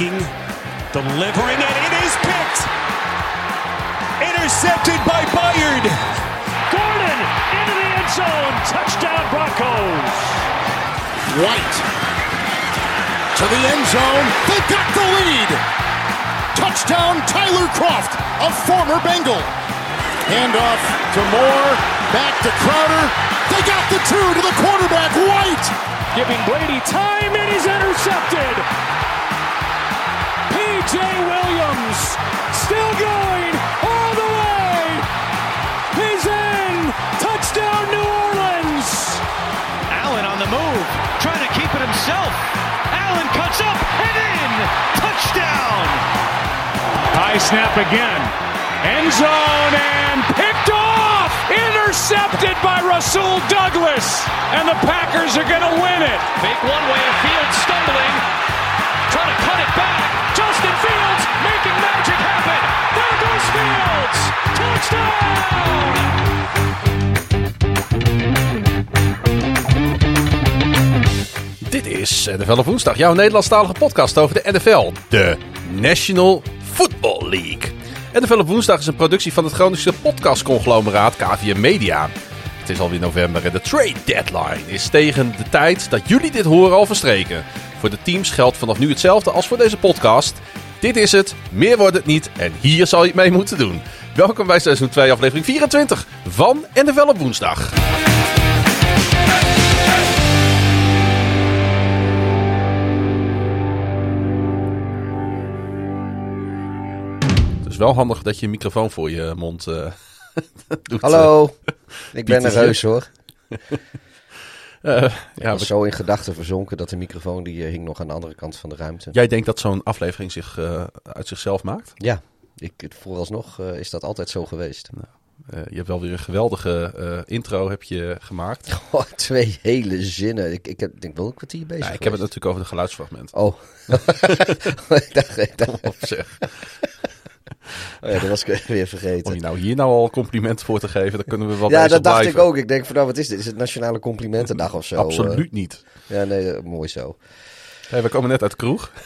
Wentz delivering, and it is picked. Intercepted by Bayard. Gordon into the end zone. Touchdown Broncos. White to the end zone. They got the lead. Touchdown Tyler Croft, a former Bengal. Handoff to Moore, back to Crowder. They got the two to the quarterback, White. Giving Brady time and he's intercepted. P.J. Williams still going all the way. He's in. Touchdown New Orleans. Allen on the move, trying to keep it himself. Allen cuts up and in. Touchdown. High snap again. End zone and picked off. Intercepted by Rasul Douglas. And the Packers are going to win it. Fake one way of Fields stumbling, trying to cut it back. Dit is NFL op woensdag, jouw Nederlandstalige podcast over de NFL, de National Football League. NFL op woensdag is een productie van het Groningse podcastconglomeraat KVM Media. Het is alweer november en de trade deadline is tegen de tijd dat jullie dit horen al verstreken. Voor de teams geldt vanaf nu hetzelfde als voor deze podcast. Dit is het, meer wordt het niet en hier zal je het mee moeten doen. Welkom bij seizoen 2 aflevering 24 van NFL op woensdag. Het is wel handig dat je een microfoon voor je mond eh, doet. Hallo, ik ben is nerveus hoor. Ik ja, was we- zo in gedachten verzonken dat de microfoon die eh, hing nog aan de andere kant van de ruimte. jij denkt dat zo'n aflevering zich eh, uit zichzelf maakt? Ja, ik, vooralsnog eh, is dat altijd zo geweest. Eh, je hebt wel weer een geweldige intro heb je gemaakt. Oh, twee hele zinnen. Ik, ik heb, denk wel een kwartier bezig Ja, ik heb het natuurlijk over de geluidsfragment. Oh. ik dacht, ik dacht- Op. oh ja, dat was ik weer Om vergeten. je nou hier nou al complimenten voor te geven, dan kunnen we wel Ja, dat dacht blijven. ik ook. Ik denk van nou, wat is dit? Is het Nationale Complimentendag of zo? Absoluut niet. Eh, ja, nee, eh, mooi zo. Hey, we komen net uit de kroeg.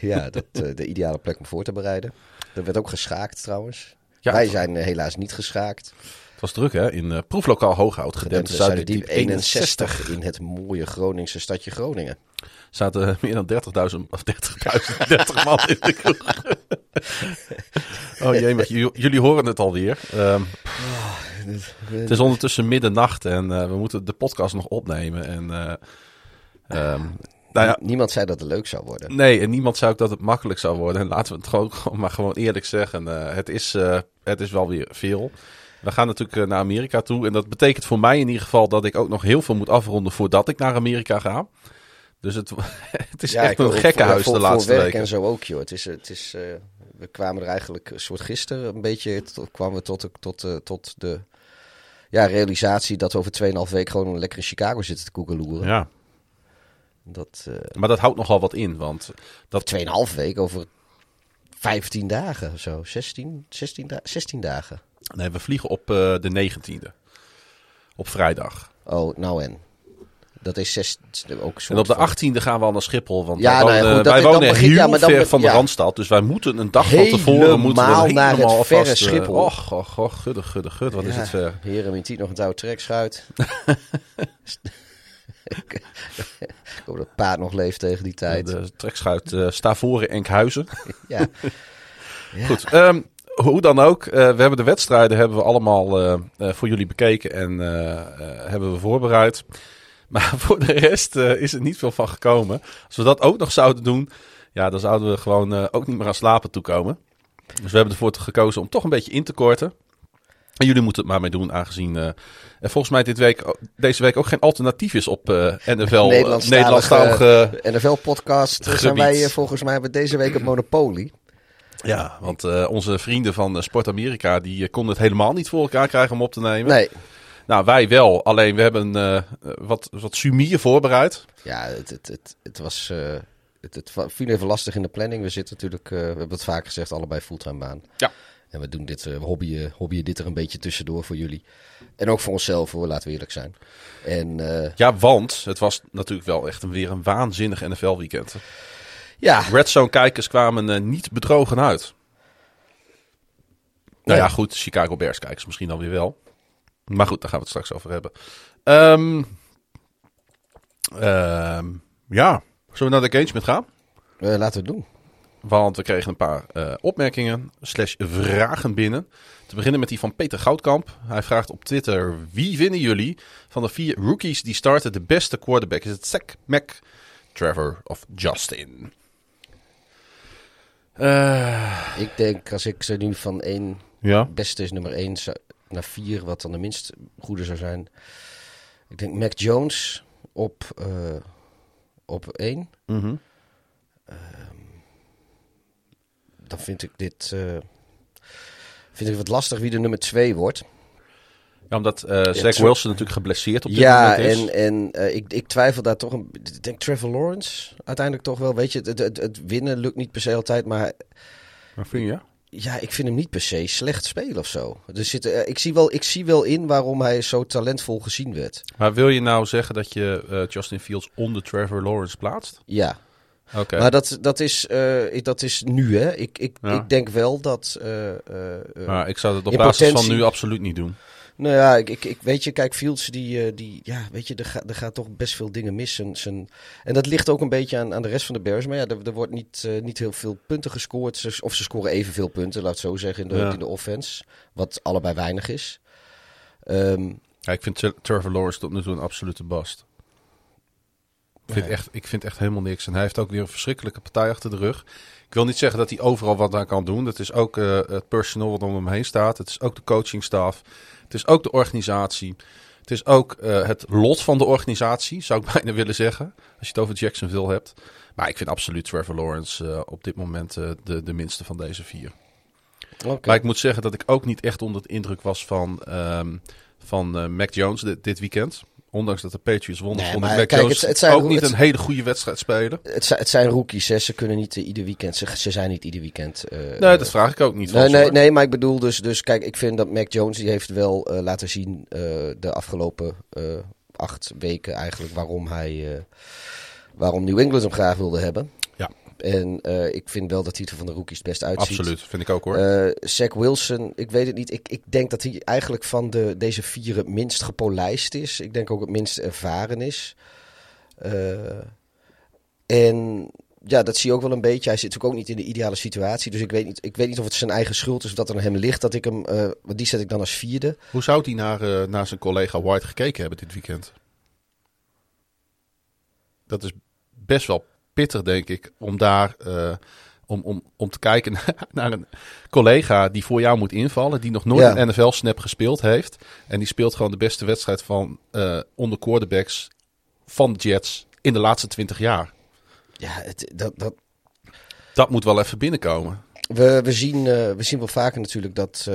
Ja, dat, eh, de ideale plek om voor te bereiden. Er werd ook geschaakt trouwens. Ja, Wij zijn helaas niet geschaakt. Het was druk hè, in proeflokaal Hooghout, Zuiderdiep Zuiderdiep 61. 61 in het mooie Groningse stadje Groningen. Zaten meer dan 30.000 of 30.000, 30 man in de kroeg. oh jee, jullie horen het alweer. Ehm, het is ondertussen middernacht en eh, we moeten de podcast nog opnemen. En, eh, ehm, nou ja, Niemand zei dat het leuk zou worden. nee, en niemand zei ook dat het makkelijk zou worden. En laten we het gewoon, maar gewoon eerlijk zeggen. eh, het, is, het is wel weer veel. We gaan natuurlijk naar Amerika toe. En dat betekent voor mij in ieder geval dat ik ook nog heel veel moet afronden voordat ik naar Amerika ga. Dus het, het is echt een gekkenhuis voor, de voor laatste werk weken. en zo ook, joh. Het is, het is, eh, we kwamen er eigenlijk een soort gisteren een beetje, tot, kwamen we tot, de- tot, eh, tot de ja, realisatie dat we over 2,5 weken gewoon lekker in Chicago zitten te koekeloeren. Ja, Dat, eh maar dat houdt nogal wat in. Want dat, 2,5 week over 15 dagen of zo. 16, 16, da 16 dagen. nee, we vliegen op de 19e. Op vrijdag. Oh, nou en. Dat is zes, ook En op de van- 18e gaan we al naar Schiphol. Want Ja, wij nou ja, wonen, goed, wij heel ja, maar dan ver van de. Randstad. Dus wij moeten een dag van tevoren moeten we naar het verre vast, eh, Schiphol. Och, och, och, gudde, gudde, gudde. Wat is het ver. Tiet nog een oude trekschuit. ik hoop dat paard nog leeft tegen die tijd. De trekschuit eh Stavoren Enkhuizen. Ja. Goed, ehm, hoe dan ook. eh, we hebben de wedstrijden hebben we allemaal voor jullie bekeken en hebben we voorbereid. Maar voor de rest eh, is er niet veel van gekomen. Als we dat ook nog zouden doen, ja, dan zouden we gewoon eh, ook niet meer aan slapen toekomen. Dus we hebben ervoor gekozen om toch een beetje in te korten. En jullie moeten het maar mee doen, aangezien eh, er volgens mij dit week, deze week ook geen alternatief is op NFL. Nederlandstalige- NFL-podcast zijn wij volgens mij hebben deze week het monopolie. Ja, want onze vrienden van Sport Amerika die konden het helemaal niet voor elkaar krijgen om op te nemen. Nee, Nou, wij wel. Alleen we hebben eh, wat, wat sumier voorbereid. ja, het, het, het, het was... eh, het, het viel even lastig in de planning. We zitten natuurlijk, eh, we hebben het vaak gezegd, allebei fulltime baan. Ja. En we doen dit, uh, hobbyen, hobbyen dit er een beetje tussendoor voor jullie. En ook voor onszelf, hoor, laten we eerlijk zijn. En, uh, ja, want het was natuurlijk wel echt een, weer een waanzinnig NFL-weekend. Ja. Red Zone kijkers kwamen uh, niet bedrogen uit. Nou ja, goed, Chicago Bears kijkers misschien alweer wel. Maar goed, daar gaan we het straks over hebben. Um, um, ja, zullen we naar de engagement gaan? Uh, laten we het doen. Want we kregen een paar uh, opmerkingen slash vragen binnen. Te beginnen met die van Peter Goudkamp. Hij vraagt op Twitter: Wie vinden jullie van de vier rookies die starten de beste quarterback? Is het Zach, Mac, Trevor of Justin? Uh, ik denk als ik ze nu van één ja? beste is nummer één naar vier, wat dan de minst goede zou zijn. Ik denk Mac Jones op, uh, op één. Mm -hmm. uh, dan vind ik dit uh, vind ik wat lastig wie de nummer twee wordt. Ja, omdat uh, Zach Wilson natuurlijk geblesseerd op dit ja, moment is. Ja, en, en uh, ik, ik twijfel daar toch een... Ik denk Trevor Lawrence uiteindelijk toch wel. Weet je, het, het, het winnen lukt niet per se altijd, maar... Maar vind je? Ja, ik vind hem niet per se slecht spelen of zo. Er zit, uh, ik, zie wel, ik zie wel in waarom hij zo talentvol gezien werd. Maar wil je nou zeggen dat je uh, Justin Fields onder Trevor Lawrence plaatst? Ja. Oké. Okay. Maar dat, dat, is, uh, dat is nu, hè. Ik, ik, Ja. ik denk wel dat... Maar ik zou het op basis van nu absoluut niet doen. Nou ja, ik, ik, ik weet je, kijk, Fields, die, eh, die ja, weet je, er, gaat er gaat toch best veel dingen mis. Zijn, zijn, en dat ligt ook een beetje aan, aan de rest van de Bears. Maar ja, er, er wordt niet, eh, niet heel veel punten gescoord. Ze- Of ze scoren evenveel punten, laat het zo zeggen, in de, Ja. in de offense. Wat allebei weinig is. Ehm, Ja, ik vind Tre- Trevor Lawrence tot nu toe een absolute bast. Ik vind, echt, ik vind echt helemaal niks. En hij heeft ook weer een verschrikkelijke partij achter de rug. Ik wil niet zeggen dat hij overal wat aan kan doen. Dat is ook eh, het personeel wat om hem heen staat. Het is ook de coachingstaf. Het is ook de organisatie. Het is ook eh, het lot van de organisatie, zou ik bijna willen zeggen. Als je het over Jacksonville hebt. Maar ik vind absoluut Trevor Lawrence eh, op dit moment eh, de, de minste van deze vier. Maar ik moet zeggen dat ik ook niet echt onder de indruk was van, ehm, van Mac Jones dit, dit weekend. Ondanks dat de Patriots wonnen, Nee, maar Mac kijk, Jones het- het zijn- ook niet het- een hele goede wedstrijd spelen. het, zijn, het zijn rookies, hè. Ze kunnen niet eh, ieder weekend, ze, ze zijn niet ieder weekend... eh, Nee, dat vraag ik ook niet Nee, nee, nee, maar ik bedoel dus, dus kijk, ik vind dat Mac Jones die heeft wel eh, laten zien de afgelopen acht weken eigenlijk waarom hij, waarom New England hem graag wilde hebben. En eh, ik vind wel dat hij er van de rookies het best uitziet. Absoluut, vind ik ook hoor. Eh Zach Wilson, ik weet het niet. Ik, ik denk dat hij eigenlijk van de, deze vier het minst gepolijst is. Ik denk ook het minst ervaren is. Eh, en ja, dat zie je ook wel een beetje. Hij zit natuurlijk ook niet in de ideale situatie. Dus ik weet niet, ik weet niet of het zijn eigen schuld is of dat er aan hem ligt. Dat ik hem, want die zet ik dan als vierde. Hoe zou hij naar, naar zijn collega White gekeken hebben dit weekend? Dat is best wel pittig, denk ik, om daar eh, om, om, om te kijken naar een collega die voor jou moet invallen, die nog nooit Ja. een NFL-snap gespeeld heeft. En die speelt gewoon de beste wedstrijd van eh onder quarterbacks van de Jets in de laatste 20 jaar. Ja, het, dat, dat, Dat moet wel even binnenkomen. We, we, zien, eh, we zien wel vaker natuurlijk dat,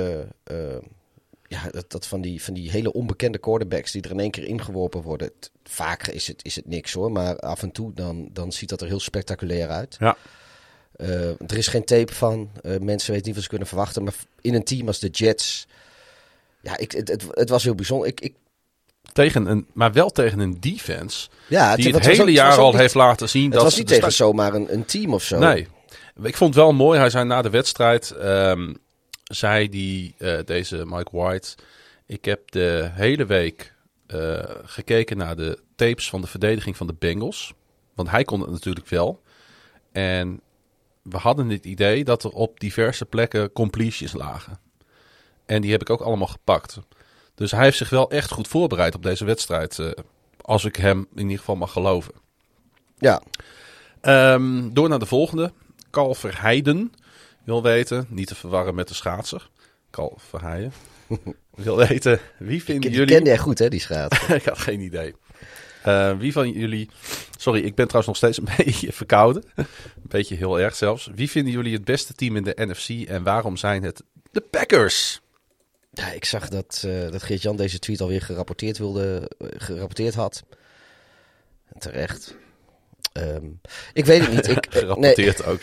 ja, dat, dat van, die, van die hele onbekende quarterbacks die er in één keer ingeworpen worden. Vaak is het, is het niks hoor, maar af en toe dan, dan ziet dat er heel spectaculair uit. Ja. Eh, er is geen tape van. Eh, mensen weten niet wat ze kunnen verwachten. Maar in een team als de Jets. Ja, ik, het, het, het was heel bijzonder. Ik, ik, Tegen een, maar wel tegen een defense ja, die het, hele ook- jaar al niet- heeft laten zien Het dat was niet tegen zomaar een, een team of zo. Nee. Ik vond het wel mooi. Hij zei na de wedstrijd, ehm, zei die, eh, deze Mike White, ik heb de hele week eh, gekeken naar de tapes van de verdediging van de Bengals. Want hij kon het natuurlijk wel. En we hadden het idee dat er op diverse plekken completions lagen. En die heb ik ook allemaal gepakt. Dus hij heeft zich wel echt goed voorbereid op deze wedstrijd. eh, als ik hem in ieder geval mag geloven. Ja, Ehm, door naar de volgende. Carl Verheijden wil weten, niet te verwarren met de schaatser. Carl Verheijden wil weten, wie vinden die jullie... kende jij goed hè, die schaats. ik had geen idee. Eh, wie van jullie... Sorry, ik ben trouwens nog steeds een beetje verkouden. een beetje heel erg zelfs. Wie vinden jullie het beste team in de NFC en waarom zijn het de Packers? Ja, ik zag dat, eh dat Geert-Jan deze tweet alweer gerapporteerd, wilde, eh, gerapporteerd had. Terecht. Ehm, ik weet het niet. Ik, nee, Gerapporteerd ook.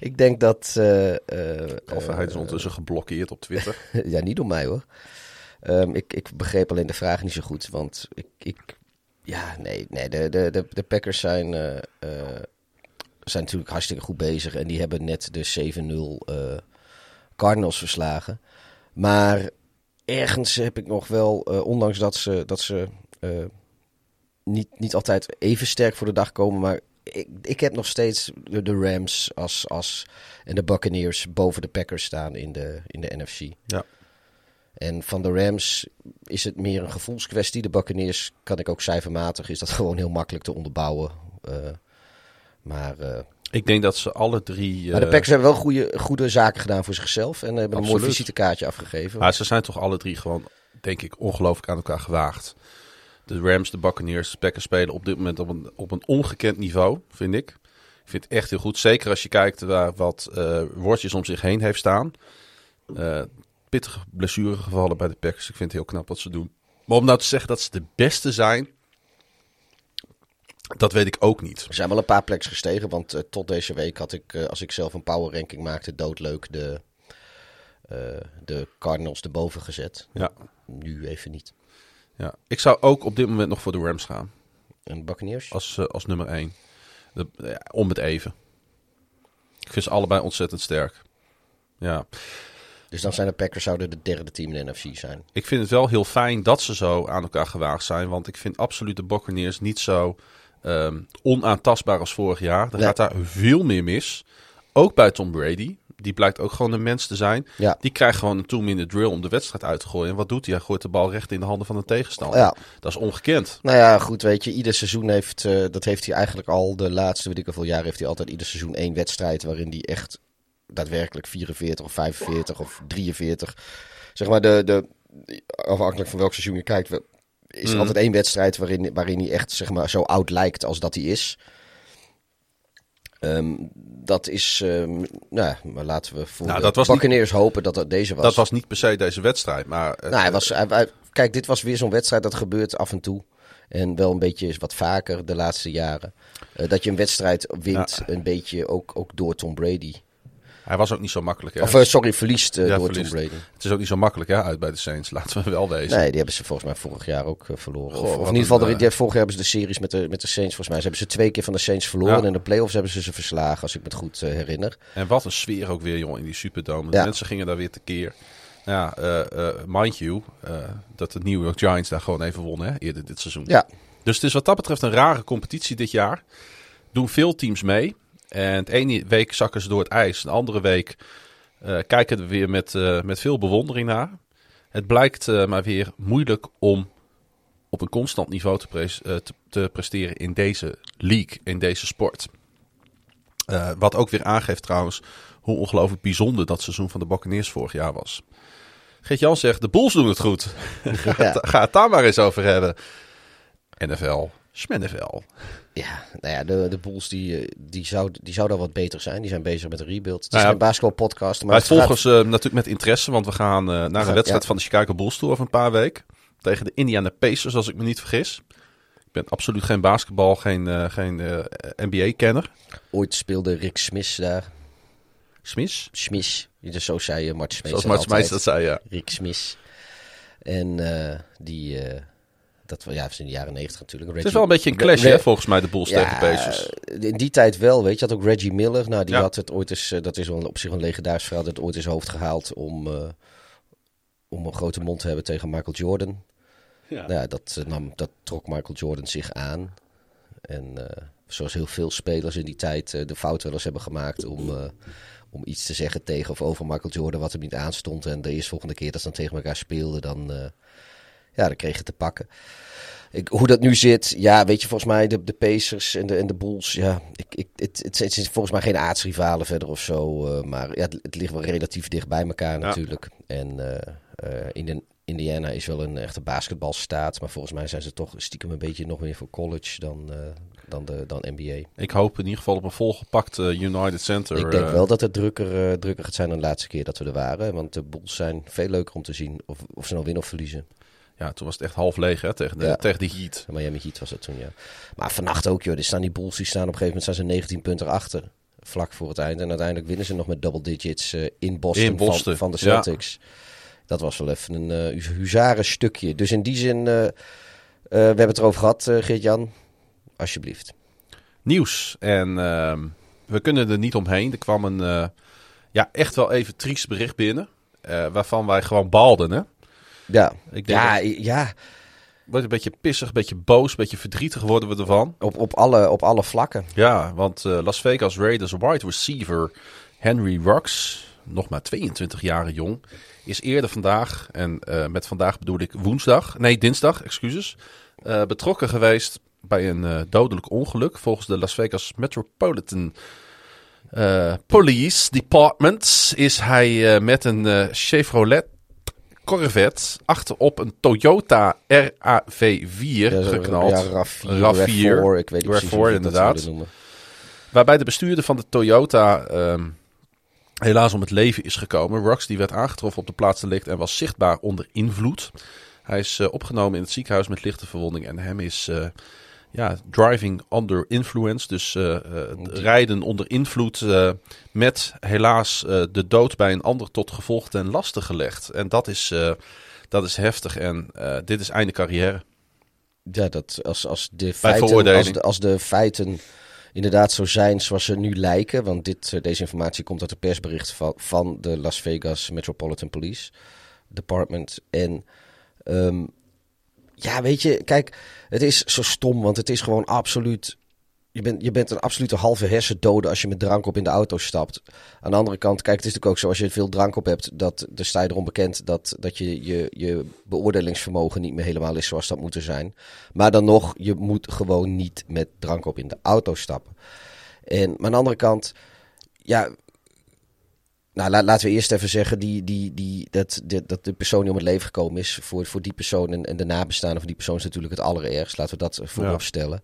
Ik denk dat... eh eh, Of hij is ondertussen geblokkeerd op Twitter. ja, niet door mij hoor. Ehm, ik, ik begreep alleen de vraag niet zo goed. Want ik. ik ja, nee, nee de, de, de, de Packers zijn, eh, eh, zijn natuurlijk hartstikke goed bezig. En die hebben net de 7-0 eh, Cardinals verslagen. Maar ergens heb ik nog wel, eh, ondanks dat ze, dat ze eh, niet, niet altijd even sterk voor de dag komen. Maar ik, ik heb nog steeds de, de Rams als, als, en de Buccaneers boven de Packers staan in de, in de NFC. Ja. En van de Rams is het meer een gevoelskwestie. De Buccaneers kan ik ook cijfermatig. Is dat gewoon heel makkelijk te onderbouwen. Eh, maar, eh, Ik denk dat ze alle drie... maar de eh, Packers hebben wel goede, goede zaken gedaan voor zichzelf. En hebben een mooi visitekaartje afgegeven. Maar ze zijn toch alle drie gewoon, denk ik, ongelooflijk aan elkaar gewaagd. De Rams, de Buccaneers, de Packers spelen op dit moment op een, op een ongekend niveau, vind ik. Ik vind het echt heel goed. Zeker als je kijkt waar wat woordjes om zich heen heeft staan. Eh, pittige blessuregevallen bij de Packers. Ik vind het heel knap wat ze doen. Maar om nou te zeggen dat ze de beste zijn, dat weet ik ook niet. Er zijn wel een paar pleks gestegen. Want eh, tot deze week had ik, als ik zelf een power ranking maakte, doodleuk de, de Cardinals erboven gezet. Ja, Nu even niet. Ja. Ik zou ook op dit moment nog voor de Rams gaan. En de Buccaneers? als, eh, als nummer 1. De, ja, om het even. Ik vind ze allebei ontzettend sterk. Ja, Dus dan zijn de Packers zouden de derde team in de NFC zijn. ik vind het wel heel fijn dat ze zo aan elkaar gewaagd zijn. Want ik vind absoluut de Buccaneers niet zo ehm, onaantastbaar als vorig jaar. Er Nee. gaat daar veel meer mis. Ook bij Tom Brady. Die blijkt ook gewoon een mens te zijn. Ja. Die krijgt gewoon een two-minute drill om de wedstrijd uit te gooien. En wat doet hij? Hij gooit de bal recht in de handen van de tegenstander. Ja. Dat is ongekend. Nou ja, goed, weet je, ieder seizoen heeft, eh, dat heeft hij eigenlijk al de laatste, weet ik hoeveel jaar, heeft hij altijd ieder seizoen één wedstrijd waarin hij echt daadwerkelijk 44 of 45 of 43, zeg maar, de, de, afhankelijk van welk seizoen je kijkt, is er Mhm. altijd één wedstrijd waarin, waarin hij echt, zeg maar, zo oud lijkt als dat hij is. Ehm, dat is, ehm, nou ja, maar laten we voor Nou, de niet- Buccaneers hopen dat dat deze was. Dat was niet per se deze wedstrijd. Maar het- Nou, hij was, hij- hij- kijk, dit was weer zo'n wedstrijd dat gebeurt af en toe. En wel een beetje wat vaker de laatste jaren. Eh, dat je een wedstrijd wint, een beetje ook, ook door Tom Brady. Hij was ook niet zo makkelijk. Hè? Of eh, sorry, verliest eh, Ja, door verliest. Tom Brady. Het is ook niet zo makkelijk hè, uit bij de Saints, laten we wel wezen. Nee, die hebben ze volgens mij vorig jaar ook eh, verloren. Goh, of, in ieder geval, de, vorig jaar hebben ze de series met de, met de Saints. Volgens mij ze hebben ze twee keer van de Saints verloren. Ja. En in de playoffs hebben ze ze verslagen, als ik me het goed herinner. En wat een sfeer ook weer, jongen, in die Superdome. De Ja. mensen gingen daar weer tekeer. Ja, mind you, dat de New York Giants daar gewoon even wonnen, hè, eerder dit seizoen. Ja, Dus het is wat dat betreft een rare competitie dit jaar. Doen veel teams mee. En de ene week zakken ze door het ijs. De andere week eh, kijken we weer met, eh, met veel bewondering naar. Het blijkt eh, maar weer moeilijk om op een constant niveau te, pres- te, te presteren in deze league, in deze sport. Wat ook weer aangeeft trouwens hoe ongelooflijk bijzonder dat seizoen van de Buccaneers vorig jaar was. Geert-Jan zegt, de Bulls doen het goed. Ja. Ga het daar maar eens over hebben. NFL, SMNFL. Ja, nou ja, de, de Bulls die, eh, die, zou, die zouden wat beter zijn. Die zijn bezig met een rebuild. Het is Nou ja, een basketbalpodcast. Maar Wij gaat- volgen ze natuurlijk met interesse, want we gaan eh, naar een wedstrijd ja. van de Chicago Bulls toe over een paar weken. Tegen de Indiana Pacers, als ik me niet vergis. Ik ben absoluut geen basketbal, geen, eh, geen NBA-kenner. Ooit speelde Rick Smith daar. Smith? Smith. Dus zo zei je Mart Smeets Zoals Mart dat zei, ja. Rick Smith. En die... eh, dat ja, was in de jaren negentig natuurlijk. Het is wel een beetje een clash, hè, volgens mij, de Bulls tegen Pacers. In die tijd wel, weet je. had ook Reggie Miller. Nou, die Ja. had het ooit eens... eh, dat is wel een- op zich een legendarisch verhaal. Dat ooit in zijn hoofd gehaald om... eh, om een grote mond te hebben tegen Michael Jordan. Ja. Nou dat, eh, nam, dat trok Michael Jordan zich aan. En eh, zoals heel veel spelers in die tijd eh, de fout wel eens hebben gemaakt om, eh, om iets te zeggen tegen of over Michael Jordan wat hem niet aanstond. En de eerstvolgende keer dat ze dan tegen elkaar speelden, dan, eh, ja, dan kreeg je te pakken. Ik, hoe dat nu zit, ja, weet je, volgens mij de, de Pacers en de, en de Bulls, ja, ik, ik, het, het, het is volgens mij geen aardsrivalen verder of zo. eh, maar ja, het, het ligt wel relatief dicht bij elkaar Ja. natuurlijk. En eh, eh, in de, Indiana is wel een echte basketbalstaat, maar volgens mij zijn ze toch stiekem een beetje nog meer voor college dan, dan, de, dan NBA. Ik hoop in ieder geval op een volgepakt United Center. Ik denk wel dat het drukker, drukker gaat zijn dan de laatste keer dat we er waren. Want de Bulls zijn veel leuker om te zien of, of ze nou winnen of verliezen. Ja, toen was het echt half leeg hè, tegen, de, Ja. tegen de Heat. Miami Heat was dat toen, ja. Maar vannacht ook, joh. Er staan die Bulls, die staan op een gegeven moment staan ze 19 punten achter. vlak voor het eind. En uiteindelijk winnen ze nog met double digits eh, in Boston, In Boston, Van, van de ja. Celtics. Dat was wel even een eh hu- huzaren stukje. Dus in die zin, eh, we hebben het erover gehad, eh Geert-Jan. Alsjeblieft. Nieuws. En ehm, we kunnen er niet omheen. Er kwam een ja, echt wel even triest bericht binnen. waarvan wij gewoon baalden. Hè? Ja, Ik denk ja, dat- ja Wordt een beetje pissig, een beetje boos, een beetje verdrietig worden we ervan. op, op, alle, op alle vlakken. Ja, want eh, Las Vegas Raiders wide receiver Henry Rux, nog maar 22 jaar jong, is eerder vandaag, en eh, met vandaag bedoel ik woensdag, nee dinsdag, excuses, eh, betrokken geweest bij een dodelijk ongeluk. Volgens de Las Vegas Metropolitan Police Department is hij met een Chevrolet Corvette achterop een Toyota RAV4 Ja, zo- geknald. Ja, RAV4, RAV4, RAV4, ik weet niet precies RAV4 hoe dat inderdaad. Waarbij de bestuurder van de Toyota ehm, helaas om het leven is gekomen. Rux die werd aangetroffen op de plaats delict en was zichtbaar onder invloed. Hij is eh, opgenomen in het ziekenhuis met lichte verwonding en hem is eh, ja, driving under influence, dus eh, eh, rijden onder invloed eh, met helaas de dood bij een ander tot gevolg ten laste gelegd. En dat is, dat is heftig en dit is einde carrière. Ja, dat als, als, de feiten, als, de, als de feiten inderdaad zo zijn zoals ze nu lijken. Want dit, deze informatie komt uit een persbericht van, van de Las Vegas Metropolitan Police Department. En ehm, ja, weet je, kijk, het is zo stom, want het is gewoon absoluut. Je bent, je bent een absolute halve hersendode als je met drank op in de auto stapt. Aan de andere kant, kijk, het is natuurlijk ook zo als je veel drank op hebt, dat de sta je erom bekend dat, dat je, je je beoordelingsvermogen niet meer helemaal is zoals dat moet zijn. Maar dan nog, je moet gewoon niet met drank op in de auto stappen. En, maar aan de andere kant, ja, nou, la- laten we eerst even zeggen die, die, die, dat, dit- dat de persoon die om het leven gekomen is, voor, voor die persoon en, en de nabestaanden van die persoon is natuurlijk het allerergst. Laten we dat voorop Ja. stellen.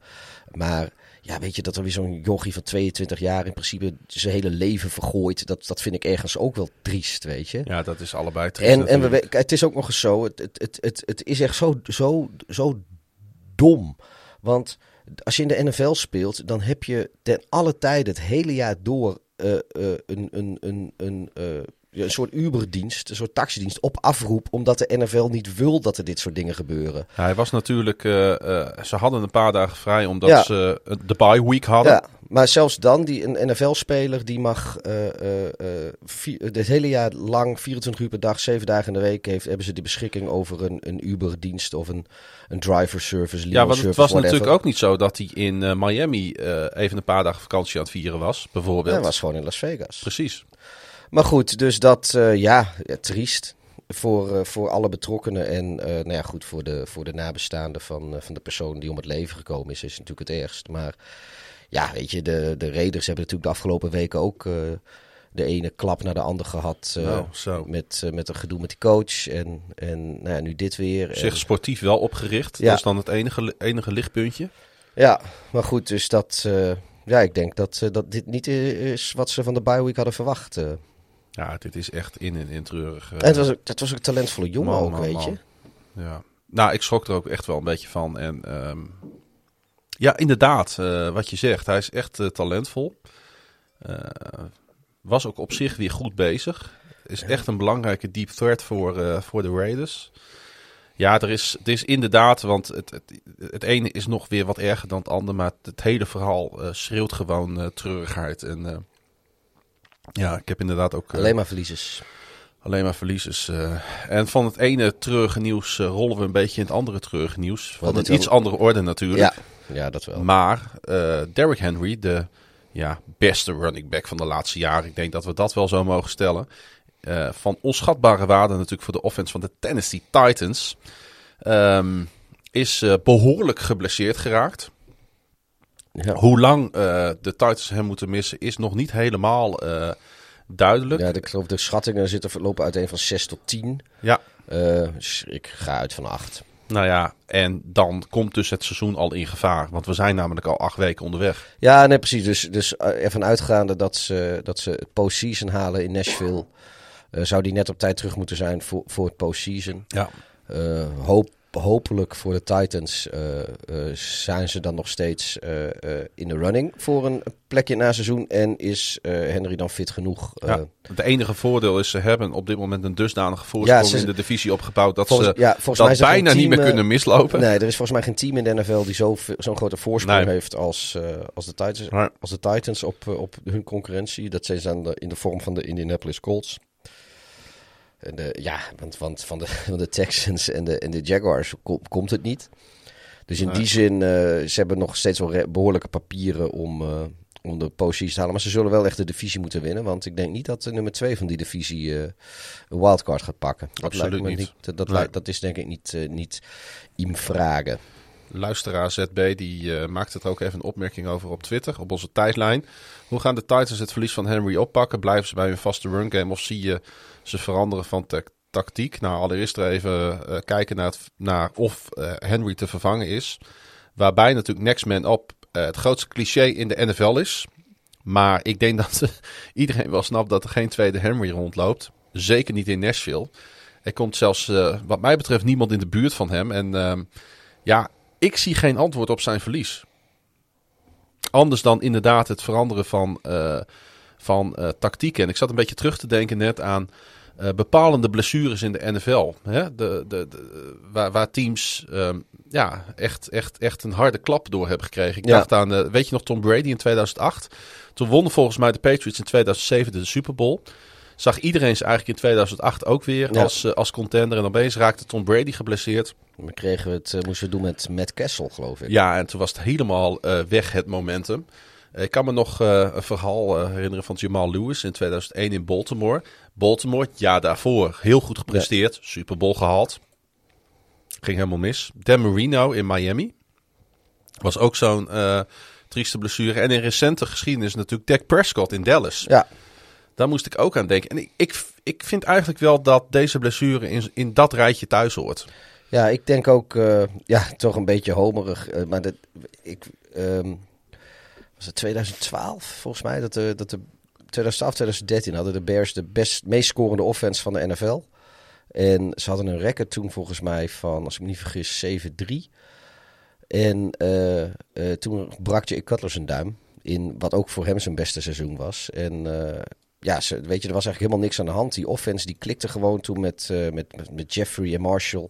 Maar ja, weet je, dat er weer zo'n jochie van 22 jaar in principe zijn hele leven vergooit, dat, dat vind ik ergens ook wel triest, weet je. Ja, dat is allebei triest En, en we, het is ook nog eens zo, het, het, het, het, het is echt zo, zo, zo dom. Want als je in de NFL speelt, dan heb je ten alle tijden het hele jaar door een, een, een, een, eh, een soort Uberdienst, een soort taxidienst op afroep, omdat de NFL niet wil dat er dit soort dingen gebeuren. Ja, hij was natuurlijk. eh, eh, ze hadden een paar dagen vrij omdat Ja. ze eh, de bye week hadden. Ja, maar zelfs dan, die, een NFL-speler die mag eh, eh, eh, vi- het hele jaar lang, 24 uur per dag, 7 dagen in de week, heeft, hebben ze de beschikking over een, een Uber-dienst of een, een driver service, limo Ja, want het was natuurlijk ook niet zo dat hij in eh, Miami eh, even een paar dagen vakantie aan het vieren was, bijvoorbeeld. Hij was gewoon in Las Vegas. Precies. Maar goed, dus dat, eh, ja, ja, triest voor, eh, voor alle betrokkenen. En eh, nou ja, goed, voor de, voor de nabestaanden van, eh, van de persoon die om het leven gekomen is, is natuurlijk het ergst. Maar ja, weet je, de, de Raiders hebben natuurlijk de afgelopen weken ook eh, de ene klap naar de andere gehad. eh, Nou, zo. Met, eh, met een gedoe met die coach. En, en nou ja, nu dit weer. Zich En- sportief wel opgericht. Ja. Dat is dan het enige, enige lichtpuntje. ja, maar goed, dus dat. ja, ik denk dat, dat dit niet is wat ze van de bye week hadden verwacht. Ja, dit is echt in en in treurig. en het was, ook- het was ook een talentvolle jongen man, ook, man, weet man. je. Ja. Nou, ik schrok er ook echt wel een beetje van. En ehm, ja, inderdaad, eh, wat je zegt. Hij is echt eh, talentvol. Eh, was ook op zich weer goed bezig. Is echt een belangrijke deep threat voor, voor de Raiders. Ja, er is, er is inderdaad, want het, het, het ene is nog weer wat erger dan het andere. Maar het hele verhaal schreeuwt gewoon treurigheid. En ja, ik heb inderdaad ook... Alleen maar verliezers. Alleen maar verliezers. en van het ene treurige nieuws rollen we een beetje in het andere treurige nieuws. Van een iets andere orde natuurlijk. Ja, ja, dat wel. Maar eh Derrick Henry, de ja, beste running back van de laatste jaren. Ik denk dat we dat wel zo mogen stellen. eh, van onschatbare waarde natuurlijk voor de offense van de Tennessee Titans. ehm, is eh, behoorlijk geblesseerd geraakt. Ja. Hoe lang de Titans hem moeten missen is nog niet helemaal duidelijk. Ja, de, ik geloof de schattingen zitten lopen uiteen van 6 tot 10. ja. Dus ik ga uit van 8. Nou ja, en dan komt dus het seizoen al in gevaar. Want we zijn namelijk al acht weken onderweg. Ja, nee, precies. Dus, dus eh, ervan uitgaande dat ze, dat ze het postseason halen in Nashville, eh, zou die net op tijd terug moeten zijn voor, voor het postseason. Ja. Eh, hoop, hopelijk voor de Titans eh, eh, zijn ze dan nog steeds eh, in de running voor een plekje na seizoen. En is Henry dan fit genoeg? Ja, het enige voordeel is ze hebben op dit moment een dusdanige voorsprong Ja, ze- in de divisie opgebouwd dat Volgens- ze ja, volgens dat mij bijna niet meer kunnen mislopen. Nee, er is volgens mij geen team in de NFL die zo zo'n grote voorsprong Nee. heeft als, als, de Titans, als de Titans op, op hun concurrentie. Dat zijn de- in de vorm van de Indianapolis Colts. En de, ja, want, want van, de, van de Texans en de, en de Jaguars ko- komt het niet. Dus in die zin, eh, ze hebben nog steeds wel behoorlijke papieren om, eh, om de posities te halen. Maar ze zullen wel echt de divisie moeten winnen. Want ik denk niet dat de nummer twee van die divisie eh, een wildcard gaat pakken. Dat Absoluut niet. Dat, dat, Nee. lijkt- dat is denk ik niet, eh, niet im vragen. Luisteraar ZB die eh, maakt het ook even een opmerking over op Twitter, op onze tijdlijn. Hoe gaan de Titans het verlies van Henry oppakken? Blijven ze bij hun vaste run game of zie je ze veranderen van ta- tactiek? Nou, allereerst er even eh, kijken naar, naar of eh, Henry te vervangen is. Waarbij natuurlijk next man up eh, het grootste cliché in de NFL is. Maar ik denk dat iedereen wel snapt dat er geen tweede Henry rondloopt. Zeker niet in Nashville. Er komt zelfs, wat mij betreft, niemand in de buurt van hem. En ehm, ja, ik zie geen antwoord op zijn verlies. Anders dan inderdaad het veranderen van, van tactieken. En ik zat een beetje terug te denken net aan eh, bepalende blessures in de NFL. Hè? De, de, de, waar, waar teams ehm, ja, echt, echt, echt een harde klap door hebben gekregen. Ik Ja. dacht aan, eh, weet je nog, Tom Brady in 2008. Toen wonnen volgens mij de Patriots in 2007 de Super Bowl. Zag iedereen ze eigenlijk in 2008 ook weer Ja. als, eh, als contender. En opeens raakte Tom Brady geblesseerd. Dan kregen we het, moesten we doen met Matt Kessel, geloof ik. Ja, en toen was het helemaal weg, het momentum. Ik kan me nog een verhaal herinneren van Jamal Lewis in 2001 in Baltimore. Baltimore, het jaar daarvoor, heel goed gepresteerd. Super Bowl gehaald. Ging helemaal mis. Dan Marino in Miami. Was ook zo'n eh, trieste blessure. En in recente geschiedenis natuurlijk Dak Prescott in Dallas. Ja, Daar moest ik ook aan denken. En ik, ik, ik vind eigenlijk wel dat deze blessure in, in dat rijtje thuis hoort. ja ik denk ook, eh, ja, toch een beetje homerig. eh, maar dat, ik, ehm, was het 2012 volgens mij? Dat de, dat de 2012, 2013 hadden de Bears de best, meest scorende offense van de NFL. En ze hadden een record toen volgens mij van, als ik me niet vergis, 7-3. En eh, eh, toen brak Jay Cutler zijn duim. In wat ook voor hem zijn beste seizoen was. En eh, ja, ze, weet je, er was eigenlijk helemaal niks aan de hand. Die offense die klikte gewoon toen met, met, met, met Jeffrey en Marshall.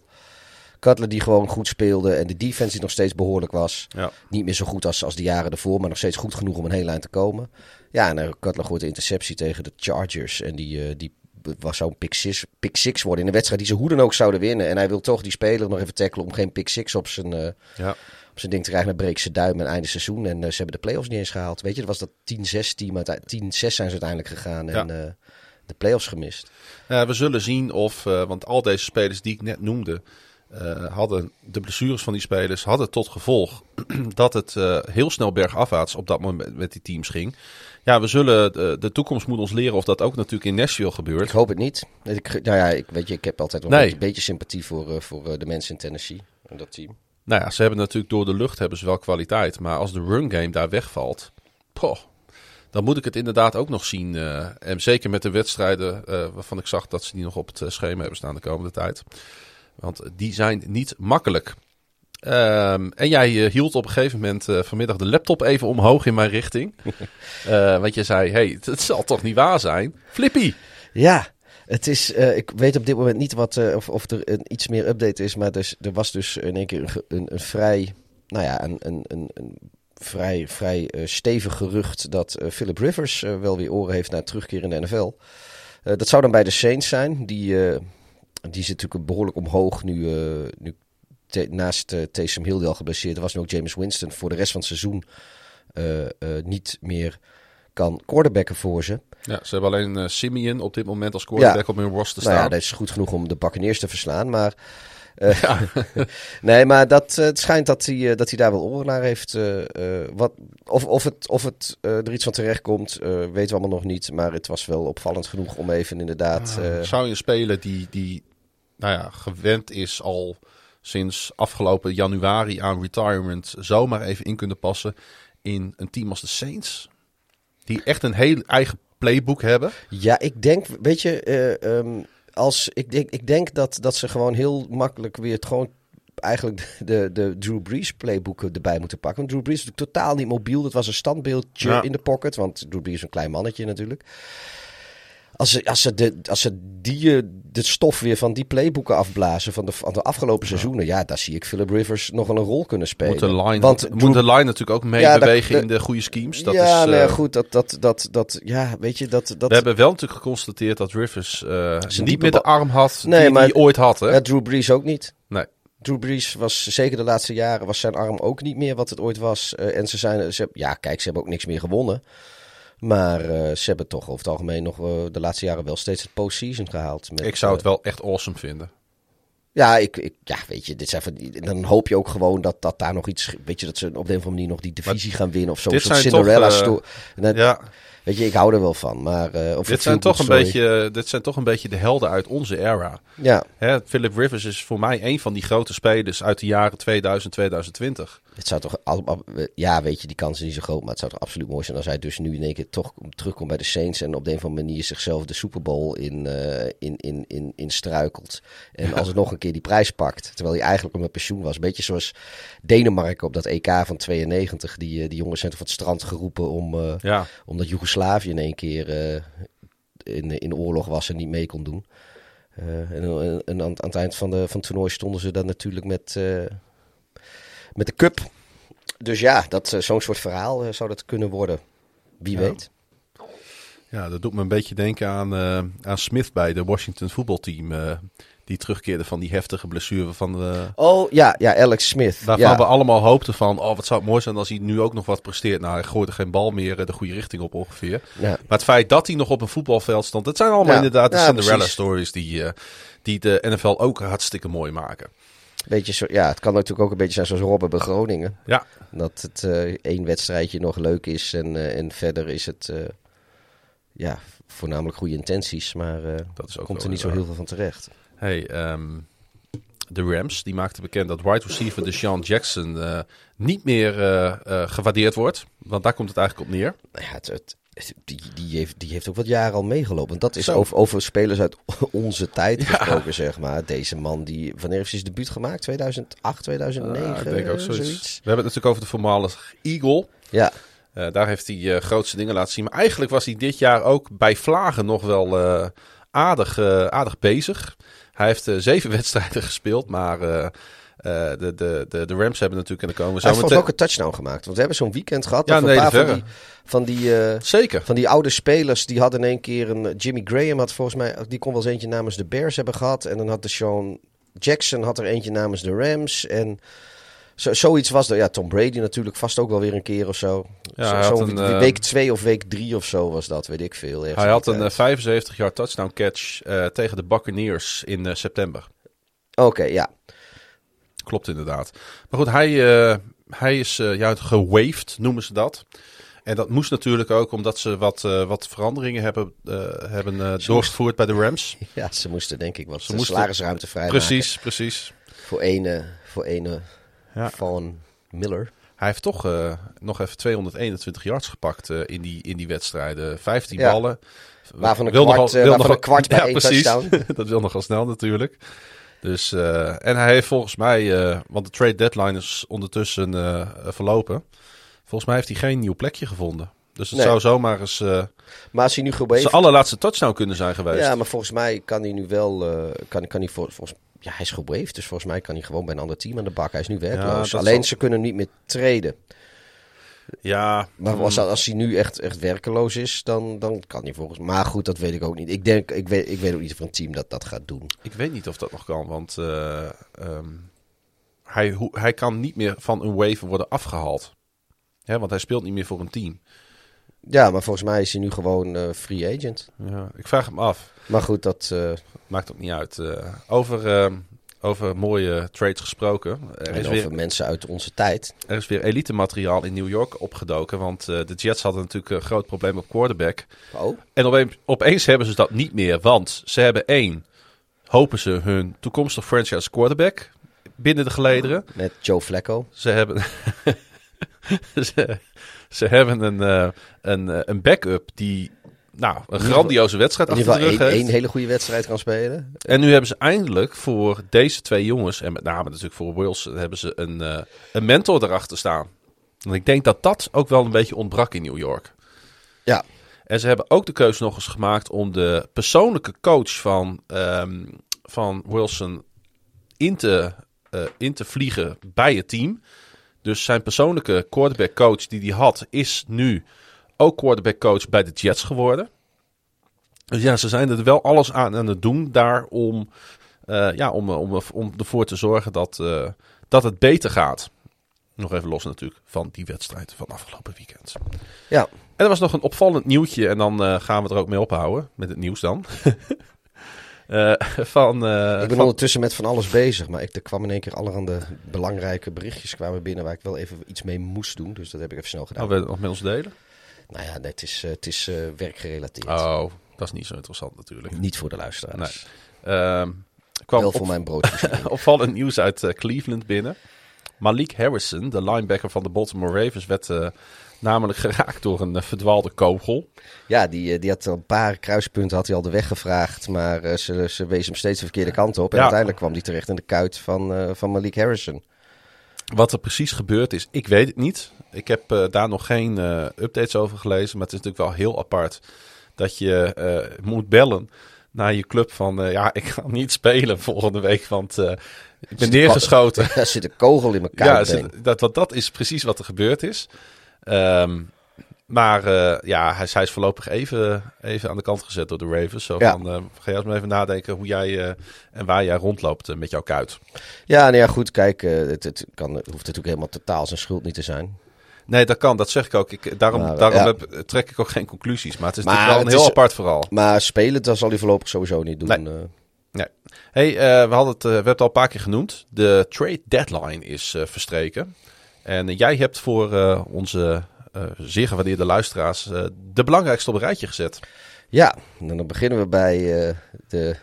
Cutler die gewoon goed speelde. En de defense die nog steeds behoorlijk was. Ja. Niet meer zo goed als, als de jaren ervoor, maar nog steeds goed genoeg om een hele lijn te komen. Ja, en uh, Cutler gooit de interceptie tegen de Chargers. En die, uh, die was zo'n pick six, pick six worden in een wedstrijd die ze hoe dan ook zouden winnen. En hij wil toch die speler nog even tackelen om geen pick six op zijn, uh, Ja. op zijn ding te krijgen. Dan breekt ze duim en einde seizoen. En uh, ze hebben de playoffs niet eens gehaald. Weet je, dat was dat 10-6 team. 10-6 zijn ze uiteindelijk gegaan en uh, de playoffs gemist. We zullen zien of, want al deze spelers die ik net noemde, uh, hadden de blessures van die spelers hadden tot gevolg dat het uh, heel snel bergafwaarts op dat moment met die teams ging. Ja, we zullen de, de, toekomst moet ons leren of dat ook natuurlijk in Nashville gebeurt. Ik hoop het niet. Ik, nou ja, ik, weet je, ik heb altijd wel nee. een beetje sympathie voor, uh, voor de mensen in Tennessee en dat team. Nou ja, ze hebben natuurlijk door de lucht hebben ze wel kwaliteit, maar als de run game daar wegvalt, poh, dan moet ik het inderdaad ook nog zien. En zeker met de wedstrijden waarvan ik zag dat ze die nog op het schema hebben staan de komende tijd. Want die zijn niet makkelijk. Um, en jij uh, hield op een gegeven moment uh, vanmiddag de laptop even omhoog in mijn richting. uh, want je zei, hey, het zal toch niet waar zijn? Flippy! Ja, het is, ik weet op dit moment niet wat, of, of er een, iets meer update is, maar dus, er was dus in één keer een, een, een vrij, nou ja, een, een, een, een vrij, vrij stevig gerucht dat Philip Rivers wel weer oren heeft naar terugkeer in de NFL. Dat zou dan bij de Saints zijn, die, die zit natuurlijk behoorlijk omhoog nu, uh, nu te, naast uh, Taysom Hill die al geblesseerd was, nu ook James Winston voor de rest van het seizoen uh, niet meer kan quarterbacken voor ze. Ja, ze hebben alleen uh, Simeon op dit moment als quarterback ja. op hun roster staan. Nou ja, dat is goed genoeg om de Buccaneers te verslaan, maar... Uh, ja. nee, maar dat, uh, het schijnt dat hij, dat hij daar wel oren naar heeft. wat, of, of het, of het er iets van terecht komt, weten we allemaal nog niet. Maar het was wel opvallend genoeg om even inderdaad... Zou je een speler die, die nou ja, gewend is al sinds afgelopen januari aan retirement... zomaar even in kunnen passen in een team als de Saints? Die echt een heel eigen playbook hebben? Ja, ik denk, weet je... Um, als, ik, denk, ik denk dat, dat ze gewoon heel makkelijk weer het gewoon eigenlijk de, de Drew Brees playboeken erbij moeten pakken. Want Drew Brees is natuurlijk totaal niet mobiel. Dat was een standbeeldje Ja. in de pocket. Want Drew Brees is een klein mannetje natuurlijk. Als ze, als ze, de, als ze die, eh, de stof weer van die playboeken afblazen van de, van de afgelopen seizoenen. Ja, daar zie ik Philip Rivers nog wel een rol kunnen spelen. Moet de line, Want moet de line natuurlijk ook Ja, meebewegen dat- in de goede schemes. Dat ja, is, ja, eh, goed. Dat, dat, dat, dat, ja, weet je, dat... dat We hebben wel natuurlijk geconstateerd dat Rivers eh, niet meer de arm had Nee, die hij ooit had. Hè? ja, Drew Brees ook niet. Nee. Drew Brees was zeker de laatste jaren was zijn arm ook niet meer wat het ooit was. En ze zijn, ze, ja, kijk, ze hebben ook niks meer gewonnen. Maar eh, ze hebben toch over het algemeen nog eh, de laatste jaren wel steeds het postseason gehaald. Met, Ik zou het eh, wel echt awesome vinden. ja, ik, ik, ja, weet je, dit zijn van die, dan hoop je ook gewoon dat, dat daar nog iets, weet je, dat ze op de een of andere manier nog die divisie gaan winnen of zo. dit zijn toch, Cinderella dat- Ja, Weet je, ik hou er wel van. Maar, of dit zijn, toch een story. beetje, dit zijn toch een beetje de helden uit onze era. Ja, Hè, Philip Rivers is voor mij een van die grote spelers uit de jaren 2000, 2020. Het zou toch allemaal, ja, weet je, die kans is niet zo groot, maar het zou toch absoluut mooi zijn als hij dus nu in één keer toch terugkomt bij de Saints en op de een of andere manier zichzelf de Super Bowl in, eh, in, in, in, in struikelt. En als het nog een keer die prijs pakt, terwijl hij eigenlijk op met pensioen was. Een beetje zoals Denemarken op dat EK van 92. Die, eh, die jongens zijn toch van het strand geroepen om, Ja, omdat Joegoslavië in één keer in, in oorlog was en niet mee kon doen. En, en, en aan, aan het eind van, de, van het toernooi stonden ze dan natuurlijk met, met de cup. Dus ja, dat, eh, zo'n soort verhaal eh, zou dat kunnen worden. Wie Ja. weet. ja, dat doet me een beetje denken aan, eh, aan Smith bij de Washington voetbalteam. eh, die terugkeerde van die heftige blessure van de, Oh ja, ja Alex Smith. Waarvan ja. we allemaal hoopten van, oh wat zou het mooi zijn als hij nu ook nog wat presteert. Nou, hij gooide geen bal meer de goede richting op ongeveer. Ja. Maar het feit dat hij nog op een voetbalveld stond, dat zijn allemaal Ja, inderdaad de ja, Cinderella precies. stories die, die de NFL ook hartstikke mooi maken. Beetje zo, ja, het kan natuurlijk ook een beetje zijn zoals Robben bij Groningen. Ja, Dat het eh, één wedstrijdje nog leuk is en, eh, en verder is het eh, ja, voornamelijk goede intenties. Maar dat is ook komt er niet zo heel veel van terecht. Hey, ehm, de Rams, die maakten bekend dat wide receiver Deshaun Jackson niet meer gewaardeerd wordt. Want daar komt het eigenlijk op neer. Ja, het- het- die, die, heeft, die heeft ook wat jaren al meegelopen. Want dat is over, over spelers uit onze tijd gesproken, zeg maar. Deze man, die, wanneer heeft hij zijn debuut gemaakt? 2008, 2009? Ja, ik denk ook zoiets. zoiets. We hebben het natuurlijk over de voormalige Eagle. Ja, Eh, daar heeft hij eh, grootste dingen laten zien. Maar eigenlijk was hij dit jaar ook bij Vlagen nog wel eh, aardig, aardig bezig. Hij heeft zeven wedstrijden gespeeld, maar de, de, de, de Rams hebben natuurlijk kunnen komen. hij heeft ook een touchdown gemaakt. Want we hebben zo'n weekend gehad. Ja, nee, een paar van die, van, die, eh, Zeker. van die oude spelers, die hadden in één keer een... Jimmy Graham had volgens mij, die kon wel eens eentje namens de Bears hebben gehad. En dan had de Sean Jackson had er eentje namens de Rams. En zo, zoiets was er. Ja, Tom Brady natuurlijk vast ook wel weer een keer of zo. Ja, Zo- een, eh, week twee of week drie of zo was dat, weet ik veel. Hij had een tijd. eh, 75 yard touchdown catch eh, tegen de Buccaneers in eh, september. Oké, ja. Klopt inderdaad. Maar goed, hij, eh, hij is eh ja, gewaved, noemen ze dat. En dat moest natuurlijk ook omdat ze wat, eh, wat veranderingen hebben, eh, hebben eh, doorgevoerd bij de Rams. Ja, ze moesten denk ik wat Ze moesten- salarisruimte vrijmaken. Precies, precies. Voor ene, voor ene Ja. van Miller. Hij heeft toch eh, nog even 221 yards gepakt eh, in, die, in die wedstrijden. 15 Ja. ballen. Waarvan een Wil kwart, nogal- eh, wil waarvan nogal- een kwart bij Ja, één precies. touchdown. dat wil nogal snel natuurlijk. Dus, eh, en hij heeft volgens mij, eh, want de trade deadline is ondertussen eh, verlopen. Volgens mij heeft hij geen nieuw plekje gevonden. Dus het Nee. zou zomaar eens Maar als hij nu zijn allerlaatste touchdown kunnen zijn geweest. Ja, maar volgens mij kan hij nu wel... kan, kan hij voor, volgens, ja, hij is gewaved, dus volgens mij kan hij gewoon bij een ander team aan de bak. Hij is nu werkloos. Alleen zal- ze kunnen hem niet meer treden. Ja, Maar mm, als, als hij nu echt, echt werkeloos is, dan, dan kan hij volgens Maar goed, dat weet ik ook niet. Ik, denk, ik, weet, ik weet ook niet of een team dat, dat gaat doen. ik weet niet of dat nog kan, want eh, ehm, hij, hoe- hij kan niet meer van een waiver worden afgehaald. Hè, want hij speelt niet meer voor een team. Ja, maar volgens mij is hij nu gewoon eh, free agent. Ja, ik vraag hem af. Maar goed, dat... eh, Maakt ook niet uit. Over, ehm, over mooie trades gesproken. Er en is, over weer, mensen uit onze tijd. er is weer elite materiaal in New York opgedoken. Want eh, de Jets hadden natuurlijk een groot probleem op quarterback. Oh, En opeens, opeens hebben ze dat niet meer. Want ze hebben één, hopen ze hun toekomstig franchise quarterback binnen de gelederen. met Joe Flacco. Ze hebben, ze, ze hebben een, eh, een, eh, een backup die nou, een grandioze wedstrijd achter de rug één, heeft. één hele goede wedstrijd kan spelen. En nu hebben ze eindelijk voor deze twee jongens, en met name natuurlijk voor Wilson, hebben ze een, eh, een mentor erachter staan. En ik denk dat dat ook wel een beetje ontbrak in New York. Ja, En ze hebben ook de keuze nog eens gemaakt om de persoonlijke coach van, ehm, van Wilson in te, eh, in te vliegen bij het team. Dus zijn persoonlijke quarterback coach die hij had, is nu ook quarterback coach bij de Jets geworden. Dus ja, ze zijn er wel alles aan, aan het doen daar om, eh, ja, om, om, om ervoor te zorgen dat, eh, dat het beter gaat. Nog even los natuurlijk van die wedstrijd van afgelopen weekend. ja. En er was nog een opvallend nieuwtje. En dan eh, gaan we er ook mee ophouden. Met het nieuws dan. Eh, van, eh, ik ben van- ondertussen met van alles bezig. Maar ik, er kwam in één keer allerhande belangrijke berichtjes kwamen binnen... waar ik wel even iets mee moest doen. Dus dat heb ik even snel gedaan. Oh, het nog met ons delen? Nou ja, nee, het is, eh, het is eh, werkgerelateerd. Oh, dat is niet zo interessant natuurlijk. Niet voor de luisteraars. Ehm, er kwam Wel op- voor mijn broodjes. opvallend nieuws uit eh, Cleveland binnen. Malik Harrison, de linebacker van de Baltimore Ravens, werd eh, namelijk geraakt door een eh, verdwaalde kogel. Ja, die, eh, die had al een paar kruispunten had hij al de weg gevraagd. Maar eh, ze, ze wees hem steeds de verkeerde kant op. En Ja. uiteindelijk kwam hij terecht in de kuit van, eh, van Malik Harrison. Wat er precies gebeurd is, ik weet het niet. Ik heb eh, daar nog geen eh, updates over gelezen. Maar het is natuurlijk wel heel apart dat je eh, moet bellen naar je club van... ja, ik ga niet spelen volgende week, want ik ben neergeschoten. Er zit een kogel in mijn ja, dat, wat, dat is precies wat er gebeurd is. Ehm, maar eh, ja, hij, is- hij is voorlopig even, even aan de kant gezet door de Ravens. Zo Ja. van, ga jij eens maar even nadenken hoe jij en waar jij rondloopt met jouw kuit. Ja, nou ja, goed, kijk, het, het, kan, het hoeft natuurlijk helemaal totaal zijn schuld niet te zijn. Nee, dat kan, dat zeg ik ook. Ik, daarom Maar, daarom ja. heb, trek ik ook geen conclusies. Maar het is Maar wel een heel is- apart verhaal. Maar spelen, dat zal hij voorlopig sowieso niet doen. Nee. eh. Nee. Hey, eh, we, hadden het, eh, we hebben het al een paar keer genoemd. De trade deadline is verstreken. En jij hebt voor onze zeer gewaardeerde luisteraars de belangrijkste op een rijtje gezet. Ja, en dan beginnen we bij de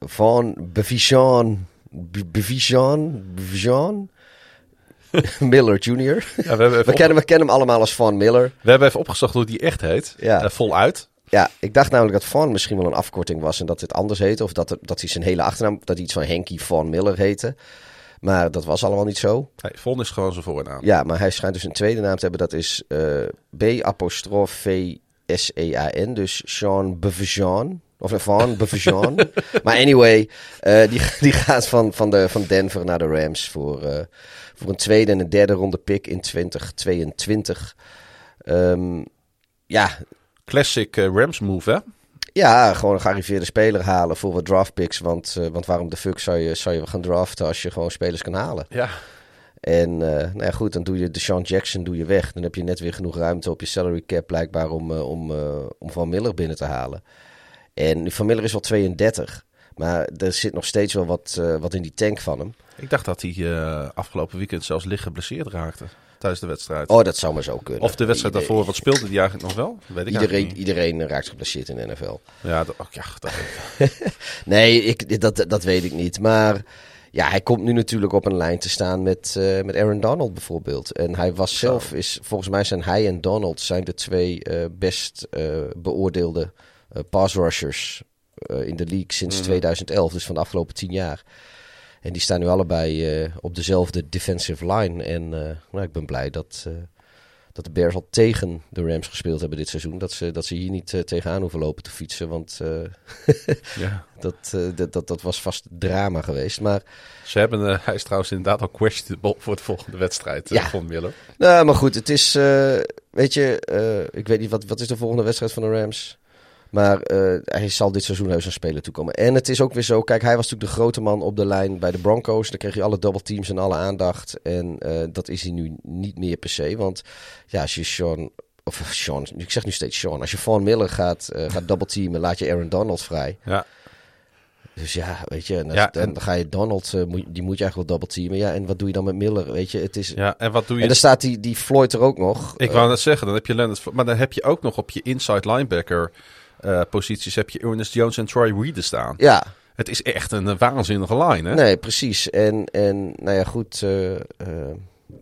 Van Bevijan. Be- Bevijan? Bevijan? Miller Jr. Ja, we, kennen, we kennen hem allemaal als Van Miller. we hebben even opgezocht hoe die echt heet. Ja. Eh, voluit. Ja, ik dacht namelijk dat Van misschien wel een afkorting was en dat het anders heette. Of dat, dat hij zijn hele achternaam, dat hij iets van Henky Van Miller heette. Maar dat was allemaal niet zo. Hey, Von is gewoon zijn voornaam. Ja, maar hij schijnt dus een tweede naam te hebben. Dat is eh, B apostrof V S E A N. Dus Sean Bevejan. Of Van Bevejan. maar anyway, eh, die, die gaat van, van, de, van Denver naar de Rams voor, eh, voor een tweede en een derde ronde pick in 2022. Ehm, ja, Classic eh, Rams move, hè? ja, gewoon een gearriveerde speler halen voor wat draft picks. Want, eh, want waarom de fuck zou je, zou je gaan draften als je gewoon spelers kan halen? Ja. En eh, nou ja, goed, dan doe je Deshaun Jackson doe je weg. Dan heb je net weer genoeg ruimte op je salary cap blijkbaar om, om, om Van Miller binnen te halen. En nu, Van Miller is al 32. Maar er zit nog steeds wel wat, eh, wat in die tank van hem. Ik dacht dat hij eh, afgelopen weekend zelfs licht geblesseerd raakte tijdens de wedstrijd. Oh, dat zou maar zo kunnen. of de wedstrijd Ieder- daarvoor, wat speelde die eigenlijk nog wel? Weet ik Iedereen, iedereen raakt geblesseerd in de NFL. Ja, dat, oh, ja, dat, Nee, ik, dat, dat weet ik niet. Maar ja, hij komt nu natuurlijk op een lijn te staan met, eh, met Aaron Donald bijvoorbeeld. En hij was zelf, is, volgens mij zijn hij en Donald zijn de twee best beoordeelde pass rushers eh, in de league sinds 2011. Dus van de afgelopen tien jaar. En die staan nu allebei eh, op dezelfde defensive line. En eh, nou, ik ben blij dat, dat de Bears al tegen de Rams gespeeld hebben dit seizoen. Dat ze, dat ze hier niet tegenaan hoeven lopen te fietsen. Want ja. dat, dat, dat, dat was vast drama geweest. Maar, Ze hebben, hij is trouwens inderdaad al questionable voor de volgende wedstrijd, Ja. Von Miller. nou, maar goed, het is. weet je, ik weet niet wat, wat is de volgende wedstrijd van de Rams. Maar eh, hij zal dit seizoen heus aan spelen toekomen. En het is ook weer zo. Kijk, hij was natuurlijk de grote man op de lijn bij de Broncos. Dan kreeg hij alle double teams en alle aandacht. En eh, dat is hij nu niet meer per se. Want ja, als je Sean. Of Sean, ik zeg nu steeds Sean. Als je Von Miller gaat, eh, gaat double teamen, laat je Aaron Donald vrij. Ja. Dus ja, weet je, en als- Ja, dan, ga je Donald, eh, moet, die moet je eigenlijk wel double teamen. Ja, en wat doe je dan met Miller? Weet je, het is. ja, en wat doe je? En dan staat die, die Floyd er ook nog. Ik Eh, wou net zeggen, dan heb je Leonard, maar dan heb je ook nog op je inside linebacker eh, posities heb je Ernest Jones en Troy Reader staan. ja, Het is echt een eh, waanzinnige line, hè? nee, precies. En, en nou ja, goed. eh,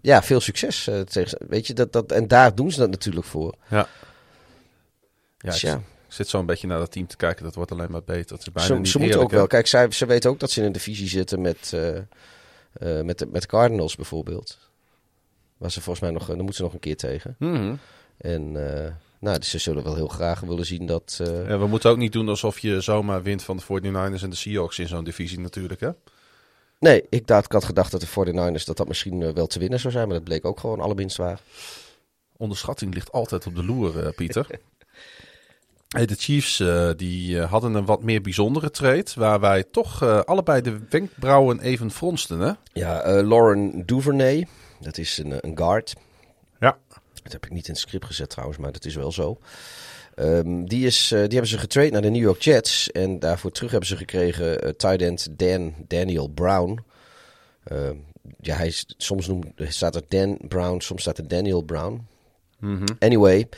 ja, veel succes. tegen, weet je, dat, dat, en daar doen ze dat natuurlijk voor. Ja. Ja, Dus ik, ja. ik zit zo een beetje naar dat team te kijken. Dat wordt alleen maar beter. Dat is bijna Ze, niet ze moeten ook wel. Kijk, zij, ze weten ook dat ze in een divisie zitten met, met, met Cardinals bijvoorbeeld. Waar ze volgens mij nog, daar moeten ze nog een keer tegen. Mhm. En eh, nou, dus ze zullen wel heel graag willen zien dat. eh, En we moeten ook niet doen alsof je zomaar wint van de 49ers en de Seahawks in zo'n divisie natuurlijk. Hè? Nee, ik, dacht, ik had gedacht dat de 49ers dat dat misschien eh, wel te winnen zou zijn. Maar dat bleek ook gewoon allerminst waar. Onderschatting ligt altijd op de loer, eh, Pieter. Hey, de Chiefs die, hadden een wat meer bijzondere trade. Waar wij toch allebei de wenkbrauwen even fronsten. Hè? Ja, Lauren Duvernay. Dat is een, een guard. Ja. Dat heb ik niet in het script gezet trouwens, maar dat is wel zo. Ehm, die, is, eh, die hebben ze getraind naar de New York Jets. En daarvoor terug hebben ze gekregen uh, tight end Dan Daniel Brown. Ehm, ja, hij is, soms noemt, staat er Dan Brown, soms staat er Daniel Brown. Anyway,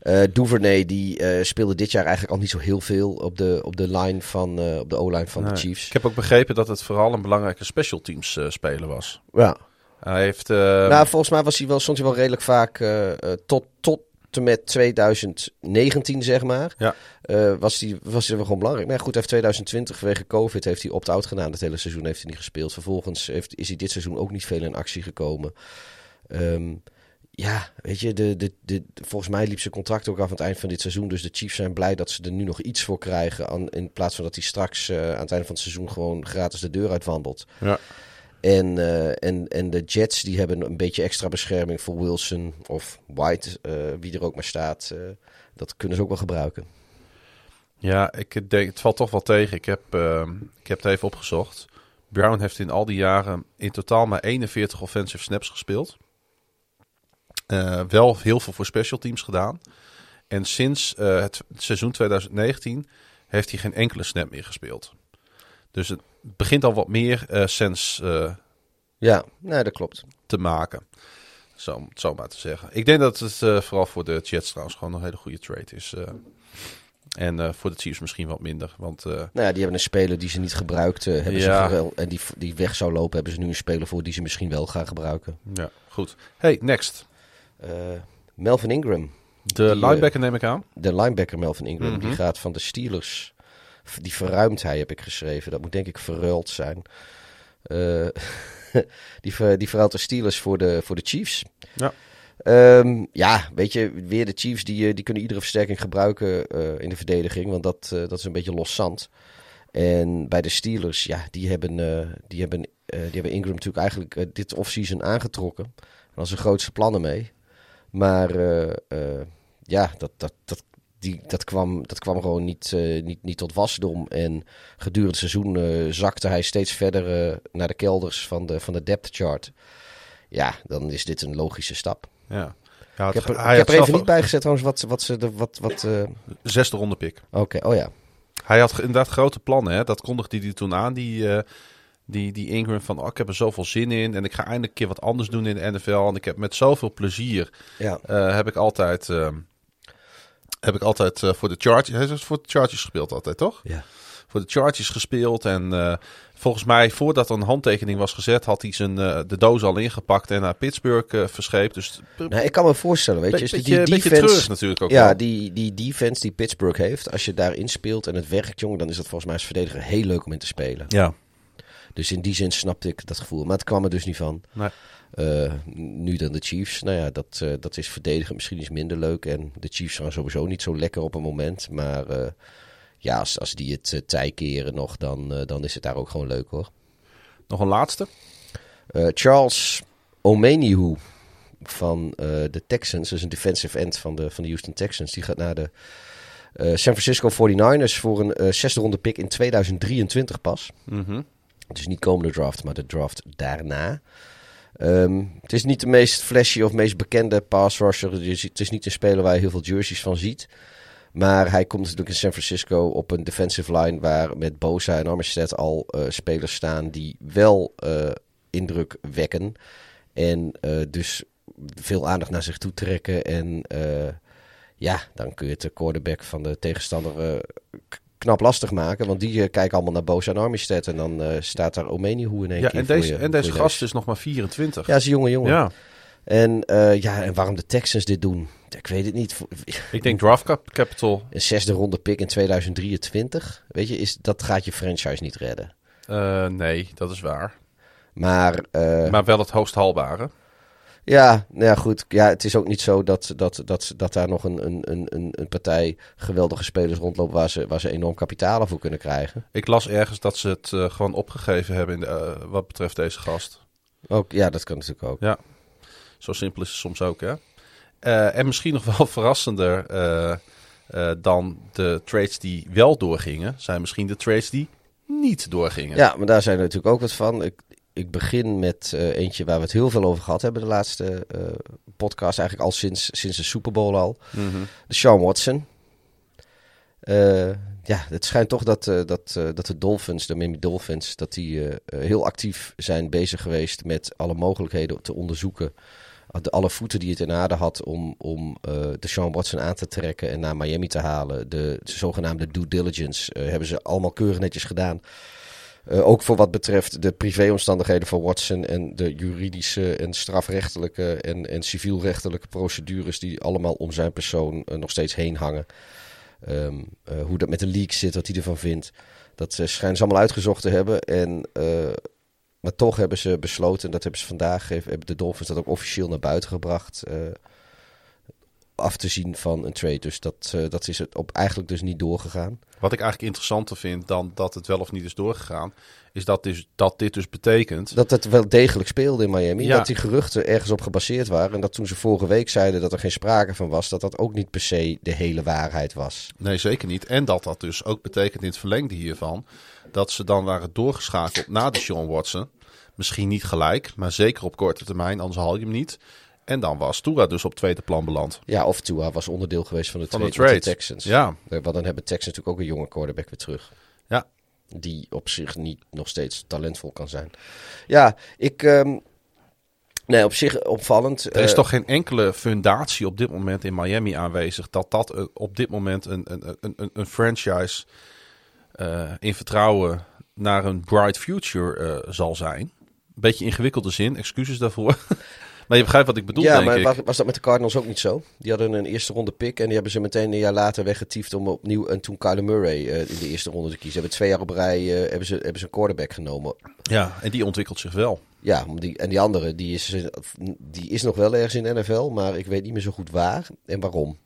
eh, Duvernay die speelde dit jaar eigenlijk al niet zo heel veel op de, op de line van op de O-line van de. Chiefs. Ik heb ook begrepen dat het vooral een belangrijke special teams speler was. Ja. Hij heeft... eh, nou, volgens mij was hij wel, stond hij wel redelijk vaak eh, tot, tot en met 2019, zeg maar. Ja. was, hij, was hij wel gewoon belangrijk. Maar ja, goed, hij heeft 2020 vanwege COVID heeft hij opt-out gedaan. Het hele seizoen heeft hij niet gespeeld. Vervolgens heeft, is hij dit seizoen ook niet veel in actie gekomen. Ehm, ja, weet je, de, de, de, volgens mij liep zijn contract ook af aan het eind van dit seizoen. Dus de Chiefs zijn blij dat ze er nu nog iets voor krijgen. Aan, in plaats van dat hij straks aan het einde van het seizoen gewoon gratis de deur uitwandelt. ja. En, eh, en, en de Jets die hebben een beetje extra bescherming voor Wilson of White, eh, wie er ook maar staat. eh, dat kunnen ze ook wel gebruiken. Ja, ik denk, het valt toch wel tegen. Ik heb, ik heb het even opgezocht. Brown heeft in al die jaren in totaal maar 41 offensive snaps gespeeld. Wel heel veel voor special teams gedaan. En sinds het seizoen 2019 heeft hij geen enkele snap meer gespeeld. Dus het begint al wat meer eh sens eh, Ja, nee, dat klopt. te maken. Zo, om het zo maar te zeggen. Ik denk dat het eh, vooral voor de Jets trouwens gewoon een hele goede trade is. en voor de Chiefs misschien wat minder. Want Nou ja, die hebben een speler die ze niet gebruikt hebben. Ja. Ze en die, die weg zou lopen, hebben ze nu een speler voor die ze misschien wel gaan gebruiken. ja, goed. Hey, next. Melvin Ingram, De Die, linebacker neem ik aan. de linebacker Melvin Ingram, Mhm. die gaat van de Steelers. Die verruimt hij, heb ik geschreven. Dat moet denk ik verruild zijn. Eh, die, ver, die verruilt de Steelers voor de, voor de Chiefs. Ja. Ehm, ja, weet je, weer de Chiefs die, eh, die kunnen iedere versterking gebruiken eh, in de verdediging. Want dat, dat is een beetje los zand. En bij de Steelers, ja, die hebben, die hebben, die hebben Ingram natuurlijk eigenlijk dit offseason aangetrokken. Daar was zijn grootste plannen mee. Maar ja, dat, dat, dat, die, dat, kwam, dat kwam gewoon niet, eh, niet, niet tot wasdom. En gedurende het seizoen eh, zakte hij steeds verder eh, naar de kelders van de, van de depth chart. Ja, dan is dit een logische stap. Ja. Ja, Ik heb er, hij ik heb er even niet bij gezet trouwens wat, wat ze... De, wat, wat, Zesde ronde pick. Oké, oh ja. Hij had inderdaad grote plannen. Hè? Dat kondigde hij toen aan, die, die, die Ingram. Van, oh, ik heb er zoveel zin in. En ik ga eindelijk een keer wat anders doen in de NFL. En ik heb met zoveel plezier... ja. heb ik altijd... heb ik altijd eh, voor de Chargers... Hij heeft voor de Chargers gespeeld altijd, toch? Ja. Voor de Chargers gespeeld. En eh, volgens mij, voordat er een handtekening was gezet... had hij zijn, eh, de doos al ingepakt en naar Pittsburgh eh, verscheept. Dus Nou, ik kan me voorstellen, weet je, Beetje- als die, beetje defense, treurig natuurlijk ook ja, wel. die, die defense die Pittsburgh heeft, als je daarin speelt en het werkt, jongen, dan is dat volgens mij als verdediger heel leuk om in te spelen. ja. Dus in die zin snapte ik dat gevoel. Maar het kwam er dus niet van. Nee. Eh, nu dan de Chiefs. Nou ja, dat, eh, dat is verdedigen misschien iets minder leuk. En de Chiefs gaan sowieso niet zo lekker op een moment. Maar eh, ja, als, als die het tij keren nog, dan, dan is het daar ook gewoon leuk hoor. Nog een laatste. Charles Omenihu van de Texans. Dus een defensive end van de, van de Houston Texans. Die gaat naar de San Francisco 49ers voor een zesde ronde pick in 2023 pas. Mhm. Dus niet komende draft, maar de draft daarna. Ehm, het is niet de meest flashy of meest bekende pass rusher. Het is niet een speler waar je heel veel jerseys van ziet. Maar hij komt natuurlijk in San Francisco op een defensive line waar met Bosa en Armstead al eh, spelers staan die wel eh, indruk wekken. En eh, dus veel aandacht naar zich toe trekken. En ja, dan kun je het de quarterback van de tegenstander knap lastig maken. Want die eh, kijken allemaal naar Bosa en Armstead. En dan eh, staat daar Omenihu in één Ja, keer en deze, je- en deze gast is nog maar 24. Ja, is een jonge jongen. ja. En, eh, ja, en waarom de Texans dit doen, ik weet het niet. Ik denk draft cap- capital. Een zesde ronde pick in 2023, weet je, is, dat gaat je franchise niet redden. nee, dat is waar. Maar, Maar wel het hoogst haalbare. Ja, nou ja, goed. Ja, het is ook niet zo dat, dat, dat, dat daar nog een, een, een, een- partij geweldige spelers rondlopen waar ze, waar ze enorm kapitaal voor kunnen krijgen. Ik las ergens dat ze het eh, gewoon opgegeven hebben in de, eh, wat betreft deze gast. Ook, ja, dat kan natuurlijk ook. Ja, zo simpel is het soms ook, hè. Eh, en misschien nog wel verrassender dan de trades die wel doorgingen, zijn misschien de trades die niet doorgingen. Ja, maar daar zijn er natuurlijk ook wat van. Ik, ik begin met eh, eentje waar we het heel veel over gehad hebben de laatste eh, podcast. Eigenlijk al sinds, sinds de Super Bowl al. Mhm. De Sean Watson. Eh, ja, het schijnt toch dat, dat, dat de Dolphins, de Miami Dolphins, dat die heel actief zijn bezig geweest met alle mogelijkheden te onderzoeken. Uh, De, alle voeten die het in aarde had om, om de Sean Watson aan te trekken en naar Miami te halen. De, zogenaamde due diligence hebben ze allemaal keurig netjes gedaan. Eh, ook voor wat betreft de privéomstandigheden van Watson en de juridische en strafrechtelijke en, en civielrechtelijke procedures die allemaal om zijn persoon eh, nog steeds heen hangen. Ehm, eh, hoe dat met de leak zit, wat hij ervan vindt. Dat schijnen ze allemaal uitgezocht te hebben. En, maar toch hebben ze besloten, en dat hebben ze vandaag, hebben de Dolphins dat ook officieel naar buiten gebracht. af te zien van een trade. Dus dat, dat is het op eigenlijk dus niet doorgegaan. Wat ik eigenlijk interessanter vind dan dat het wel of niet is doorgegaan, is dat, dus, dat dit dus betekent. Dat het wel degelijk speelde in Miami. Ja. Dat die geruchten ergens op gebaseerd waren. En dat toen ze vorige week zeiden dat er geen sprake van was, dat dat ook niet per se de hele waarheid was. Nee, zeker niet. En dat dat dus ook betekent in het verlengde hiervan, dat ze dan waren doorgeschakeld na de Sean Watson. Misschien niet gelijk, maar zeker op korte termijn, anders haal je hem niet. En dan was Tua dus op tweede plan beland. Ja, of Tua was onderdeel geweest van de, Van de trade, Texans. Ja. Eh, Want dan hebben Texans natuurlijk ook een jonge quarterback weer terug. Ja. Die op zich niet nog steeds talentvol kan zijn. Ja, ik... ehm, nee, op zich opvallend. Er is Eh, toch geen enkele fundatie op dit moment in Miami aanwezig dat dat eh, op dit moment een, een, een, een, een franchise in vertrouwen naar een bright future zal zijn. Beetje ingewikkelde zin, excuses daarvoor. maar je begrijpt wat ik bedoel, ja, denk maar ik. was, was dat met de Cardinals ook niet zo? Die hadden een eerste ronde pick en die hebben ze meteen een jaar later weggetiefd om opnieuw en toen Kyler Murray eh, in de eerste ronde te kiezen. Hebben twee jaar op rij eh, hebben, ze, hebben ze een quarterback genomen. Ja, en die ontwikkelt zich wel. Ja, die, en die andere, die is, die is nog wel ergens in de NFL, maar ik weet niet meer zo goed waar en waarom.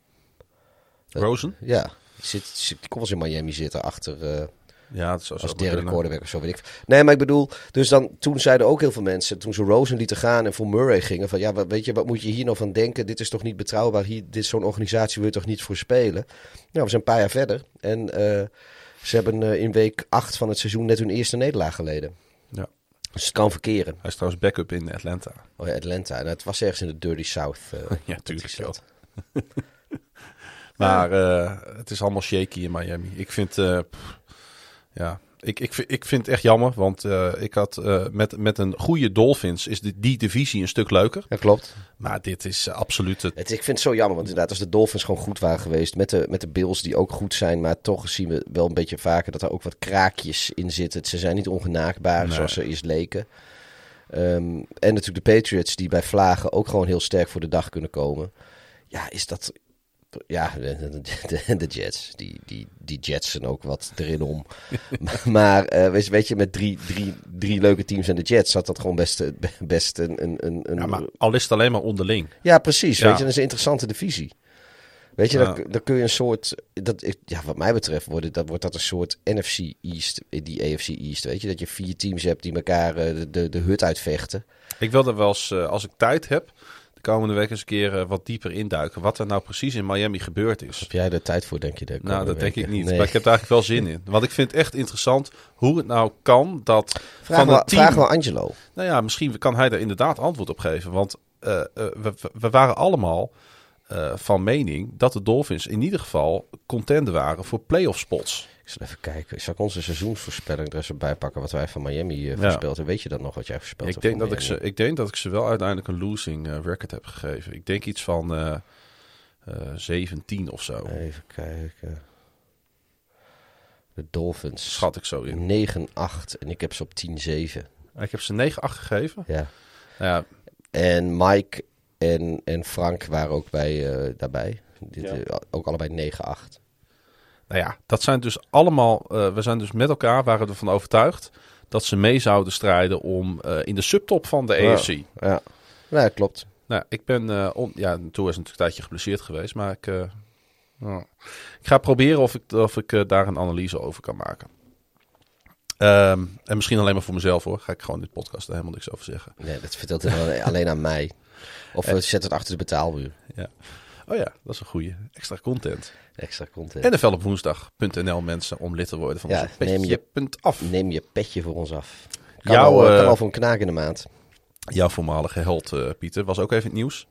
Rosen? Ja, die, zit, die komt wel in Miami zitten achter eh, Ja, dat zou zo als derde quarterback of zo, weet ik. Nee, maar ik bedoel, dus dan, toen zeiden ook heel veel mensen, toen ze Rosen lieten gaan en voor Murray gingen, van ja, wat, weet je, wat moet je hier nou van denken? Dit is toch niet betrouwbaar? Hier, dit zo'n organisatie wil je toch niet voor spelen? Nou, we zijn een paar jaar verder en eh, ze hebben eh, in week 8 van het seizoen net hun eerste nederlaag geleden. Ja. Dus het kan verkeren. Hij is trouwens backup in Atlanta. Oh ja, Atlanta. En het was ergens in de Dirty South. eh, Ja, tuurlijk, stad. Maar het is allemaal shaky in Miami. Ik vind, pff, ja, ik, ik, vind- ik vind het echt jammer. Want eh, ik had eh, met, met een goede Dolphins is die, die divisie een stuk leuker. Ja, klopt. Maar dit is eh, absoluut het. Het, ik vind het zo jammer, want inderdaad, als de Dolphins gewoon goed waren geweest, met de, met de Bills die ook goed zijn, maar toch zien we wel een beetje vaker dat er ook wat kraakjes in zitten. Ze zijn niet ongenaakbaar, Nee. zoals ze eerst leken. Ehm, en natuurlijk de Patriots, die bij vlagen ook gewoon heel sterk voor de dag kunnen komen. Ja, is dat... Ja, de, de, de Jets. Die, die, die Jetsen ook wat erin om. maar eh, weet, je- weet je, met drie, drie, drie leuke teams en de Jets had dat gewoon best, eh, best een... een, een, Ja, maar al is het alleen maar onderling. ja, precies. Ja. Weet je, dat is een interessante divisie. Weet je, Ja. dan, dan kun je een soort. Dat, ja, wat mij betreft wordt, dat, wordt dat een soort NFC East, eh, die AFC East. Weet je, dat je vier teams hebt die elkaar de, de, de hut uitvechten. Ik wil er wel eens, als ik tijd heb, komende week eens een keer eh, wat dieper induiken. Wat er nou precies in Miami gebeurd is. Heb jij er tijd voor, denk je? De Nou, dat denk ik niet. Nee. Maar ik heb er eigenlijk wel zin in. Want ik vind het echt interessant hoe het nou kan dat Vraag, van wel, team... vraag wel Angelo. Nou ja, misschien kan hij daar inderdaad antwoord op geven. Want eh, eh, we, we waren allemaal van mening dat de Dolphins in ieder geval contender waren voor playoff spots. Ik zal even kijken. Zal ik onze seizoensvoorspelling er eens bij pakken wat wij van Miami eh, voorspeld hebben? Weet je dat nog wat jij voorspeld Ik hebt denk, dat ik, ze, ik denk dat ik ze wel uiteindelijk een losing eh, record heb gegeven. Ik denk iets van eh eh 17 of zo. Even kijken. De Dolphins. Schat ik zo in. 9-8 en ik heb ze op 10-7. Ik heb ze 9-8 gegeven. Ja. Nou ja, En Mike en, en Frank waren ook bij, eh, daarbij. Dit, ook allebei 9-8. Nou ja, dat zijn dus allemaal. eh, we zijn dus met elkaar waren ervan overtuigd dat ze mee zouden strijden om eh, in de subtop van de AFC. Ja, ja klopt. Nou, ik ben. eh on, ja, toen is natuurlijk een tijdje geblesseerd geweest, maar ik. eh, nou, ik ga proberen of ik, of ik daar een analyse over kan maken. Ehm, en misschien alleen maar voor mezelf hoor. Ga ik gewoon in dit podcast er helemaal niks over zeggen. Nee, dat vertelt hij alleen aan mij. Of we zetten het achter de betaalmuur. Oh ja, dat is een goede. Extra content. Extra content. NFL op woensdag.nl mensen om lid te worden van Ja, onze neem je- petje.af. Neem je petje voor ons af. Kan, Jouw, al, kan eh, al voor een knaak in de maand. Jouw voormalige held, eh, Pieter, was ook even het nieuws.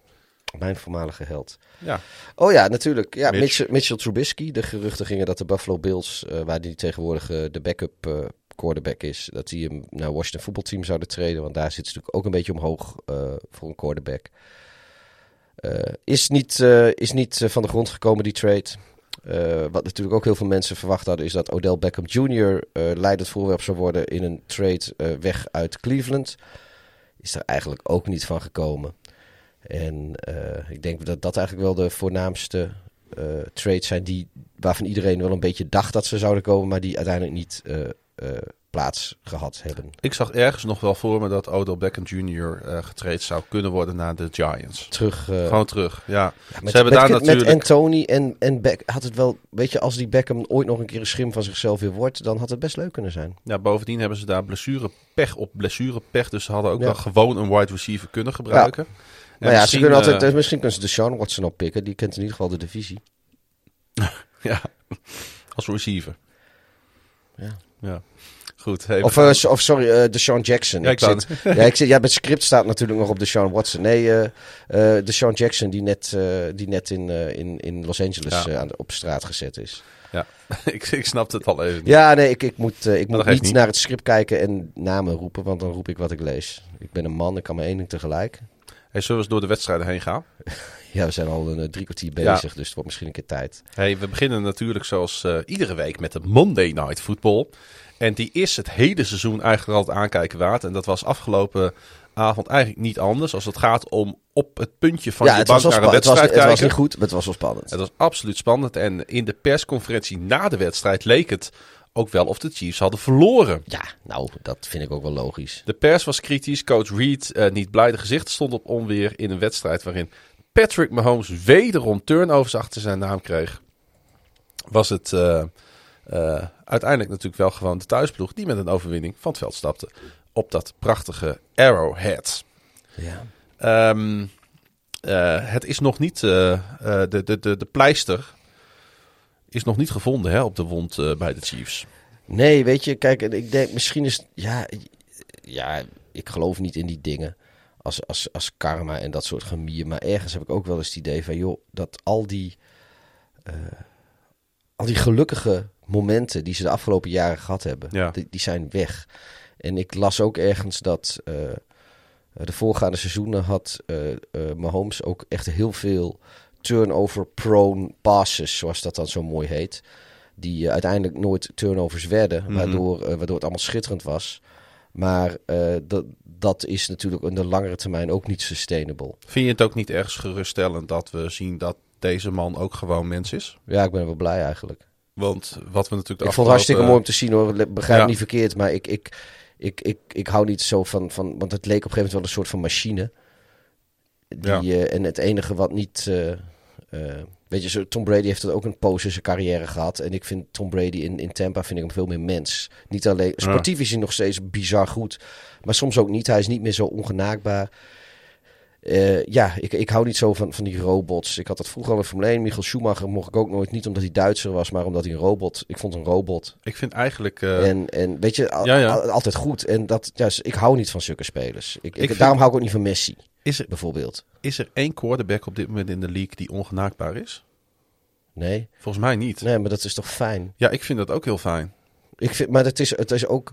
Mijn voormalige held. Ja, Oh ja, natuurlijk. Ja, Mitch. Mitchell, Mitchell Trubisky. De geruchten gingen dat de Buffalo Bills, eh, waar die tegenwoordig de backup quarterback is, dat die hem naar Washington voetbalteam zouden treden. Want daar zit ze natuurlijk ook een beetje omhoog voor een quarterback. Is niet, is niet van de grond gekomen, die trade. Eh, wat natuurlijk ook heel veel mensen verwacht hadden, is dat Odell Beckham Jr. eh leidend voorwerp zou worden in een trade eh, weg uit Cleveland. Is er eigenlijk ook niet van gekomen. En ik denk dat dat eigenlijk wel de voornaamste trades zijn die, waarvan iedereen wel een beetje dacht dat ze zouden komen, maar die uiteindelijk niet plaats gehad hebben. ik zag ergens nog wel voor me dat Odell Beckham Jr. eh getraind zou kunnen worden naar de Giants. Terug. eh, Gewoon terug, ja. ja, met, Ze hebben met, daar met natuurlijk... Anthony en, en Beck had het wel, weet je, als die Beckham ooit nog een keer een schim van zichzelf weer wordt, dan had het best leuk kunnen zijn. Ja, bovendien hebben ze daar blessurepech op blessurepech. Dus ze hadden ook Ja. wel gewoon een wide receiver kunnen gebruiken. En Maar ja, ze misschien, kunnen altijd, eh, eh, misschien kunnen ze de Sean Watson oppikken, die kent in ieder geval de divisie. ja, als receiver. Ja. Ja. Goed. Hey, Of, eh, of sorry, eh de Sean Jackson. Ja, ik zit, ja, ik zit, ja, het script staat natuurlijk nog op de Sean Watson. Nee, eh, de Sean Jackson die net, die net in, in, in Los Angeles Ja. aan de, op straat gezet is. ja, ik, ik snapte het al even niet. Ja, nee, ik, ik moet, ik moet niet, niet. naar het script kijken en namen roepen, want dan roep ik wat ik lees. Ik ben een man, ik kan maar één ding tegelijk. Hey, zullen we eens door de wedstrijden heen gaan? Ja, we zijn al een eh, drie kwartier Ja. bezig, dus het wordt misschien een keer tijd. Hey, we beginnen natuurlijk zoals eh, iedere week met de Monday Night Football. En die is het hele seizoen eigenlijk altijd aankijken waard. En dat was afgelopen avond eigenlijk niet anders. Als het gaat om op het puntje van ja, je het bank naar een het, was, het was niet goed, maar het was wel spannend. Het was absoluut spannend. En in de persconferentie na de wedstrijd leek het ook wel of de Chiefs hadden verloren. Ja, nou, dat vind ik ook wel logisch. De pers was kritisch. Coach Reed eh, niet blij. De gezicht stond op onweer in een wedstrijd waarin Patrick Mahomes wederom turnovers achter zijn naam kreeg. Was het eh, eh, uiteindelijk natuurlijk wel gewoon de thuisploeg die met een overwinning van het veld stapte op dat prachtige Arrowhead. Ja. Ehm, eh, het is nog niet, de, de, de, de pleister is nog niet gevonden hè, op de wond bij de Chiefs. Nee, weet je, kijk, ik denk misschien is. Ja, ja, ik geloof niet in die dingen. Als, als, als karma en dat soort gemier. Maar ergens heb ik ook wel eens het idee van, joh, dat al die. eh, al die gelukkige momenten die ze de afgelopen jaren gehad hebben, Ja. die, die zijn weg. En ik las ook ergens dat. eh, de voorgaande seizoenen had eh, Mahomes ook echt heel veel turnover-prone passes, zoals dat dan zo mooi heet. Die uiteindelijk nooit turnovers werden, Mhm. waardoor, waardoor het allemaal schitterend was. Maar dat, dat is natuurlijk in de langere termijn ook niet sustainable. Vind je het ook niet ergens geruststellend dat we zien dat deze man ook gewoon mens is? Ja, ik ben wel blij eigenlijk. Want wat we natuurlijk de ik vond het hartstikke mooi om te zien hoor. Begrijp Ja. niet verkeerd, maar ik, ik, ik, ik, ik hou niet zo van, van. Want het leek op een gegeven moment wel een soort van machine. Die, eh, en het enige wat niet. eh, eh, weet je, zo, Tom Brady heeft het ook een poos in zijn carrière gehad. En ik vind Tom Brady in, in Tampa vind ik hem veel meer mens. Niet alleen. Sportief is hij nog steeds bizar goed. Maar soms ook niet. Hij is niet meer zo ongenaakbaar. Eh, ja, ik, ik hou niet zo van, van die robots. Ik had dat vroeger al in Formule 1. Michael Schumacher mocht ik ook nooit. Niet omdat hij Duitser was, maar omdat hij een robot... Ik vond een robot. Ik vind eigenlijk... eh, En, en weet je, al- Ja, ja. al- altijd goed. En dat, ja, ik hou niet van zulke spelers. Ik, ik, Ik vind- Daarom hou ik ook niet van Messi, is, er, bijvoorbeeld. is er één quarterback op dit moment in de league die ongenaakbaar is? Nee, Volgens mij niet. nee, maar dat is toch fijn. Ja, ik vind dat ook heel fijn. Ik vind, maar het is, het is ook...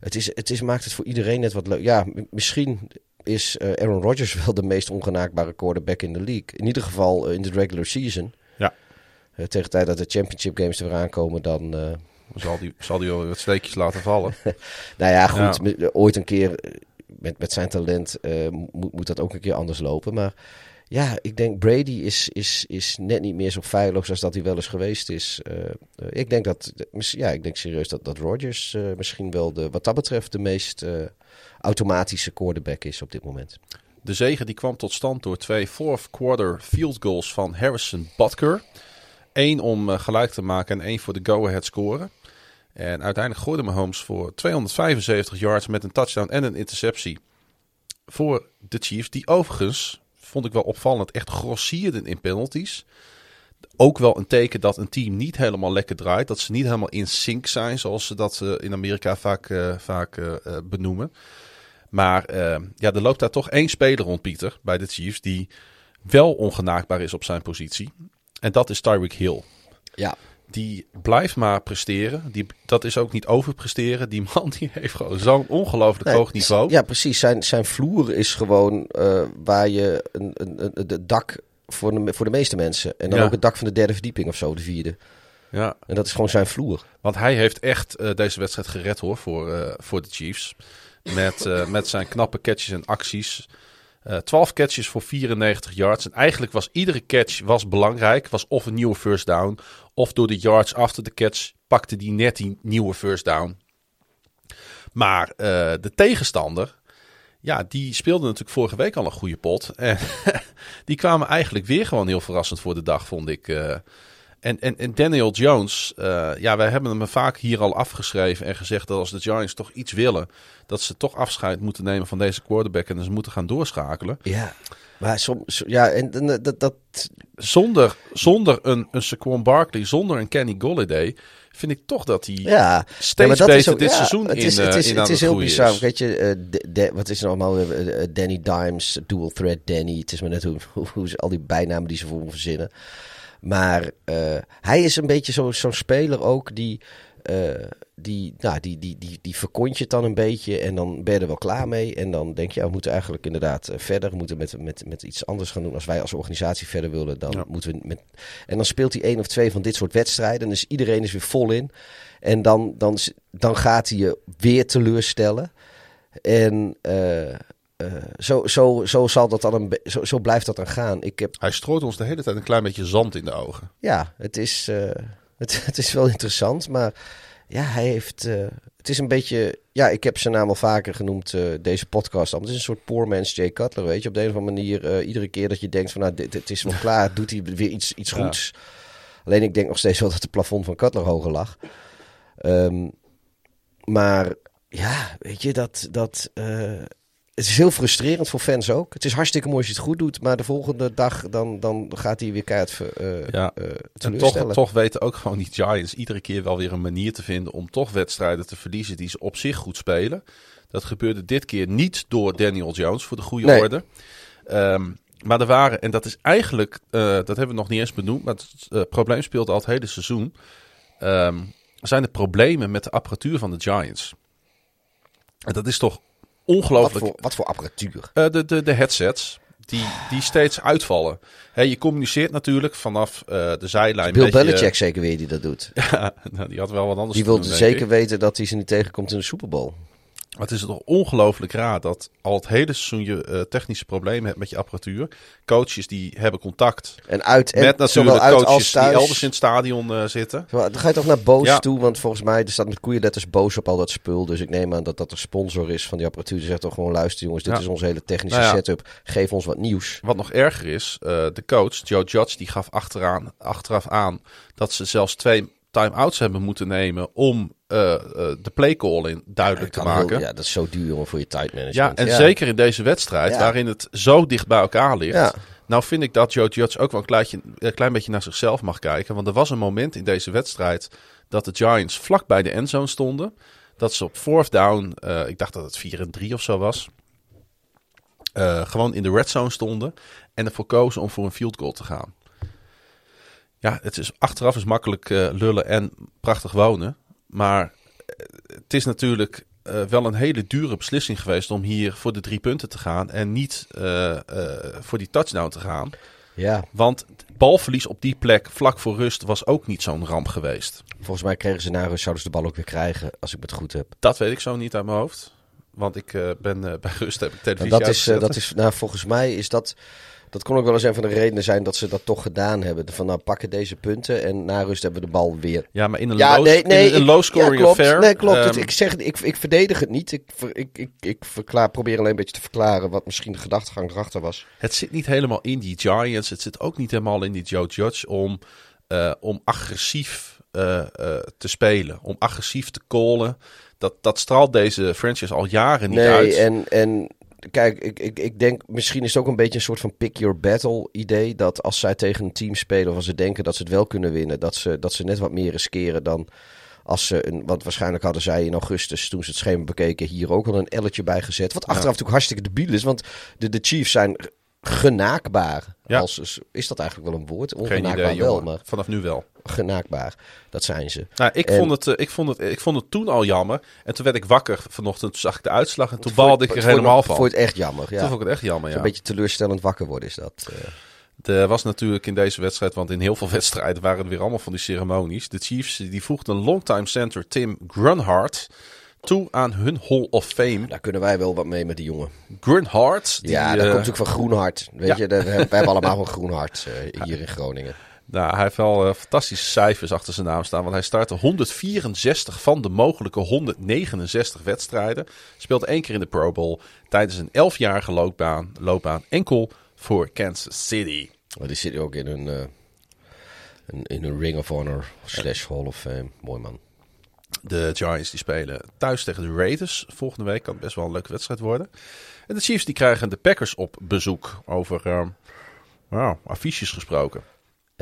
Het, is, het is, maakt het voor iedereen net wat leuk. Ja, misschien is eh, Aaron Rodgers wel de meest ongenaakbare quarterback in de league. In ieder geval eh, in de regular season. Ja. Eh, tegen de tijd dat de championship games er weer aankomen, dan... Zal die, zal die wel wat steekjes laten vallen. Nou ja, goed. Ja. Ooit een keer. Met, met zijn talent eh, moet, moet dat ook een keer anders lopen. Maar ja, ik denk Brady is, is, is net niet meer zo feilloos als dat hij wel eens geweest is. Eh, eh, ik denk dat, ja, ik denk serieus dat, dat Rodgers misschien wel de, wat dat betreft de meest automatische quarterback is op dit moment. De zege die kwam tot stand door twee fourth quarter field goals van Harrison Butker. Eén om gelijk te maken en één voor de go-ahead scoren. En uiteindelijk gooide Mahomes voor 275 yards met een touchdown en een interceptie voor de Chiefs. Die overigens, vond ik wel opvallend, echt grossierden in penalties. Ook wel een teken dat een team niet helemaal lekker draait. Dat ze niet helemaal in sync zijn, zoals ze dat eh, in Amerika vaak, eh, vaak eh, benoemen. Maar ja, er loopt daar toch één speler rond, Pieter, bij de Chiefs, die wel ongenaakbaar is op zijn positie. En dat is Tyreek Hill. Ja, Die blijft maar presteren. Die, dat is ook niet overpresteren. Die man die heeft gewoon zo'n ongelooflijk hoog niveau. Ja, precies. Zijn, zijn vloer is gewoon eh, waar je een, een, een, het dak voor de, voor de meeste mensen. En dan Ja. ook het dak van de derde verdieping of zo, de vierde. Ja, En dat is gewoon zijn vloer. want hij heeft echt eh, deze wedstrijd gered hoor voor, eh, voor de Chiefs. Met, met zijn knappe catches en acties. Eh 12 catches voor 94 yards. En eigenlijk was iedere catch was belangrijk. Was of een nieuwe first down. Of door de yards after de catch pakte die net die nieuwe first down. Maar eh, de tegenstander, ja, die speelde natuurlijk vorige week al een goede pot. En die kwamen eigenlijk weer gewoon heel verrassend voor de dag, vond ik. eh. En, en, en Daniel Jones, eh, ja, wij hebben hem vaak hier al afgeschreven en gezegd dat als de Giants toch iets willen, dat ze toch afscheid moeten nemen van deze quarterback en ze moeten gaan doorschakelen. Ja. Maar soms, ja, en en dat, dat, Zonder, zonder een, een Saquon Barkley, zonder een Kenny Golladay, vind ik toch dat hij ja. steeds Ja, maar dat beter is ook- dit ja, seizoen het in, is, het eh, is, in het is het heel groeien bizar. is. Weet je, eh, de- de- wat is nou allemaal? eh, eh, Danny Dimes, Dual Threat Danny. Het is maar net hoe, hoe, hoe ze al die bijnamen die ze voor hem verzinnen. Maar eh, hij is een beetje zo- zo'n speler ook die, eh, die, nou, die, die, die, die verkont je het dan een beetje en dan ben je er wel klaar mee. En dan denk je, ja, we moeten eigenlijk inderdaad eh, verder. We moeten met, met, met iets anders gaan doen. Als wij als organisatie verder willen, dan Ja. moeten we met... En dan speelt hij één of twee van dit soort wedstrijden. En dus iedereen is weer vol in. En dan, dan, dan gaat hij je weer teleurstellen. En eh, zo, zo, zo, zal dat dan een zo, zo blijft dat dan gaan. Ik heb, Hij strooit ons de hele tijd een klein beetje zand in de ogen. ja, het is, eh, het, het is wel interessant, maar ja, hij heeft. eh, het is een beetje. Ja, ik heb zijn naam al vaker genoemd, deze podcast. al. Het is een soort poor man's Jay Cutler, weet je. Op de een of andere manier, iedere keer dat je denkt van, nou, dit, het is wel klaar, doet hij weer iets, iets Ja. goeds. Alleen ik denk nog steeds wel dat het plafond van Cutler hoger lag. Ehm, maar ja, weet je, dat. dat het is heel frustrerend voor fans ook. Het is hartstikke mooi als je het goed doet, maar de volgende dag dan, dan gaat hij weer keihard Ja. eh, En toch, toch weten ook gewoon die Giants iedere keer wel weer een manier te vinden om toch wedstrijden te verliezen die ze op zich goed spelen. Dat gebeurde dit keer niet door Daniel Jones voor de goede Nee. orde. Ehm, maar er waren, en dat is eigenlijk, eh, dat hebben we nog niet eens benoemd, maar het probleem speelt al het hele seizoen. Ehm, zijn de problemen met de apparatuur van de Giants. En dat is toch wat, ongelooflijk. voor, wat voor apparatuur. Eh, de, de, de headsets. Die, die steeds uitvallen. Hè, je communiceert natuurlijk vanaf eh, de zijlijn. Bill je- Belichick zeker weer die dat doet. Ja, nou, die had wel wat anders Die te wil doen, denk zeker weten dat hij ze niet tegenkomt in de Super Bowl. Het is toch ongelooflijk raar dat al het hele seizoen je eh, technische problemen hebt met je apparatuur. Coaches die hebben contact En uit en met natuurlijk uit coaches die elders in het stadion eh, zitten. Dan ga je toch naar Boos Ja. toe, want volgens mij er staat met koeienletters Boos op al dat spul. Dus ik neem aan dat dat de sponsor is van die apparatuur. Die zegt toch gewoon luister jongens, dit Ja. is onze hele technische Nou ja. setup. Geef ons wat nieuws. Wat nog erger is, eh, de coach Joe Judge die gaf achteraan, achteraf aan dat ze zelfs twee time-outs hebben moeten nemen om eh, eh, de play call in duidelijk te heel- maken. ja, dat is zo duur voor je tight Ja, en zeker in deze wedstrijd, Ja. waarin het zo dicht bij elkaar ligt. Ja. Nou vind ik dat Joe Judge ook wel een, kleintje, een klein beetje naar zichzelf mag kijken. Want er was een moment in deze wedstrijd dat de Giants vlak bij de endzone stonden. Dat ze op fourth down, eh, ik dacht dat het 4 en 3 of zo was. gewoon in de red zone stonden. En ervoor kozen om voor een field goal te gaan. Ja, het is, achteraf is makkelijk eh, lullen en prachtig wonen. Maar eh, het is natuurlijk eh, wel een hele dure beslissing geweest om hier voor de drie punten te gaan. En niet voor die touchdown te gaan. Ja, Want balverlies op die plek vlak voor rust was ook niet zo'n ramp geweest. volgens mij kregen ze na rust, zouden ze de bal ook weer krijgen, als ik het goed heb. Dat weet ik zo niet uit mijn hoofd. Want ik ben bij rust heb ik televisie dat is, dat is, nou, volgens mij is dat. Dat kon ook wel eens een van de redenen zijn dat ze dat toch gedaan hebben. Van nou, pakken deze punten en na rust hebben we de bal weer. Ja, maar in een Ja, low, nee, nee. in een ik- low-scoring ja, klopt. affair... Nee, klopt. Het- ehm, ik, zeg, ik, ik verdedig het niet. Ik, ik, ik, ik verklaar, probeer alleen een beetje te verklaren wat misschien de gedachtegang erachter was. Het zit niet helemaal in die Giants. Het zit ook niet helemaal in die Joe Judge om, eh, om agressief eh, eh, te spelen. Om agressief te callen. Dat, dat straalt deze franchise al jaren niet nee, uit. en, en kijk, ik, ik, ik denk misschien is het ook een beetje een soort van pick your battle idee. Dat als zij tegen een team spelen of als ze denken dat ze het wel kunnen winnen, dat ze, dat ze net wat meer riskeren dan als ze een, want waarschijnlijk hadden zij in augustus, toen ze het schema bekeken, hier ook al een elletje bij gezet. Wat achteraf natuurlijk hartstikke debiel is, want de, de Chiefs zijn genaakbaar. Ja. Als, is dat eigenlijk wel een woord? Ongenaakbaar idee, wel, maar Vanaf nu wel. Genaakbaar. Dat zijn ze. Nou, ik, En- vond het, eh, ik, vond het, ik vond het toen al jammer. En toen werd ik wakker vanochtend. Toen zag ik de uitslag. En toen Vond- balde ik er vond- helemaal van. Vond je het echt jammer, ja. Toen vond ik het echt jammer, ja. Een beetje teleurstellend wakker worden is dat. eh. Er was natuurlijk in deze wedstrijd, want in heel veel wedstrijden waren er weer allemaal van die ceremonies. De Chiefs die voegden longtime center Tim Grunhard toe aan hun Hall of Fame. Daar kunnen wij wel wat mee met die jongen. Grunhard, die, ja, dat eh, komt natuurlijk van Groenhart. Weet ja. je, we hebben, allemaal een Groenhart hier in Groningen. Nou, hij heeft wel eh, fantastische cijfers achter zijn naam staan. Want hij startte 164 van de mogelijke 169 wedstrijden. Speelde één keer in de Pro Bowl tijdens een 11-jarige loopbaan, loopbaan enkel voor Kansas City. Maar die zit ook in een, eh, een, in een Ring of Honor slash Hall of Fame. Mooi man. De Giants die spelen thuis tegen de Raiders volgende week. Kan best wel een leuke wedstrijd worden. En de Chiefs die krijgen de Packers op bezoek. Over uh, nou, affiches gesproken.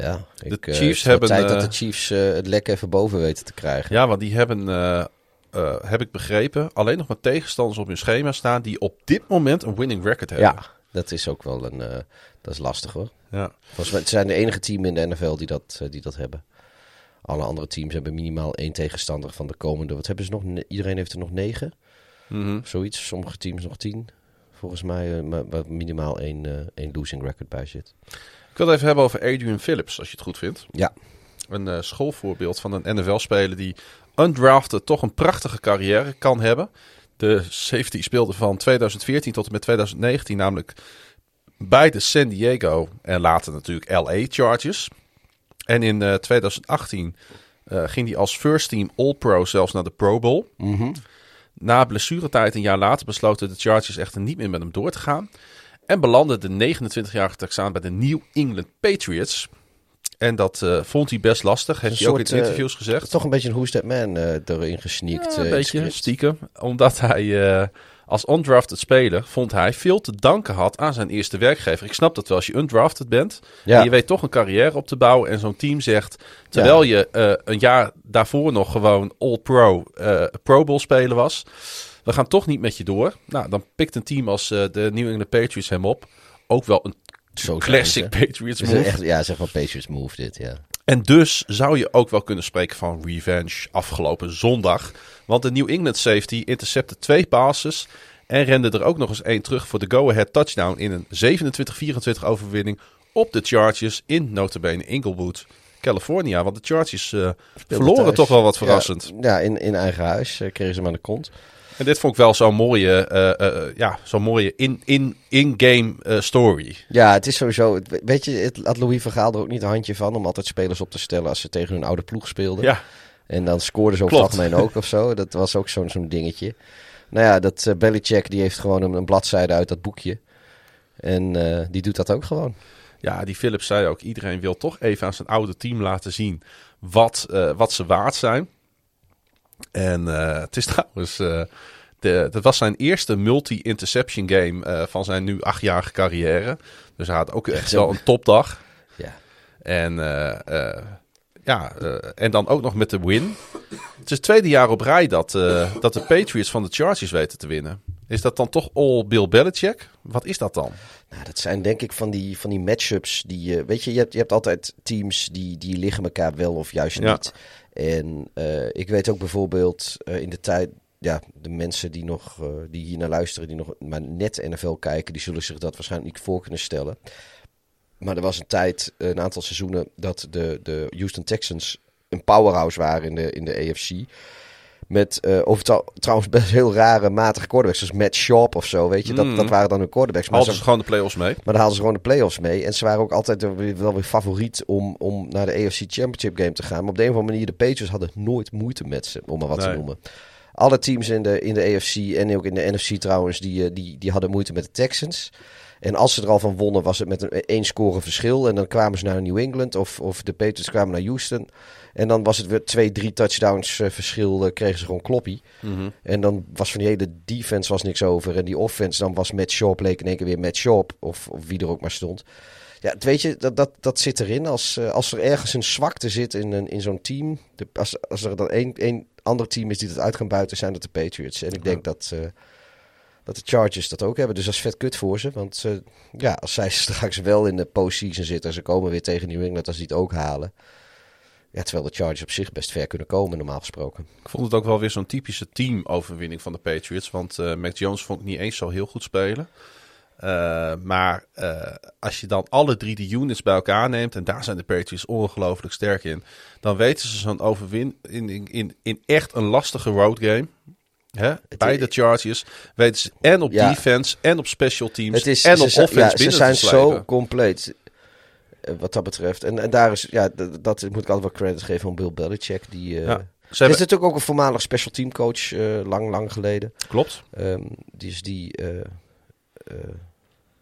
Ja, De ik, eh, Chiefs het hebben, tijd dat eh, de Chiefs eh, het lek even boven weten te krijgen. Ja, want die hebben, eh, eh, heb ik begrepen, alleen nog maar tegenstanders op hun schema staan die op dit moment een winning record hebben. Ja, dat is ook wel een. eh, dat is lastig hoor. Ja. Volgens mij het zijn de enige team in de NFL die dat, eh, die dat hebben. Alle andere teams hebben minimaal één tegenstander van de komende. Wat hebben ze nog? Iedereen heeft er nog negen. Mhm. Zoiets. Sommige teams nog tien. Volgens mij, eh, maar waar minimaal één, eh, één losing record bij zit. Ik wil het even hebben over Adrian Phillips, als je het goed vindt. Ja, Een eh, schoolvoorbeeld van een NFL-speler die undrafted toch een prachtige carrière kan hebben. De safety speelde van 2014 tot en met 2019 namelijk bij de San Diego en later natuurlijk LA Chargers. En in eh, 2018 eh, ging hij als first team All-Pro zelfs naar de Pro Bowl. Na blessuretijd een jaar later besloten de Chargers echter niet meer met hem door te gaan. En belandde de 29-jarige Texaan bij de New England Patriots. En dat eh, vond hij best lastig, heeft hij ook in eh, interviews gezegd. toch een beetje een Who's That Man eh, erin gesneakt. Ja, een beetje stiekem. Omdat hij als undrafted speler, vond hij, veel te danken had aan zijn eerste werkgever. Ik snap dat wel als je undrafted bent. Ja. En je weet toch een carrière op te bouwen. En zo'n team zegt, terwijl je een jaar daarvoor nog gewoon all-pro eh, Pro Bowl speler was. We gaan toch niet met je door. Nou, dan pikt een team als eh, de New England Patriots hem op. Ook wel een Zo classic. Patriots move. echt, ja, zeg maar Patriots move dit, ja. En dus zou je ook wel kunnen spreken van revenge afgelopen zondag. Want de New England safety intercepte twee passes. En rende er ook nog eens één terug voor de go-ahead touchdown in een 27-24 overwinning op de Chargers in notabene Inglewood, California. Want de Chargers eh, verloren thuis. toch wel wat verrassend. Ja, ja, in, in eigen huis eh, kregen ze hem aan de kont. En dit vond ik wel zo'n mooie, eh, eh, ja, zo'n mooie in, in, in-game eh, story. Ja, het is sowieso. Weet je, het had Louis van Gaal er ook niet een handje van om altijd spelers op te stellen als ze tegen hun oude ploeg speelden. Ja, En dan scoorden ze over het Klopt. algemeen ook of zo. Dat was ook zo'n zo'n dingetje. Nou ja, dat Belichick die heeft gewoon een, een bladzijde uit dat boekje. En die doet dat ook gewoon. Ja, die Philips zei ook, iedereen wil toch even aan zijn oude team laten zien wat, wat ze waard zijn. En eh, het is trouwens, eh, de, dat was zijn eerste multi-interception game eh, van zijn nu achtjarige carrière. Dus hij had ook echt wel een topdag. Ja. En, ja, en dan ook nog met de win. Het is het tweede jaar op rij dat, dat de Patriots van de Chargers weten te winnen. Is dat dan toch all Bill Belichick? Wat is dat dan? Nou, dat zijn denk ik van die, van die matchups die... weet je, je hebt, je hebt altijd teams die, die liggen elkaar wel of juist Ja. niet. En eh, ik weet ook bijvoorbeeld eh, in de tijd... Ja, de mensen die, nog, eh, die hier naar luisteren, die nog maar net NFL kijken... die zullen zich dat waarschijnlijk niet voor kunnen stellen. Maar er was een tijd, een aantal seizoenen... dat de, de Houston Texans een powerhouse waren in de, in de AFC... Met uh, over trouwens best heel rare matige quarterbacks. Zoals Matt Sharp of zo, weet je. Dat, Mm. dat waren dan hun quarterbacks. Maar Hadden ze, gewoon de play-offs mee. maar dan haalden ze gewoon de playoffs mee. En ze waren ook altijd wel weer, favoriet om, om naar de AFC Championship game te gaan. Maar op de een of andere manier, de Patriots hadden nooit moeite met ze, om maar wat te noemen. Alle teams in de, in de AFC en ook in de NFC trouwens, die, eh, die, die hadden moeite met de Texans. En als ze er al van wonnen, was het met een één score verschil. En dan kwamen ze naar New England of, of de Patriots kwamen naar Houston. En dan was het weer twee, drie touchdowns eh, verschil, eh, kregen ze gewoon kloppie. En dan was van die hele defense was niks over. En die offense, dan was Matt Sharp, leek in één keer weer Matt Sharp. Of, of wie er ook maar stond. Ja, weet je, dat, dat, dat zit erin. Als, eh, als er ergens een zwakte zit in, een, in zo'n team. De, als, als er dan één, één ander team is die dat uit kan buiten, zijn dat de Patriots. En ik denk dat, dat de Chargers dat ook hebben. Dus dat is vet kut voor ze. Want ja, als zij straks wel in de postseason zitten en ze komen weer tegen New England als die het ook halen. Ja, terwijl de Chargers op zich best ver kunnen komen, normaal gesproken. Ik vond het ook wel weer zo'n typische teamoverwinning van de Patriots. Want eh Mac Jones vond ik niet eens zo heel goed spelen. Eh, maar eh, als je dan alle drie de units bij elkaar neemt, en daar zijn de Patriots ongelooflijk sterk in, dan weten ze zo'n overwin in, in, in, echt een lastige road Hè? Bij de Chargers weten ze en op Ja. defense en op special teams Het is, en op zijn- offense ja, ze zijn te zo compleet eh, wat dat betreft. En, en daar is, ja, dat, dat moet ik altijd wel credit geven aan Bill Belichick. Die, eh Ja. Ze is natuurlijk ook een voormalig special team coach, eh, lang, lang geleden. klopt. Ehm, die is die...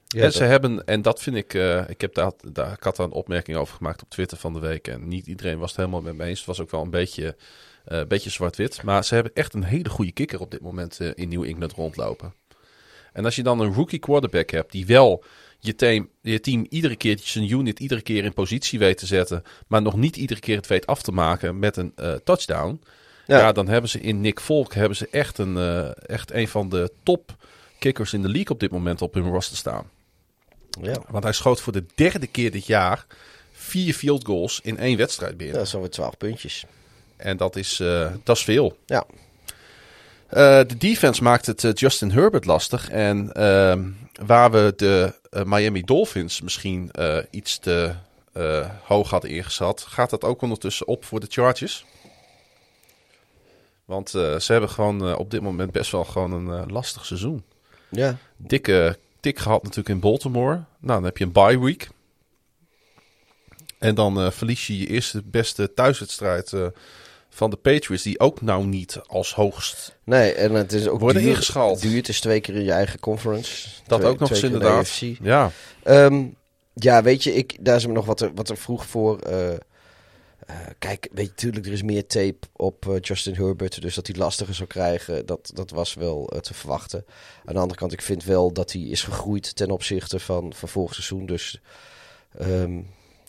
ja, en ze dat- hebben, en dat vind ik, ik, heb daar, daar, ik had daar een opmerking over gemaakt op Twitter van de week. En niet iedereen was het helemaal met me eens. Het was ook wel een beetje, eh, beetje zwart-wit. Maar ze hebben echt een hele goede kikker op dit moment eh, in New England rondlopen. En als je dan een rookie quarterback hebt die wel je team, je team iedere keer, zijn unit iedere keer in positie weet te zetten. Maar nog niet iedere keer het weet af te maken met een eh, touchdown. Ja. Ja. dan hebben ze in Nick Volk hebben ze echt een, echt een van de top kickers in de league op dit moment op hun roster staan. ja, Want hij schoot voor de derde keer dit jaar vier field goals in één wedstrijd binnen. dat zijn weer 12 puntjes. En dat is, eh, dat is veel. Ja, Eh, de defense maakt het eh, Justin Herbert lastig. En ehm, waar we de Miami Dolphins misschien iets te hoog hadden ingezet, gaat dat ook ondertussen op voor de Chargers. Want ze hebben gewoon op dit moment best wel gewoon een lastig seizoen. ja. dikke tik gehad natuurlijk in Baltimore. Nou, dan heb je een bye week. En dan verlies je je eerste beste thuiswedstrijd van de Patriots. Die ook nou niet als hoogst... Nee, en het is ook Worden duur, ingeschaald. duur. Het is twee keer in je eigen conference. Dat Twee- ook nog eens in inderdaad. AFC. Ja, Ehm, ja, weet je, ik, daar is me nog wat er, wat er vroeg voor. eh, eh, kijk, weet je, natuurlijk, er is meer tape op eh, Justin Herbert. Dus dat hij lastiger zou krijgen, dat, dat was wel te verwachten. Aan de andere kant, ik vind wel dat hij is gegroeid ten opzichte van, van vorig seizoen. Dus ehm,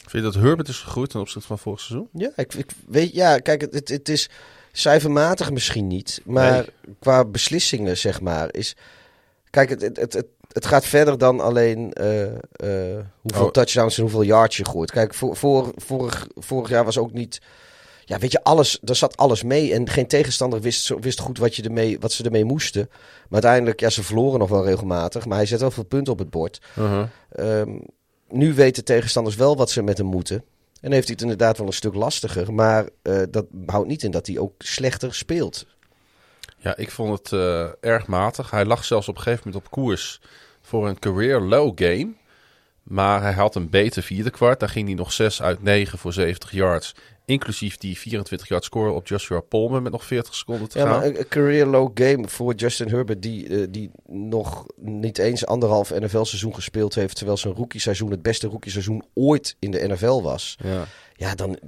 vind je dat Herbert is gegroeid ten opzichte van vorig seizoen? ja, ik, ik weet, ja, kijk, het, het, het is cijfermatig misschien niet. Maar qua beslissingen, zeg maar, is. Kijk, het, het, het, het, gaat verder dan alleen eh, eh, hoeveel Oh. touchdowns en hoeveel yards je gooit. Kijk, voor, voor, vorig, vorig jaar was ook niet. Ja, weet je, alles, er zat alles mee. En geen tegenstander wist, wist goed wat, je ermee, wat ze ermee moesten. Maar uiteindelijk, ja, ze verloren nog wel regelmatig. Maar hij zet wel veel punten op het bord. Ehm, nu weten tegenstanders wel wat ze met hem moeten. En heeft hij het inderdaad wel een stuk lastiger. Maar eh, dat houdt niet in dat hij ook slechter speelt. Ja, ik vond het eh, erg matig. Hij lag zelfs op een gegeven moment op koers voor een career low game. Maar hij had een beter vierde kwart. Daar ging hij nog 6 uit 9 voor 70 yards. Inclusief die 24 yard score op Joshua Palmer met nog 40 seconden te Ja, gaan. maar een, career low game voor Justin Herbert... die, eh, die nog niet eens anderhalf NFL-seizoen gespeeld heeft... terwijl zijn rookie-seizoen het beste rookie-seizoen ooit in de NFL was. ja. Ja, dan...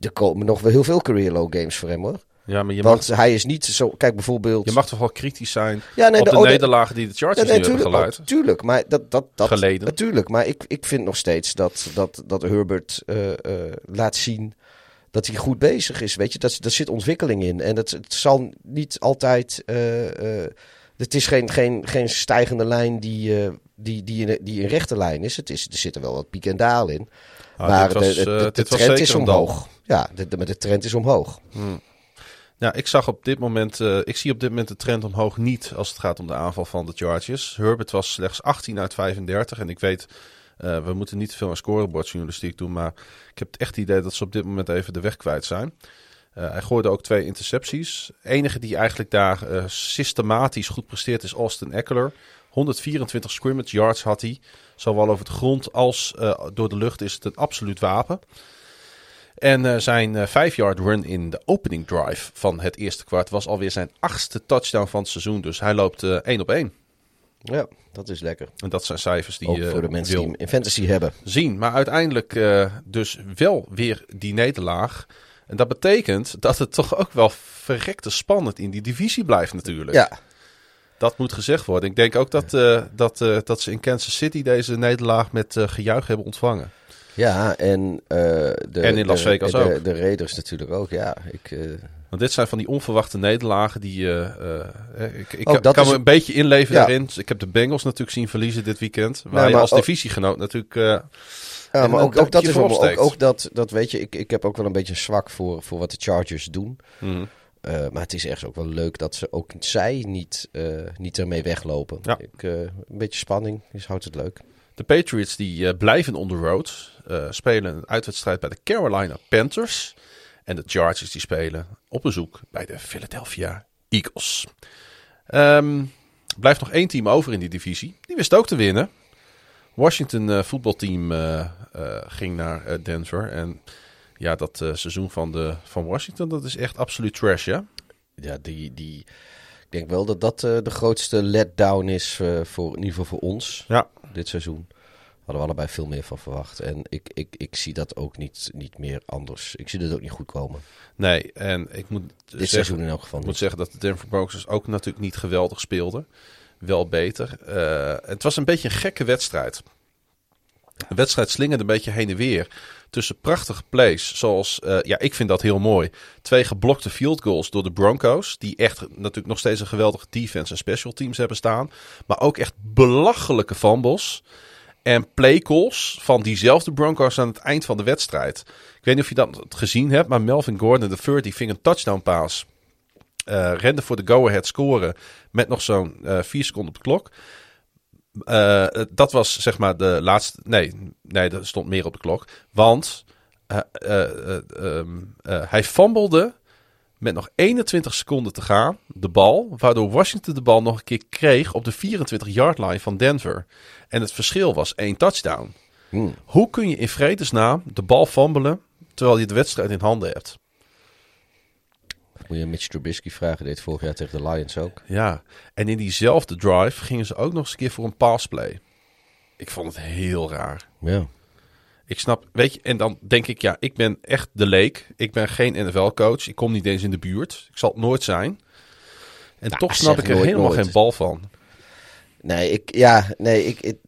Er komen nog wel heel veel career low games voor hem, hoor. ja, maar je Want mag, hij is niet zo... Kijk, bijvoorbeeld... je mag toch wel kritisch zijn ja, nee, op de, oh, nederlagen die de Chargers Ja, nee, nu hebben geleid. oh, tuurlijk, maar dat, dat, dat Geleden. Natuurlijk, maar ik, ik vind nog steeds dat, dat, dat Herbert eh, eh, laat zien dat hij goed bezig is. Weet je, dat, daar zit ontwikkeling in. En het, het zal niet altijd. eh, eh, het is geen, geen, geen stijgende lijn die, eh, die, die, in, die een rechte lijn is. Het is. Er zitten wel wat piek en daal in. Ah, maar dit was, de, de, dit trend is omhoog. Ja, de, de, trend is omhoog. Ja, ik zag op dit moment, ik zie op dit moment de trend omhoog niet als het gaat om de aanval van de Chargers. Herbert was slechts 18 uit 35 en ik weet, we moeten niet veel aan scorebordjournalistiek doen, maar ik heb echt het idee dat ze op dit moment even de weg kwijt zijn. Eh, hij gooide ook twee intercepties. enige die eigenlijk daar uh, systematisch goed presteert is Austin Eckler. 124 scrimmage yards had hij. Zowel over de grond als uh, door de lucht is het een absoluut wapen. En zijn 5-yard run in de opening drive van het eerste kwart was alweer zijn achtste touchdown van het seizoen. Dus hij loopt 1 op 1. Ja, dat is lekker. En dat zijn cijfers die je voor de mensen die in fantasy hebben. Zien. Maar uiteindelijk dus wel weer die nederlaag. En dat betekent dat het toch ook wel verrekte spannend in die divisie blijft natuurlijk. Ja. Dat moet gezegd worden. Ik denk ook dat, uh, dat, uh, dat ze in Kansas City deze nederlaag met uh, gejuich hebben ontvangen. Ja, en, de, en in Las Vegas de, ook. De, de Raiders natuurlijk ook, ja. Ik, Want dit zijn van die onverwachte nederlagen die... ik ik oh, kan me een beetje inleven ja. daarin. Ik heb de Bengals natuurlijk zien verliezen dit weekend. Waar nou, je als divisiegenoot natuurlijk ja, maar ook, ook dat is ook, ook, dat, dat weet je, ik, ik heb ook wel een beetje zwak voor, voor wat de Chargers doen. Uh, maar het is echt ook wel leuk dat ze ook zij niet, uh, niet ermee weglopen. Ja. Ik, uh, een beetje spanning, dus houdt het leuk. De Patriots die blijven on the road. spelen een uitwedstrijd bij de Carolina Panthers. En de Chargers die spelen op bezoek bij de Philadelphia Eagles. Um, blijft nog één team over in die divisie. Die wist ook te winnen. Washington uh, voetbalteam uh, uh, ging naar Denver. En ja, dat seizoen van, de, van Washington, dat is echt absoluut trash, ja? Ja, die, die, ik denk wel dat dat de grootste letdown is voor, in ieder geval voor ons. Ja. Dit seizoen. Hadden we allebei veel meer van verwacht. En ik, ik, ik zie dat ook niet, niet meer anders. Ik zie dat ook niet goed komen. Nee, en ik moet Dit zeggen, seizoen in elk geval Ik moet zeggen dat de Denver Broncos ook natuurlijk niet geweldig speelden wel beter. Uh, het was een beetje een gekke wedstrijd. De wedstrijd slingerde een beetje heen en weer tussen prachtige plays. Zoals, uh, ja, ik vind dat heel mooi. Twee geblokte field goals door de Broncos. Die echt natuurlijk nog steeds een geweldige defense en special teams hebben staan. Maar ook echt belachelijke fumbles. En play calls van diezelfde Broncos aan het eind van de wedstrijd. Ik weet niet of je dat gezien hebt, maar Melvin Gordon, de third, die ving een touchdown pass. Uh, rende voor de go-ahead scoren met nog zo'n uh, vier seconden op de klok. Uh, dat was zeg maar de laatste. Nee, nee, er stond meer op de klok. Want um, hij fumblede met nog 21 seconden te gaan de bal. Waardoor Washington de bal nog een keer kreeg op de 24-yard line van Denver. En het verschil was één touchdown. Hmm. Hoe kun je in vredesnaam de bal fumbelen terwijl je de wedstrijd in handen hebt? Moet je Mitch Trubisky vragen, deed vorig jaar tegen de Lions ook. Ja, en in diezelfde drive gingen ze ook nog eens een keer voor een passplay. Ik vond het heel raar. Ja. Ik snap, weet je, en dan denk ik, ja, ik ben echt de leek. Ik ben geen NFL-coach. Ik kom niet eens in de buurt. Ik zal het nooit zijn. En Nou, toch snap ik er nooit, helemaal nooit. geen bal van. Nee, ik, ja, nee, ik, ik-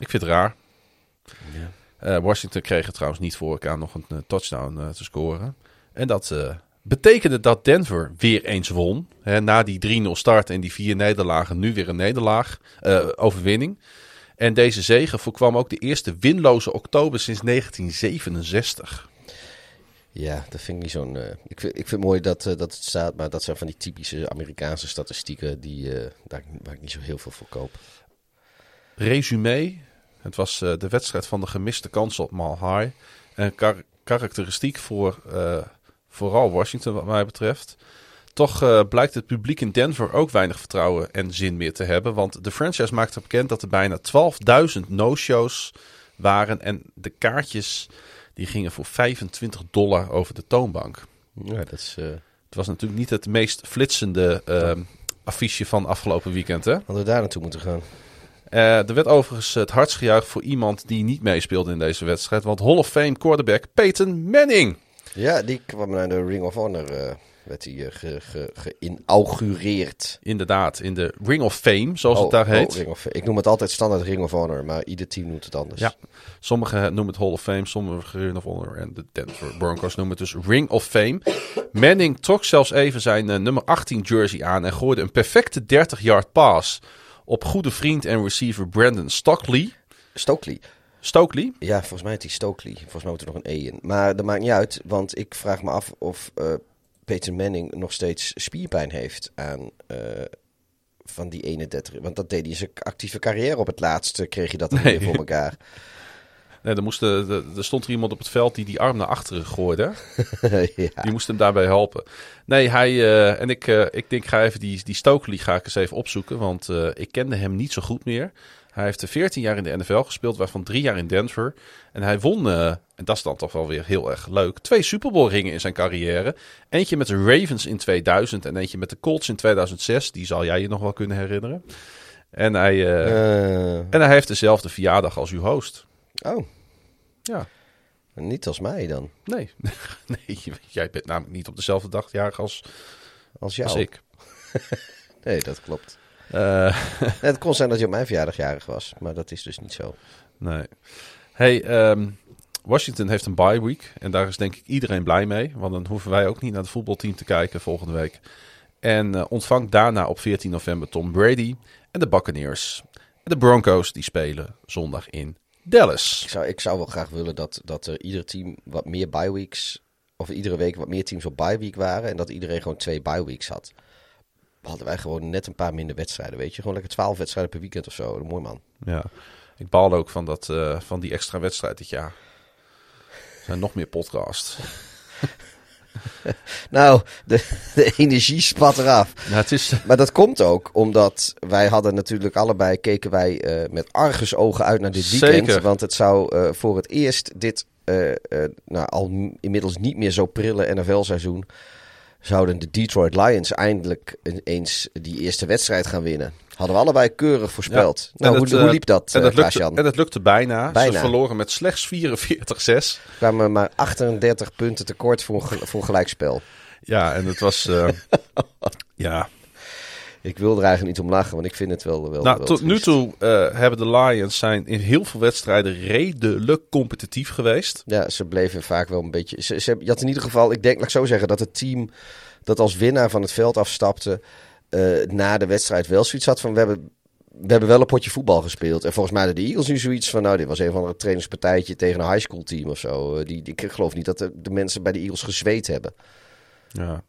Ik vind het raar. Ja. Eh, Washington kreeg het trouwens niet voor elkaar nog een eh, touchdown eh, te scoren. En dat betekende dat Denver weer eens won. Hè, na die 3-0 start en die vier nederlagen, nu weer een nederlaag, eh, overwinning. En deze zege voorkwam ook de eerste winloze oktober sinds 1967. ja, dat vind ik niet zo'n... eh, ik, vind, ik vind het mooi dat, eh, dat het staat, maar dat zijn van die typische Amerikaanse statistieken die, daar, waar ik niet zo heel veel voor koop. Resume. Het was de wedstrijd van de gemiste kans op Mal High. En kar- karakteristiek voor vooral Washington wat mij betreft. Toch eh, blijkt het publiek in Denver ook weinig vertrouwen en zin meer te hebben. Want de franchise maakte bekend dat er bijna 12.000 no-shows waren. En de kaartjes die gingen voor 25 dollar over de toonbank. Ja, dat is... eh, Het was natuurlijk niet het meest flitsende eh, affiche van afgelopen weekend. Hè? hadden we daar naartoe moeten gaan. Eh, er werd overigens het hardst gejuicht voor iemand die niet meespeelde in deze wedstrijd. Want Hall of Fame quarterback Peyton Manning. Ja, die kwam naar de Ring of Honor, eh, werd hij eh, ge, ge, geïnaugureerd. Inderdaad, in de Ring of Fame, zoals Oh, het daar oh, heet. Ring of, ik noem het altijd standaard Ring of Honor, maar ieder team noemt het anders. Ja. Sommigen noemen het Hall of Fame, sommigen Ring of Honor. En de Denver Broncos noemen het dus Ring of Fame. Manning trok zelfs even zijn eh, nummer 18 jersey aan en gooide een perfecte 30-yard pass op goede vriend en receiver Brandon Stockley. Stokely. Stokely? Ja, volgens mij heet hij Stokely. Volgens mij moet er nog een E in. Maar dat maakt niet uit, want ik vraag me af of eh Peter Manning nog steeds spierpijn heeft aan eh, van die 31. Want dat deed hij zijn actieve carrière op het laatste, kreeg je dat Nee. weer voor elkaar. Nee, er, moest, de- er stond er iemand op het veld die die arm naar achteren gooide. ja. Die moest hem daarbij helpen. Nee, hij eh, en ik, eh, ik denk, ga even die, die Stokely ga ik eens even opzoeken. Want eh, ik kende hem niet zo goed meer. Hij heeft eh, 14 jaar in de NFL gespeeld, waarvan drie jaar in Denver. En hij won, eh, en dat is dan toch wel weer heel erg leuk, twee Super Bowl ringen in zijn carrière. Eentje met de Ravens in 2000 en eentje met de Colts in 2006. Die zal jij je nog wel kunnen herinneren. En hij, eh, Eh, en hij heeft dezelfde verjaardag als uw host. oh, Ja, niet als mij dan. nee. nee, jij bent namelijk niet op dezelfde dag jarig als, Als jou. als ik. Nee, dat klopt. Eh, het kon zijn dat je op mijn verjaardag jarig was, maar dat is dus niet zo. Nee. Hey, ehm, Washington heeft een bye week. En daar is denk ik iedereen blij mee. Want dan hoeven wij ook niet naar het voetbalteam te kijken volgende week. En eh, ontvangt daarna op 14 november Tom Brady en de Buccaneers. En de Broncos die spelen zondag in Dallas. Ik zou, ik zou wel graag willen dat, dat er ieder team wat meer bye weeks, of iedere week wat meer teams op bye week waren. En dat iedereen gewoon twee bye weeks had. Hadden wij gewoon net een paar minder wedstrijden, weet je. Gewoon lekker twaalf wedstrijden per weekend of zo. Mooi man. Ja. Ik baalde ook van, dat, eh, van die extra wedstrijd dit jaar. Er zijn nog meer podcasts. Nou, de, de energie spat eraf. Nou, het is, Maar dat komt ook omdat wij hadden natuurlijk allebei, keken wij eh, met argusogen uit naar dit weekend. Zeker. Want het zou eh, voor het eerst dit, eh, nou, al inmiddels niet meer zo prille NFL-seizoen, zouden de Detroit Lions eindelijk een- eens die eerste wedstrijd gaan winnen. Hadden we allebei keurig voorspeld. Ja. Nou, hoe, liep dat, en eh lukte, en dat lukte bijna. Bijna. Ze verloren met slechts 44-6. kwamen maar 38 punten tekort voor, voor gelijkspel. Ja, en het was. eh, ja. Ik wil er eigenlijk niet om lachen, want ik vind het wel, wel, Nou, wel tot nu toe eh, hebben de Lions zijn in heel veel wedstrijden redelijk competitief geweest. Ja, ze bleven vaak wel een beetje. Ze, ze, je had in ieder geval, ik denk, laat ik zo zeggen, dat het team dat als winnaar van het veld afstapte. eh, na de wedstrijd wel zoiets had van: we hebben, we hebben wel een potje voetbal gespeeld. En volgens mij hadden de Eagles nu zoiets van: nou, dit was een van een trainingspartijtje tegen een high school team of zo. Eh, die, die, ik geloof niet dat de, de mensen bij de Eagles gezweet hebben. Ja.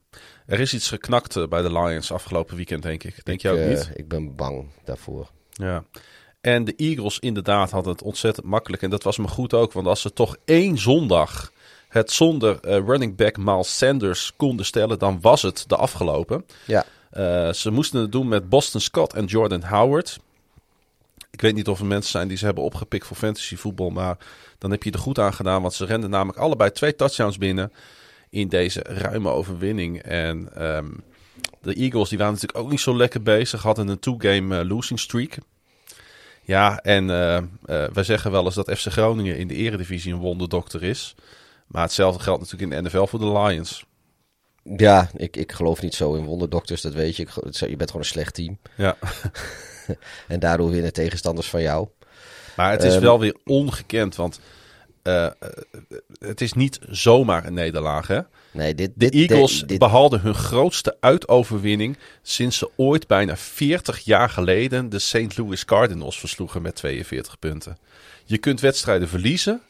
Er is iets geknakt eh, bij de Lions afgelopen weekend, denk ik. Denk je ook ik, eh, niet? ik ben bang daarvoor. Ja. En de Eagles inderdaad hadden het ontzettend makkelijk. En dat was me goed ook. Want als ze toch één zondag het zonder eh, running back Miles Sanders konden stellen, dan was het de afgelopen. Ja, ze moesten het doen met Boston Scott en Jordan Howard. Ik weet niet of er mensen zijn die ze hebben opgepikt voor fantasy voetbal, maar dan heb je er goed aan gedaan, want ze renden namelijk allebei twee touchdowns binnen in deze ruime overwinning. En ehm, de Eagles die waren natuurlijk ook niet zo lekker bezig, hadden een two-game eh, losing streak. Ja, en eh, eh, wij zeggen wel eens dat FC Groningen in de eredivisie een wonderdokter is. Maar hetzelfde geldt natuurlijk in de NFL voor de Lions. ja ik, ik geloof niet zo in wonderdokters, dat weet je. Ik, je bent gewoon een slecht team. Ja. En daardoor winnen tegenstanders van jou. Maar het is Ehm, wel weer ongekend, want eh, eh, het is niet zomaar een nederlaag. Hè? Nee, dit, De dit, Eagles dit- behaalden hun grootste uitoverwinning sinds ze ooit bijna 40 jaar geleden de St. Louis Cardinals versloegen met 42 punten. Je kunt wedstrijden verliezen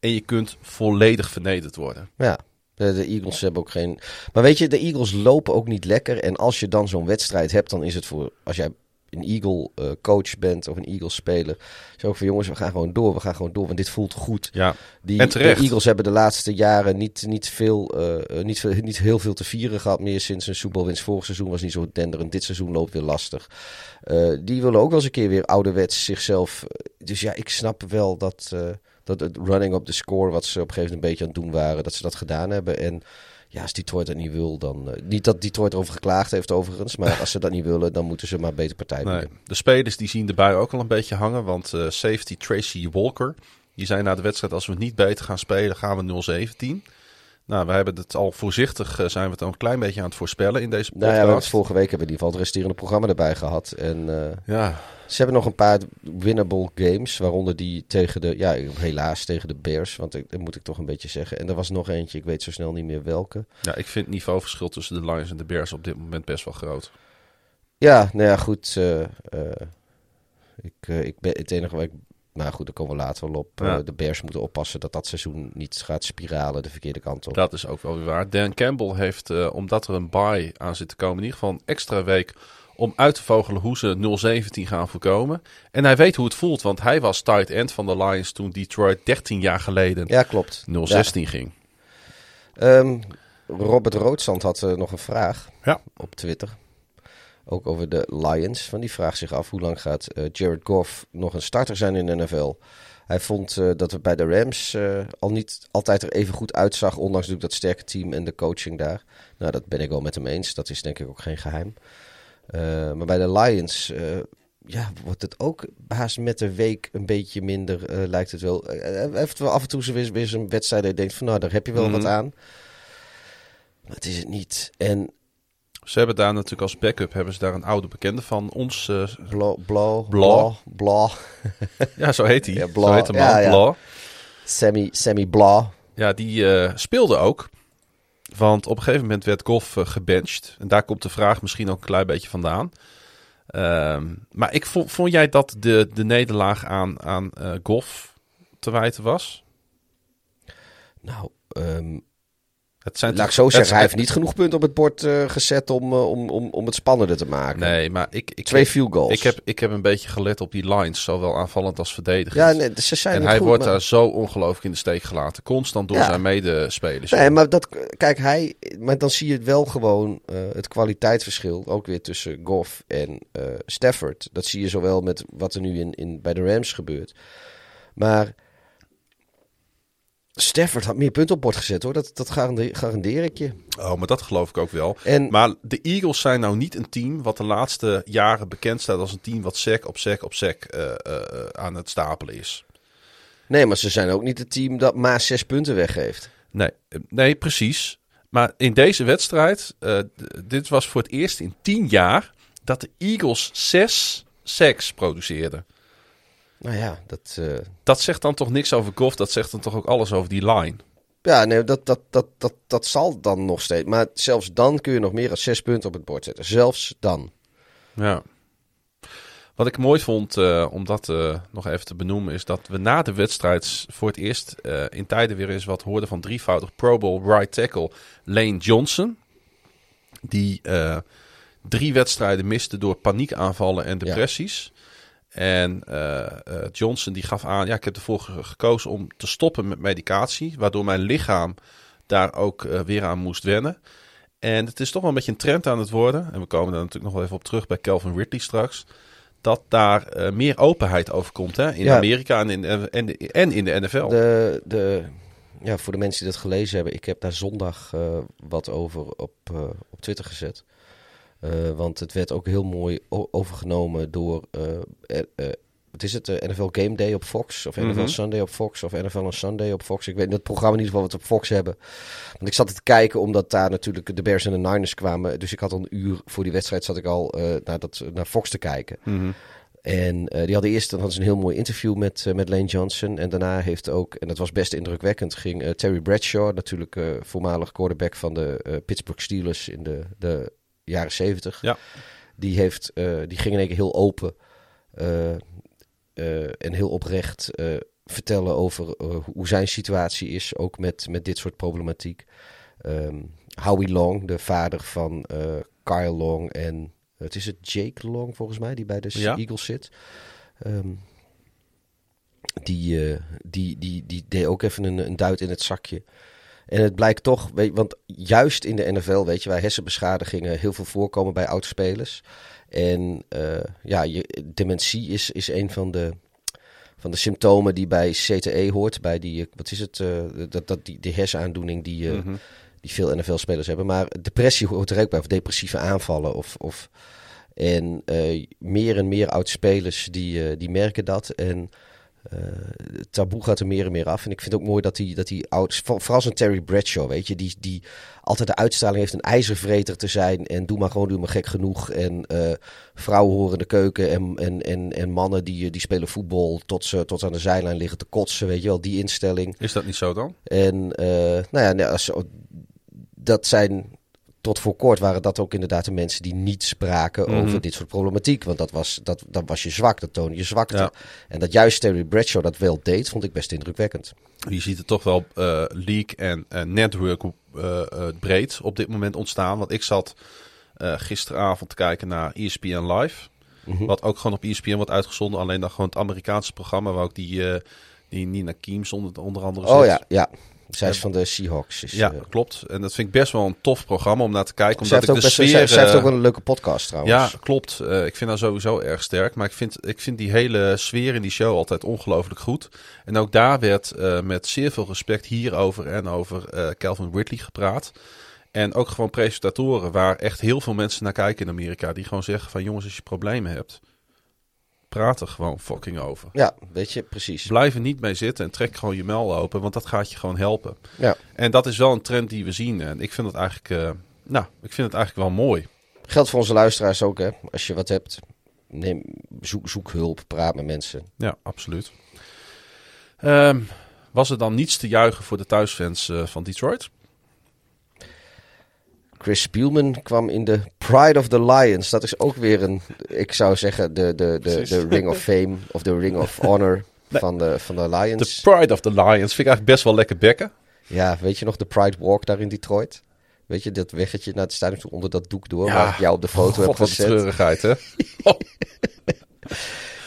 en je kunt volledig vernederd worden. Ja, de, de Eagles hebben ook geen. Maar weet je, de Eagles lopen ook niet lekker. En als je dan zo'n wedstrijd hebt, dan is het voor. Als jij een Eagle eh, coach bent of een Eagles speler. Ook van jongens, we gaan gewoon door. We gaan gewoon door, want dit voelt goed. Ja, Die, En terecht. De Eagles hebben de laatste jaren niet, niet, veel, eh, eh, niet, veel- niet heel veel te vieren gehad meer sinds een Super Bowl winst. Vorig seizoen was niet zo denderend. Dit seizoen loopt weer lastig. Die willen ook wel eens een keer weer ouderwets zichzelf... Dus ja, ik snap wel dat, dat het running op de score... wat ze op een gegeven moment een beetje aan het doen waren... dat ze dat gedaan hebben. En ja, als Detroit dat niet wil, dan... eh, niet dat Detroit erover geklaagd heeft overigens... maar als ze dat niet willen, dan moeten ze maar beter partij nee. de spelers die zien de bui ook al een beetje hangen, want eh, safety Tracy Walker, die zei na de wedstrijd als we niet beter gaan spelen, gaan we 0-17. Nou, we hebben het al voorzichtig, eh, zijn we het al een klein beetje aan het voorspellen in deze Nou podcast. ja, we hebben het vorige week hebben we in ieder geval het resterende programma erbij gehad. En eh, ja, Ze hebben nog een paar winnable games, waaronder die tegen de, ja, helaas tegen de Bears, want ik- dat moet ik toch een beetje zeggen. En er was nog eentje, ik weet zo snel niet meer welke. Ja, ik vind het niveauverschil tussen de Lions en de Bears op dit moment best wel groot. Ja, nou ja, goed. eh, ik, ik ben, het enige waar ik Maar goed, daar komen we later wel op. Ja. Eh, de Bears moeten oppassen dat dat seizoen niet gaat spiralen de verkeerde kant op. Dat is ook wel weer waar. Dan Campbell heeft, eh, omdat er een bye aan zit te komen, in ieder geval een extra week om uit te vogelen hoe ze 0-17 gaan voorkomen. En hij weet hoe het voelt, want hij was tight end van de Lions toen Detroit 13 jaar geleden Ja, klopt. 0-16 ging. Ehm, Robert Roodzand had eh, nog een vraag Ja. op Twitter. Ook over de Lions. Van die vraagt zich af hoe lang gaat eh, Jared Goff nog een starter zijn in de NFL. Hij vond eh, dat het bij de Rams eh, al niet altijd er even goed uitzag. Ondanks natuurlijk dat sterke team en de coaching daar. Nou, dat ben ik wel met hem eens. Dat is denk ik ook geen geheim. Eh, maar bij de Lions ja, wordt het ook haast met de week een beetje minder, lijkt het wel. Hij heeft wel af en toe zo weer, weer zo'n wedstrijd dat je denkt van nou, daar heb je wel Mhm. wat aan. Maar het is het niet. En Ze hebben daar natuurlijk als backup hebben ze daar een oude bekende van ons. eh, Bla, bla, Bla. ja, zo heet hij. Ja, Bla. Zo heet man, Ja, ja. Sammy, Sammy Bla. Ja, die eh, speelde ook. Want op een gegeven moment werd Goff eh, gebenched. En daar komt de vraag misschien ook een klein beetje vandaan. Ehm, maar ik vond, vond jij dat de, de nederlaag aan, aan Goff te wijten was? Nou, ehm, Het zijn laat ik zo zeggen, hij heeft niet genoeg punten op het bord eh, gezet om, eh, om, om, om het spannender te maken. Nee, maar ik, ik, Twee field goals. ik, heb, ik heb een beetje gelet op die lines, zowel aanvallend als verdedigend. ja, nee, ze zijn en hij goed, wordt maar- daar zo ongelooflijk in de steek gelaten. Constant door Ja. zijn medespelers. Nee, maar dat, kijk, hij, maar dan zie je wel gewoon, eh, het kwaliteitsverschil, ook weer tussen Goff en Stafford. Dat zie je zowel met wat er nu in, in, bij de Rams gebeurt. Maar Stafford had meer punten op bord gezet hoor, dat, dat garandeer, garandeer ik je. Oh, maar dat geloof ik ook wel. En, Maar de Eagles zijn nou niet een team wat de laatste jaren bekend staat als een team wat sec op sec op sec eh, eh, aan het stapelen is. nee, maar ze zijn ook niet het team dat maar zes punten weggeeft. Nee, eh, nee precies. Maar in deze wedstrijd, dit was voor het eerst in tien jaar dat de Eagles zes sacks produceerden. Nou ja, dat, eh, Dat zegt dan toch niks over Goff, dat zegt dan toch ook alles over die line. ja, nee, dat, dat, dat, dat, dat zal dan nog steeds. Maar zelfs dan kun je nog meer dan zes punten op het bord zetten. Zelfs dan. Ja. Wat ik mooi vond, eh, om dat eh, nog even te benoemen, is dat we na de wedstrijd voor het eerst in tijden weer eens wat hoorden van drievoudig Pro Bowl right tackle Lane Johnson. Die drie wedstrijden miste door paniekaanvallen en depressies. En eh, eh, Johnson die gaf aan, ja, ik heb ervoor ge- gekozen om te stoppen met medicatie, waardoor mijn lichaam daar ook eh, weer aan moest wennen. En het is toch wel een beetje een trend aan het worden. En we komen daar natuurlijk nog wel even op terug bij Calvin Ridley straks. Dat daar meer openheid over komt hè? in Ja. Amerika en in, en, de- en in de NFL. De, de, ja, voor de mensen die dat gelezen hebben, ik heb daar zondag wat over op, op Twitter gezet. Eh, want het werd ook heel mooi overgenomen door, eh, eh, wat is het, NFL Game Day op Fox? Of NFL Mhm. Sunday op Fox? Of NFL on Sunday op Fox? Ik weet niet, het programma in ieder geval wat we op Fox hebben. Want ik zat te kijken omdat daar natuurlijk de Bears en de Niners kwamen. Dus ik had al een uur voor die wedstrijd zat ik al naar, dat, naar Fox te kijken. Mhm. En die hadden eerst dan hadden ze een heel mooi interview met, met Lane Johnson. En daarna heeft ook, en dat was best indrukwekkend, ging Terry Bradshaw, natuurlijk voormalig quarterback van de Pittsburgh Steelers in de, de jaren zeventig. Ja. Die, heeft, eh, die ging in één keer heel open eh, eh, en heel oprecht vertellen over hoe zijn situatie is, ook met, met dit soort problematiek. Ehm, Howie Long, de vader van Kyle Long en het is het Jake Long volgens mij, die bij de Ja. Eagles zit. Ehm, die, die, die, die deed ook even een, een duit in het zakje. En het blijkt toch, weet, want juist in de NFL, weet je, waar hersenbeschadigingen heel veel voorkomen bij oudspelers. En eh, ja, je, dementie is, is een van de, van de symptomen die bij CTE hoort. Bij die, eh, wat is het, eh, dat, dat, die, die hersenaandoening die, Mhm. die veel NFL-spelers hebben. Maar depressie hoort er ook bij, of depressieve aanvallen. Of, of, en meer en meer oud-spelers die, die merken dat. En eh, het taboe gaat er meer en meer af. En ik vind het ook mooi dat die, dat die oud, voor- vooral zo'n Terry Bradshaw, weet je, die, die altijd de uitstraling heeft een ijzervreter te zijn. En doe maar gewoon, doe maar gek genoeg. En eh, vrouwen horen de keuken en, en, en, en mannen die, die spelen voetbal tot ze tot aan de zijlijn liggen te kotsen, weet je wel, die instelling. Is dat niet zo dan? En eh, nou ja, als, dat zijn tot voor kort waren dat ook inderdaad de mensen die niet spraken Mhm. over dit soort problematiek. Want dat was, dat, dat was je zwak, dat toonde je zwakte. Ja. En dat juist Terry Bradshaw dat wel deed, vond ik best indrukwekkend. Je ziet het toch wel eh leak en eh, network eh, eh, breed op dit moment ontstaan. Want ik zat gisteravond te kijken naar ESPN Live. Mhm. Wat ook gewoon op ESPN wordt uitgezonden. Alleen dan gewoon het Amerikaanse programma waar ook die, die Nina Kiems onder, onder andere Oh zit. ja, ja. Zij is van de Seahawks. Dus, Ja, eh, klopt. En dat vind ik best wel een tof programma om naar te kijken. Omdat heeft ook ik de best, sfeer... zij, zij heeft eh, ook een leuke podcast trouwens. Ja, klopt. Eh, ik vind haar sowieso erg sterk. Maar ik vind, ik vind die hele sfeer in die show altijd ongelooflijk goed. En ook daar werd met zeer veel respect hierover en over Calvin Ridley gepraat. En ook gewoon presentatoren waar echt heel veel mensen naar kijken in Amerika. Die gewoon zeggen van jongens, als je problemen hebt, praat er gewoon fucking over. Ja, weet je, precies. Blijf er niet mee zitten en trek gewoon je mel open, want dat gaat je gewoon helpen. Ja. En dat is wel een trend die we zien. En ik vind het eigenlijk, eh, nou, ik vind het eigenlijk wel mooi. Geldt voor onze luisteraars ook, hè. Als je wat hebt, neem, zoek, zoek hulp, praat met mensen. Ja, absoluut. Ehm, was er dan niets te juichen voor de thuisfans eh, van Detroit? Chris Spielman kwam in de Pride of the Lions. Dat is ook weer een, ik zou zeggen, de, de, de, de Ring of Fame of de Ring of Honor van, de, van de De Lions. Pride of the Lions vind ik eigenlijk best wel lekker bekken. Ja, weet je nog de Pride Walk daar in Detroit? Weet je, dat weggetje naar het stadion toe onder dat doek door, Ja. waar ik jou op de foto heb God, wat een gezet. treurigheid, hè? Oh.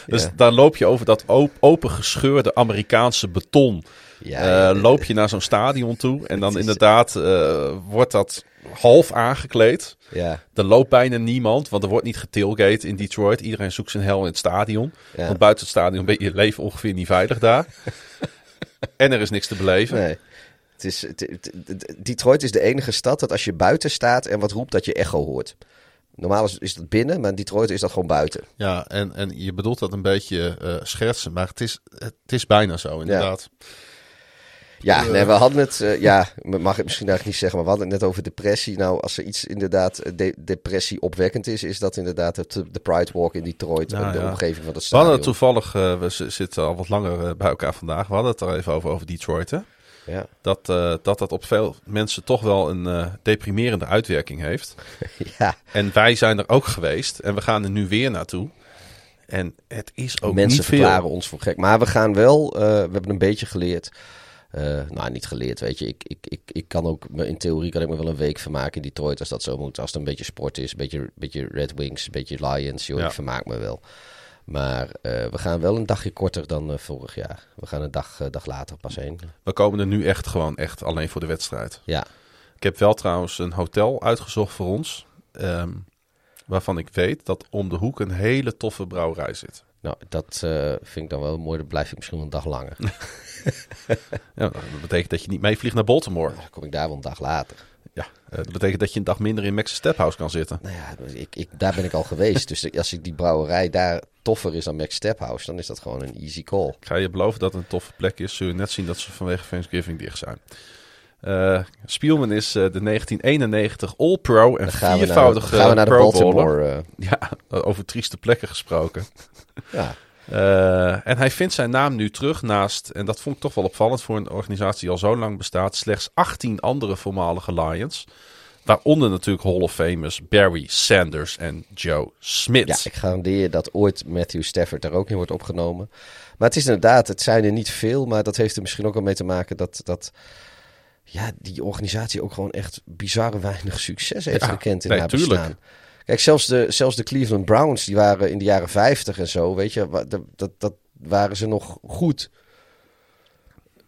Dus Ja. daar loop je over dat op, opengescheurde Amerikaanse beton. Ja, Eh, loop je naar zo'n stadion toe. En dan inderdaad eh, wordt dat half aangekleed. ja, Er loopt bijna niemand, want er wordt niet getailgate in Detroit. Iedereen zoekt zijn hel in het stadion. Ja. Want buiten het stadion ben je leven ongeveer niet veilig daar. en er is niks te beleven. nee. Het is, het- het- het- Detroit is de enige stad dat als je buiten staat en wat roept, dat je echo hoort. Normaal is, is dat binnen, maar in Detroit is dat gewoon buiten. Ja, en, en je bedoelt dat een beetje eh schertsen, maar het is, het is bijna zo inderdaad. Ja, nee, we hadden het, eh, ja, mag ik misschien eigenlijk niet zeggen, maar we hadden het net over depressie. Nou, als er iets inderdaad eh, de, depressie opwekkend is, is dat inderdaad het, eh, de Pride Walk in Detroit Ja, en de ja. omgeving van het We stadion. hadden het toevallig, we zitten al wat langer bij elkaar vandaag. We hadden het er even over, over Detroit. Hè? Ja. Dat, dat dat op veel mensen toch wel een deprimerende uitwerking heeft. ja, En wij zijn er ook geweest en we gaan er nu weer naartoe. En het is ook mensen niet veel. verklaren ons voor gek. Maar we gaan wel, we hebben een beetje geleerd. Eh, nou, niet geleerd, weet je. Ik, ik, ik, ik kan ook, me- in theorie kan ik me wel een week vermaken in Detroit als dat zo moet. Als het een beetje sport is, een beetje, beetje Red Wings, een beetje Lions. Joh, Ja. ik vermaak me wel. Maar eh, we gaan wel een dagje korter dan eh, vorig jaar. We gaan een dag, dag later pas heen. We komen er nu echt gewoon echt alleen voor de wedstrijd. Ja, Ik heb wel trouwens een hotel uitgezocht voor ons. ehm, waarvan ik weet dat om de hoek een hele toffe brouwerij zit. Nou, dat eh, vind ik dan wel mooi. Dan blijf ik misschien wel een dag langer. Ja, dat betekent dat je niet meevliegt naar Baltimore. Dan kom ik daar wel een dag later. Ja, eh, dat betekent dat je een dag minder in Max's Step House kan zitten. Nou ja, ik, ik, daar ben ik al geweest. Dus als ik die brouwerij daar toffer is dan Max Stephouse, dan is dat gewoon een easy call. Ik ga je beloven dat het een toffe plek is. Zul je net zien dat ze vanwege Thanksgiving dicht zijn. Eh Spielman is de 1991 All-Pro en Dan gaan we naar, viervoudige gaan we naar de Pro. Baltimore. Ja, over trieste plekken gesproken. Ja. Eh, en hij vindt zijn naam nu terug naast, en dat vond ik toch wel opvallend voor een organisatie die al zo lang bestaat, slechts 18 andere voormalige Lions. Waaronder natuurlijk Hall of Famers Barry Sanders en Joe Smith. ja, ik garandeer je dat ooit Matthew Stafford daar ook in wordt opgenomen. Maar het is inderdaad, het zijn er niet veel, maar dat heeft er misschien ook wel mee te maken dat, dat ja, die organisatie ook gewoon echt bizarre weinig succes heeft Ja, gekend in nee, haar tuurlijk. bestaan. Kijk, zelfs de, zelfs de Cleveland Browns, die waren in de jaren 50 en zo, weet je, dat, dat, dat waren ze nog goed.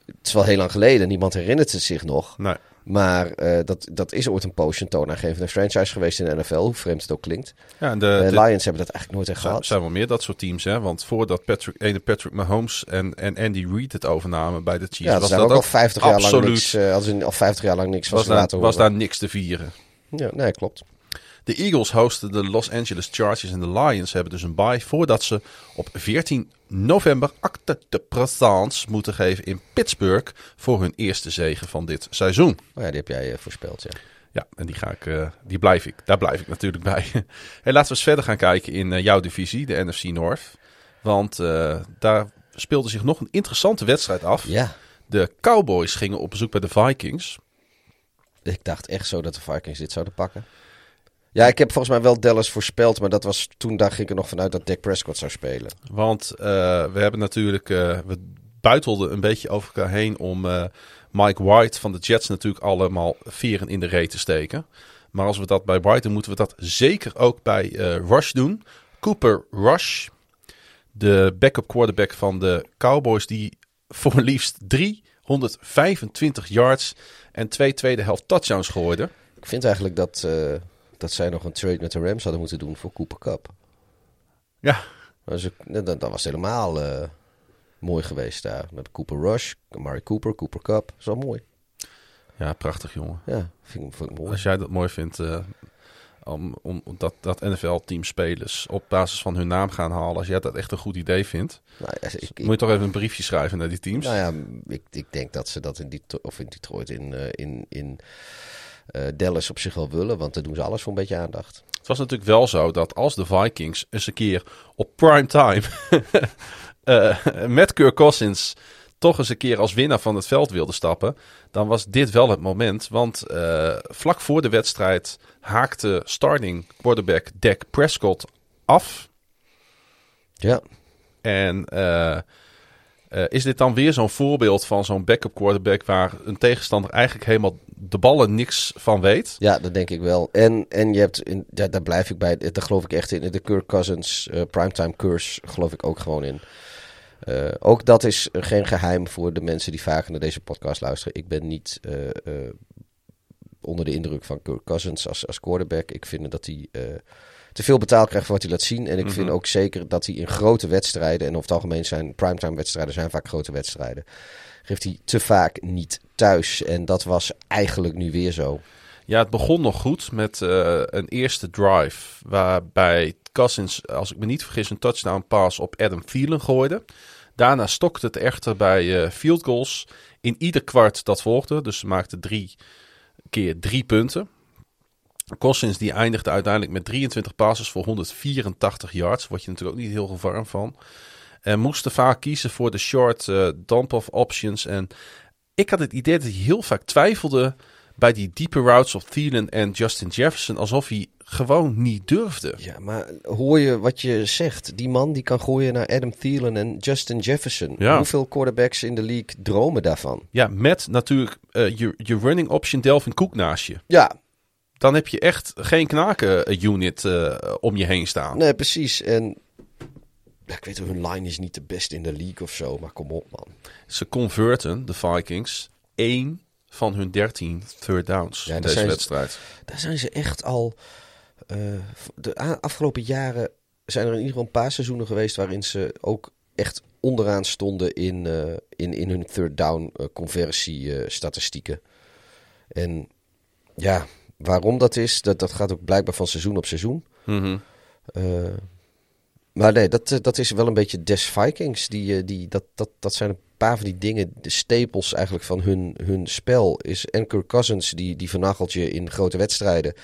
Het is wel heel lang geleden, niemand herinnert het zich nog. Nee, Maar eh, dat, dat is ooit een een toonaangevende franchise geweest in de NFL, hoe vreemd het ook klinkt. ja, en de, De de- Lions hebben dat eigenlijk nooit echt gehad. zijn wel meer dat soort teams, hè? Want voordat Patrick, ene Patrick Mahomes en, en Andy Reid het overnamen bij de Chiefs, Ja, dat was dat ook al 50 jaar lang absoluut- niks. eh ze al 50 jaar lang niks was, ze daar, was daar niks te vieren. Ja, nee, klopt. De Eagles hosten de Los Angeles Chargers en de Lions hebben dus een bye voordat ze op 14 november acte de présence moeten geven in Pittsburgh voor hun eerste zege van dit seizoen. Oh ja, die heb jij eh, voorspeld, ja. Ja, en die, ga ik, eh, die blijf ik. Daar blijf ik natuurlijk bij. hey, laten we eens verder gaan kijken in eh, jouw divisie, de NFC North. Want daar speelde zich nog een interessante wedstrijd af. Ja, De Cowboys gingen op bezoek bij de Vikings. ik dacht echt zo dat de Vikings dit zouden pakken. Ja, ik heb volgens mij wel Dallas voorspeld, maar dat was toen daar ging ik er nog vanuit dat Dak Prescott zou spelen. Want eh, we hebben natuurlijk, eh, we buitelden een beetje over elkaar heen om eh, Mike White van de Jets natuurlijk allemaal veren in de reet te steken. Maar als we dat bij White doen, moeten we dat zeker ook bij Rush doen. Cooper Rush, de backup quarterback van de Cowboys, die voor liefst 325 yards en twee tweede helft touchdowns gooide. Ik vind eigenlijk dat, dat zij nog een trade met de Rams hadden moeten doen voor Cooper Cup. Ja, Dus ik, dan, dan was helemaal eh, mooi geweest daar. Met Cooper Rush, Amari Cooper, Cooper Cup. Dat is wel mooi. ja prachtig jongen. Ja, vind, ik- vind ik mooi. Als jij dat mooi vindt, eh, om, om dat, dat NFL-team spelers op basis van hun naam gaan halen. Als jij dat echt een goed idee vindt, Nou, ja, ik, ik- moet je toch even een briefje schrijven naar die teams. nou ja, ik, ik denk dat ze dat in, Detroit, of in Detroit, in, eh, in, in Dallas op zich wel willen. Want daar doen ze alles voor een beetje aandacht. Het was natuurlijk wel zo dat als de Vikings eens een keer op prime time eh, met Kirk Cousins toch eens een keer als winnaar van het veld wilden stappen, dan was dit wel het moment. Want eh, vlak voor de wedstrijd haakte starting quarterback Dak Prescott af. Ja, En eh, eh, is dit dan weer zo'n voorbeeld van zo'n backup quarterback waar een tegenstander eigenlijk helemaal de ballen niks van weet? ja dat denk ik wel. En, en je hebt, in, daar blijf ik bij, daar geloof ik echt in. De Kirk Cousins eh, primetime curse geloof ik ook gewoon in. Eh, ook dat is geen geheim voor de mensen die vaker naar deze podcast luisteren. Ik ben niet onder de indruk van Kirk Cousins als, als quarterback. Ik vind dat hij te veel betaald krijgt voor wat hij laat zien. En ik vind ook zeker dat hij in grote wedstrijden, en over het algemeen zijn primetime wedstrijden zijn vaak grote wedstrijden, geeft hij te vaak niet thuis. En dat was eigenlijk nu weer zo. Ja, het begon nog goed met eh, een eerste drive. Waarbij Cousins, als ik me niet vergis, een touchdown pass op Adam Thielen gooide. Daarna stokte het echter bij eh, field goals in ieder kwart dat volgde. Dus ze maakten drie keer drie punten. Cousins die eindigde uiteindelijk met 23 passes voor 184 yards. Word je natuurlijk ook niet heel warm van. En moesten vaak kiezen voor de short eh dump-off options. En ik had het idee dat hij heel vaak twijfelde bij die diepe routes op Thielen en Justin Jefferson. Alsof hij gewoon niet durfde. Ja, maar hoor je wat je zegt? Die man die kan gooien naar Adam Thielen en Justin Jefferson. Ja. Hoeveel quarterbacks in de league dromen daarvan? Ja, met natuurlijk eh, je, je running option Delvin Cook naast je. Ja, Dan heb je echt geen knaken unit eh, om je heen staan. nee, precies. En ja, ik weet wel, hun line is niet de beste in de league of zo, maar kom op man. Ze converten, de Vikings, één van hun 13 third downs Ja, deze ze- wedstrijd. Daar zijn ze echt al. eh, de afgelopen jaren zijn er in ieder geval een paar seizoenen geweest waarin ze ook echt onderaan stonden in, eh, in, in hun third down conversie statistieken. En ja, waarom dat is, dat, dat gaat ook blijkbaar van seizoen op seizoen. Mhm. Eh, maar nee, dat, dat is wel een beetje des Vikings. Die, eh, die, dat, dat, dat zijn een paar van die dingen, de stapels eigenlijk van hun, hun spel. Is en Kirk Cousins, die, die vernachelt je in grote wedstrijden.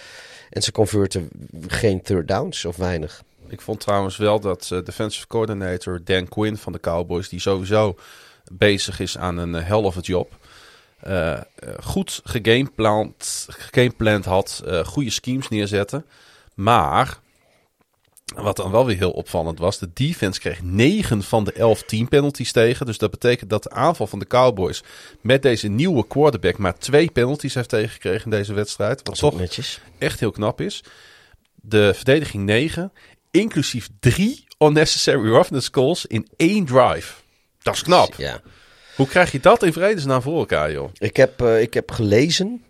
En ze converten geen third downs of weinig. Ik vond trouwens wel dat eh, defensive coordinator Dan Quinn van de Cowboys, die sowieso bezig is aan een hell of a job, eh, eh, goed gegamepland, gegamepland had, eh, goede schemes neerzetten. Maar, wat dan wel weer heel opvallend was, de defense kreeg 9 van de 11 team penalties tegen. Dus dat betekent dat de aanval van de Cowboys met deze nieuwe quarterback maar twee penalties heeft tegengekregen in deze wedstrijd. Wat Toch toch netjes. echt heel knap is. De verdediging 9, inclusief drie unnecessary roughness calls in één drive. Dat is knap. Ja. Hoe krijg je dat in vredesnaam voor elkaar, joh? Ik heb, eh, ik heb gelezen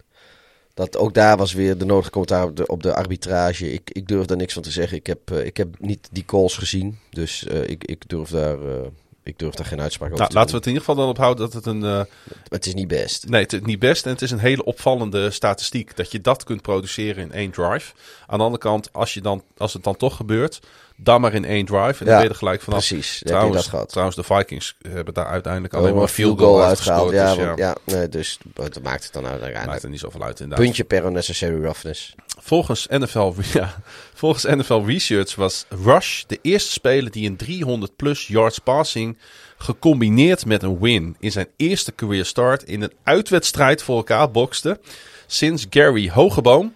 dat ook daar was weer de nodige commentaar op de, op de arbitrage. Ik, ik durf daar niks van te zeggen. Ik heb, eh, ik heb niet die calls gezien. Dus eh, ik, ik, durf daar, ik durf daar geen uitspraak over Nou, te laten we het in ieder geval dan ophouden dat het een... Het is niet best. nee, het is niet best en het is een hele opvallende statistiek. Dat je dat kunt produceren in één drive. Aan de andere kant, als, je dan, als het dan toch gebeurt, dan maar in één drive. En dan Ja, ben je er gelijk vanaf. Precies, dan Trouwens, dat gehad. trouwens, de Vikings hebben daar uiteindelijk Alleen alleen maar een field goal uitgehaald. uitgehaald. Ja, dus want- ja. nee, dus dat maakt het dan maakt uiteindelijk. er niet zoveel uit inderdaad. Puntje per unnecessary roughness. Volgens NFL, ja, volgens NFL Research was Rush de eerste speler die een 300 plus yards passing gecombineerd met een win in zijn eerste career start in een uitwedstrijd voor elkaar bokste. sinds Gary Hogeboom.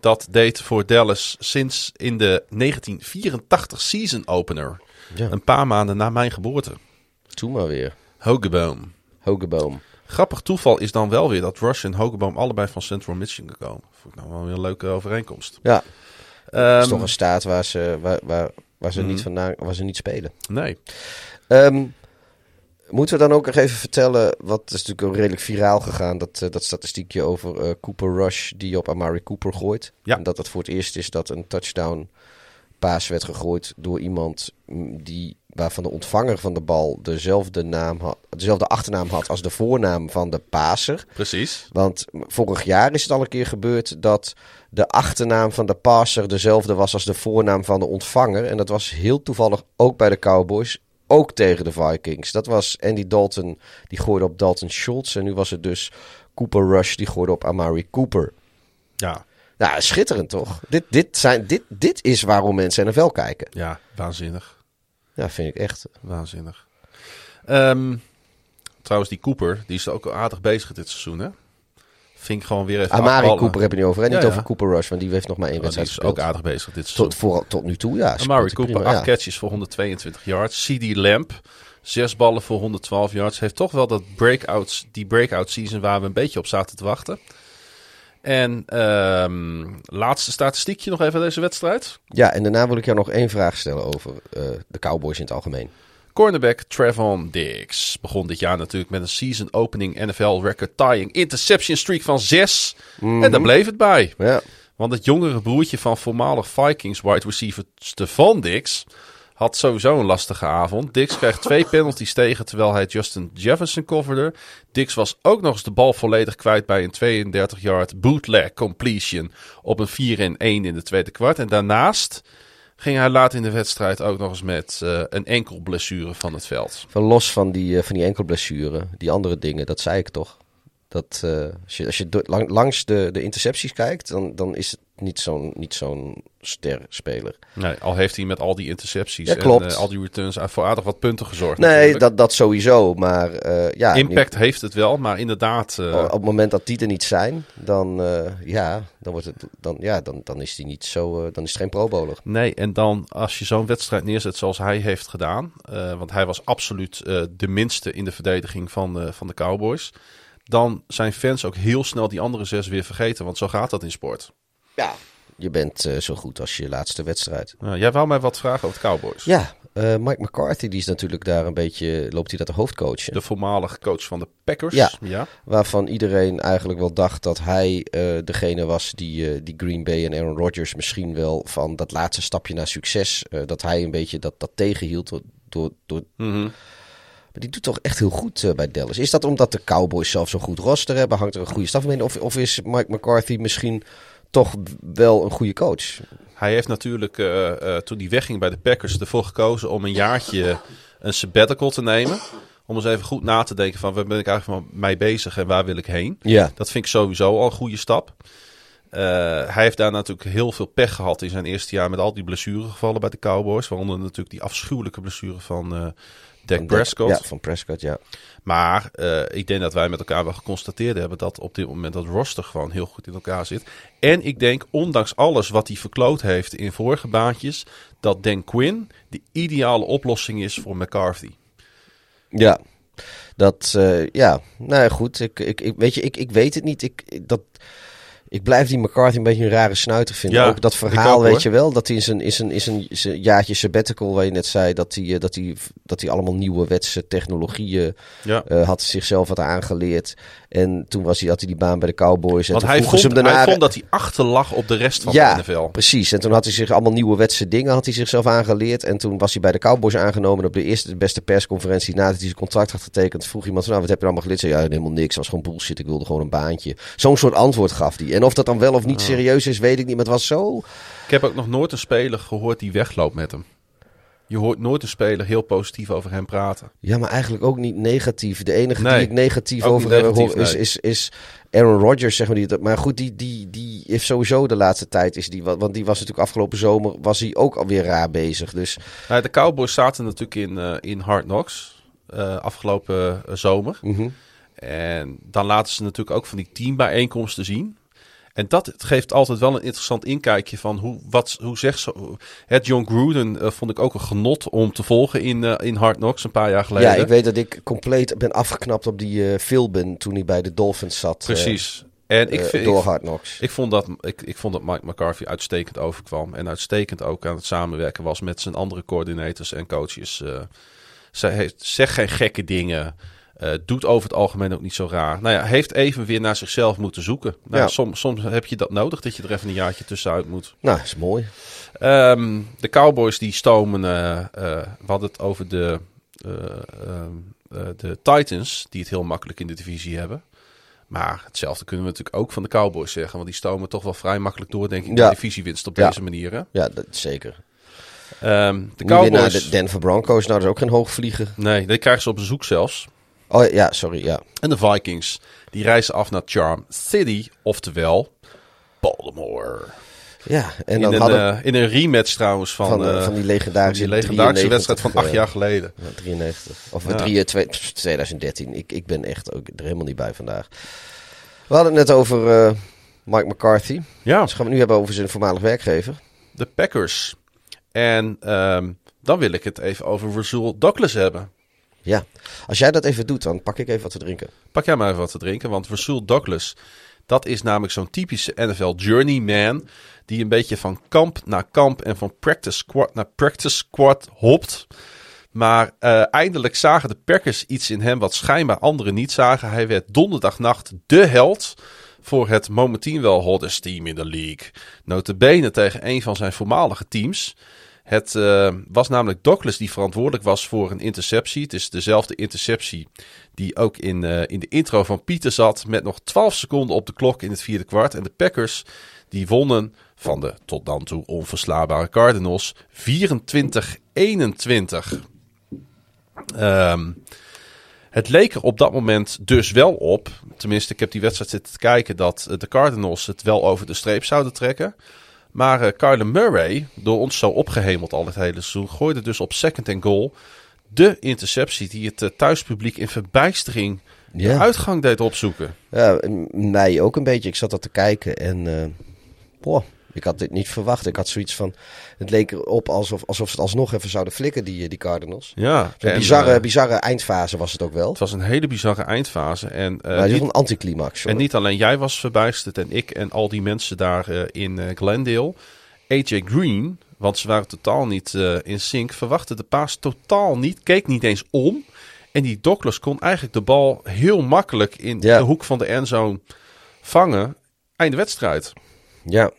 Dat deed voor Dallas sinds in de 1984 season opener. Ja. Een paar maanden na mijn geboorte. Doe maar weer. Hogeboom. Hogeboom. Grappig toeval is dan wel weer dat Rush en Hogeboom allebei van Central Michigan komen. Vond ik nou wel weer een leuke overeenkomst. Ja, dat Ehm, is toch een staat waar ze, waar, waar, waar ze, Mhm. niet, vandaan, waar ze niet spelen. Nee. Ehm, moeten we dan ook nog even vertellen, wat is natuurlijk ook redelijk viraal gegaan, dat, eh, dat statistiekje over eh, Cooper Rush die op Amari Cooper gooit. Ja. En dat het voor het eerst is dat een touchdown paas werd gegooid door iemand mm, die, waarvan de ontvanger van de bal dezelfde, naam had, dezelfde achternaam had als de voornaam van de paser. Precies. Want vorig jaar is het al een keer gebeurd dat de achternaam van de passer dezelfde was als de voornaam van de ontvanger. En dat was heel toevallig ook bij de Cowboys, ook tegen de Vikings. Dat was Andy Dalton, die gooide op Dalton Schultz. En nu was het dus Cooper Rush, die gooide op Amari Cooper. Ja, Nou, schitterend toch? Dit, dit, zijn, dit, dit is waarom mensen NFL kijken. ja waanzinnig. Ja, vind ik echt. Waanzinnig. Ehm, trouwens, die Cooper, die is ook aardig bezig dit seizoen, hè? Vind ik gewoon weer even Amari. Cooper heb je niet over. En Ja, niet ja. over Cooper Rush, want die heeft nog maar één die wedstrijd is ook aardig bezig dit seizoen. Tot, voor, tot nu toe, ja. Amari Cooper, prima, 8 ja. catches voor 122 yards. CD Lamp, 6 ballen voor 112 yards. Heeft toch wel dat breakouts, die breakout season waar we een beetje op zaten te wachten. En ehm, laatste statistiekje nog even deze wedstrijd. Ja, en daarna wil ik jou nog één vraag stellen over eh, de Cowboys in het algemeen. Cornerback Trevon Diggs begon dit jaar natuurlijk met een season opening NFL record tying interception streak van 6. En daar bleef het bij. Ja, Want het jongere broertje van voormalig Vikings wide receiver Stefan Diggs had sowieso een lastige avond. Diggs kreeg twee penalties tegen terwijl hij Justin Jefferson coverde. Diggs was ook nog eens de bal volledig kwijt bij een 32-yard bootleg completion op een 4 1 in de tweede kwart. En daarnaast ging hij later in de wedstrijd ook nog eens met eh, een enkel blessure van het veld. van los van die, eh, van die enkelblessure, die andere dingen, dat zei ik toch. Dat eh, als je, als je langs de, de intercepties kijkt, dan, dan is het niet zo'n niet zo'n sterspeler. Nee, al heeft hij met al die intercepties Ja, en eh, al die returns voor aardig wat punten gezorgd. Nee, natuurlijk. dat, dat sowieso. Maar eh, ja, Impact heeft het wel, maar inderdaad... eh, op het moment dat die er niet zijn, dan, ja, dan, wordt het, dan, ja, dan, dan is die niet zo. dan is het geen Pro Bowler. Nee, en dan als je zo'n wedstrijd neerzet zoals hij heeft gedaan. want hij was absoluut de minste in de verdediging van, van de Cowboys. Dan zijn fans ook heel snel die andere zes weer vergeten. Want zo gaat dat in sport. Ja. Je bent eh, zo goed als je laatste wedstrijd. Nou, jij wou mij wat vragen over de Cowboys. Ja, eh, Mike McCarthy die is natuurlijk daar een beetje, loopt hij dat de hoofdcoach. De voormalige coach van de Packers. Ja. ja. Waarvan iedereen eigenlijk wel dacht dat hij eh, degene was die, eh, die Green Bay en Aaron Rodgers misschien wel van dat laatste stapje naar succes, eh, dat hij een beetje dat, dat tegenhield door, door, door Mhm. Maar die doet toch echt heel goed bij Dallas. Is dat omdat de Cowboys zelf zo'n goed roster hebben? Hangt er een goede staf omheen? Of, of is Mike McCarthy misschien toch wel een goede coach? Hij heeft natuurlijk, eh, eh, toen hij wegging bij de Packers, ervoor gekozen om een jaartje een sabbatical te nemen. Om eens even goed na te denken van waar ben ik eigenlijk mee bezig en waar wil ik heen. Ja. Dat vind ik sowieso al een goede stap. Eh, hij heeft daar natuurlijk heel veel pech gehad in zijn eerste jaar met al die blessuregevallen bij de Cowboys. Waaronder natuurlijk die afschuwelijke blessure van Dak Prescott. Ja, van Prescott, ja. Maar eh, ik denk dat wij met elkaar wel geconstateerd hebben dat op dit moment dat roster gewoon heel goed in elkaar zit. En ik denk, ondanks alles wat hij verkloot heeft in vorige baantjes, dat Dan Quinn de ideale oplossing is voor McCarthy. Ja. Dat, eh, ja, nou ja, goed. Ik, ik, ik, weet je, ik, ik weet het niet. Ik- dat, ik blijf die McCarthy een beetje een rare snuiter vinden. Ja, ook dat verhaal, ook, weet hoor. je wel. Dat hij in zijn, in zijn, in zijn, zijn jaartje sabbatical, waar je net zei, dat hij, eh, dat hij, dat hij allemaal nieuwe wetse technologieën Ja. eh, had zichzelf wat aangeleerd. En toen was hij, had hij die baan bij de Cowboys. En Want hij vond, ze hem daarna... hij vond dat hij achterlag op de rest van ja, de NFL. precies. En toen had hij zich allemaal nieuwe wetse dingen had hij zichzelf aangeleerd. En toen was hij bij de Cowboys aangenomen. En op de eerste de beste persconferentie nadat hij zijn contract had getekend, vroeg iemand van, nou, wat heb je allemaal geleerd? Zei, ja, helemaal niks. Het was gewoon bullshit. Ik wilde gewoon een baantje. Zo'n soort antwoord gaf hij. En of dat dan wel of niet serieus is, weet ik niet. Maar het was zo... Ik heb ook nog nooit een speler gehoord die wegloopt met hem. Je hoort nooit een speler heel positief over hem praten. Ja, maar eigenlijk ook niet negatief. De enige Nee, die ik negatief over negatief, hoor is, nee. is, is Aaron Rodgers, zeg maar. Die, maar goed, die, die, die heeft sowieso de laatste tijd, is die, want die was natuurlijk afgelopen zomer, was hij ook alweer raar bezig. Dus Nou, de Cowboys zaten natuurlijk in, eh, in Hard Knocks eh, afgelopen eh, zomer. mhm. En dan laten ze natuurlijk ook van die teambijeenkomsten zien. En dat geeft altijd wel een interessant inkijkje van hoe, wat, hoe zegt ze. Het John Gruden eh, vond ik ook een genot om te volgen in, eh, in Hard Knocks een paar jaar geleden. Ja, ik weet dat ik compleet ben afgeknapt op die eh Philbin toen hij bij de Dolphins zat. Precies. En ik, vind, door Hard Knocks. ik, vond dat, ik, ik vond dat Mike McCarthy uitstekend overkwam. En uitstekend ook aan het samenwerken was met zijn andere coördinators en coaches. Zij heeft, zegt geen gekke dingen. Eh, doet over het algemeen ook niet zo raar. Nou ja, heeft even weer naar zichzelf moeten zoeken. Nou, Ja. soms, soms heb je dat nodig, dat je er even een jaartje tussenuit moet. Nou, is mooi. Ehm, de Cowboys die stomen. eh, eh, we hadden het over de, eh, ehm, eh, de Titans, die het heel makkelijk in de divisie hebben. Maar hetzelfde kunnen we natuurlijk ook van de Cowboys zeggen. Want die stomen toch wel vrij makkelijk door, denk ik, Ja. de divisiewinst op Ja. deze manier. Hè? Ja, dat zeker. Ehm, de Cowboys. de Denver Broncos. Nou, dat is ook geen hoogvlieger. Nee, die krijgen ze op bezoek zelfs. Oh ja, sorry, ja. En de Vikings, die reizen af naar Charm City, oftewel Baltimore. Ja, en in, dan een, hadden eh, in een rematch trouwens van, van, eh, eh, van die legendarische, die legendarische 93, wedstrijd van acht jaar geleden. ja, 93. Of Ja. ja. 3, 2013. Ik, ik ben echt ook er helemaal niet bij vandaag. We hadden het net over Mike McCarthy. Ja, Dus gaan we het nu hebben over zijn voormalig werkgever. de Packers. En ehm, dan wil ik het even over Rasul Douglas hebben. Ja, als jij dat even doet, dan pak ik even wat te drinken. Pak jij maar even wat te drinken, want Rasul Douglas, dat is namelijk zo'n typische NFL journeyman die een beetje van kamp naar kamp en van practice squad naar practice squad hopt. Maar eh, eindelijk zagen de Packers iets in hem wat schijnbaar anderen niet zagen. Hij werd donderdagnacht de held voor het momenteel wel hottest team in de league. Notabene tegen een van zijn voormalige teams. Het eh, was namelijk Douglas die verantwoordelijk was voor een interceptie. Het is dezelfde interceptie die ook in, eh, in de intro van Pieter zat. Met nog 12 seconden op de klok in het vierde kwart. En de Packers die wonnen van de tot dan toe onverslaanbare Cardinals 24-21. Ehm, het leek er op dat moment dus wel op. Tenminste, ik heb die wedstrijd zitten te kijken. Dat de Cardinals het wel over de streep zouden trekken. Maar Kyler Murray, door ons zo opgehemeld al het hele seizoen, gooide dus op second and goal de interceptie die het eh, thuispubliek in verbijstering de uitgang deed opzoeken. Ja, mij ook een beetje. Ik zat dat te kijken en eh, boah, ik had dit niet verwacht. Ik had zoiets van, het leek erop alsof, alsof ze het alsnog even zouden flikken, die, eh, die Cardinals. Ja, Zo'n en, bizarre, eh, bizarre eindfase was het ook wel. het was een hele bizarre eindfase. En, is niet- een anticlimax. hoor. En niet alleen jij was verbijsterd en ik en al die mensen daar in Glendale. AJ Green, want ze waren totaal niet in sync, verwachtte de paas totaal niet, keek niet eens om. En die Douglas kon eigenlijk de bal heel makkelijk in Ja. de hoek van de endzone vangen. Einde wedstrijd. Ja,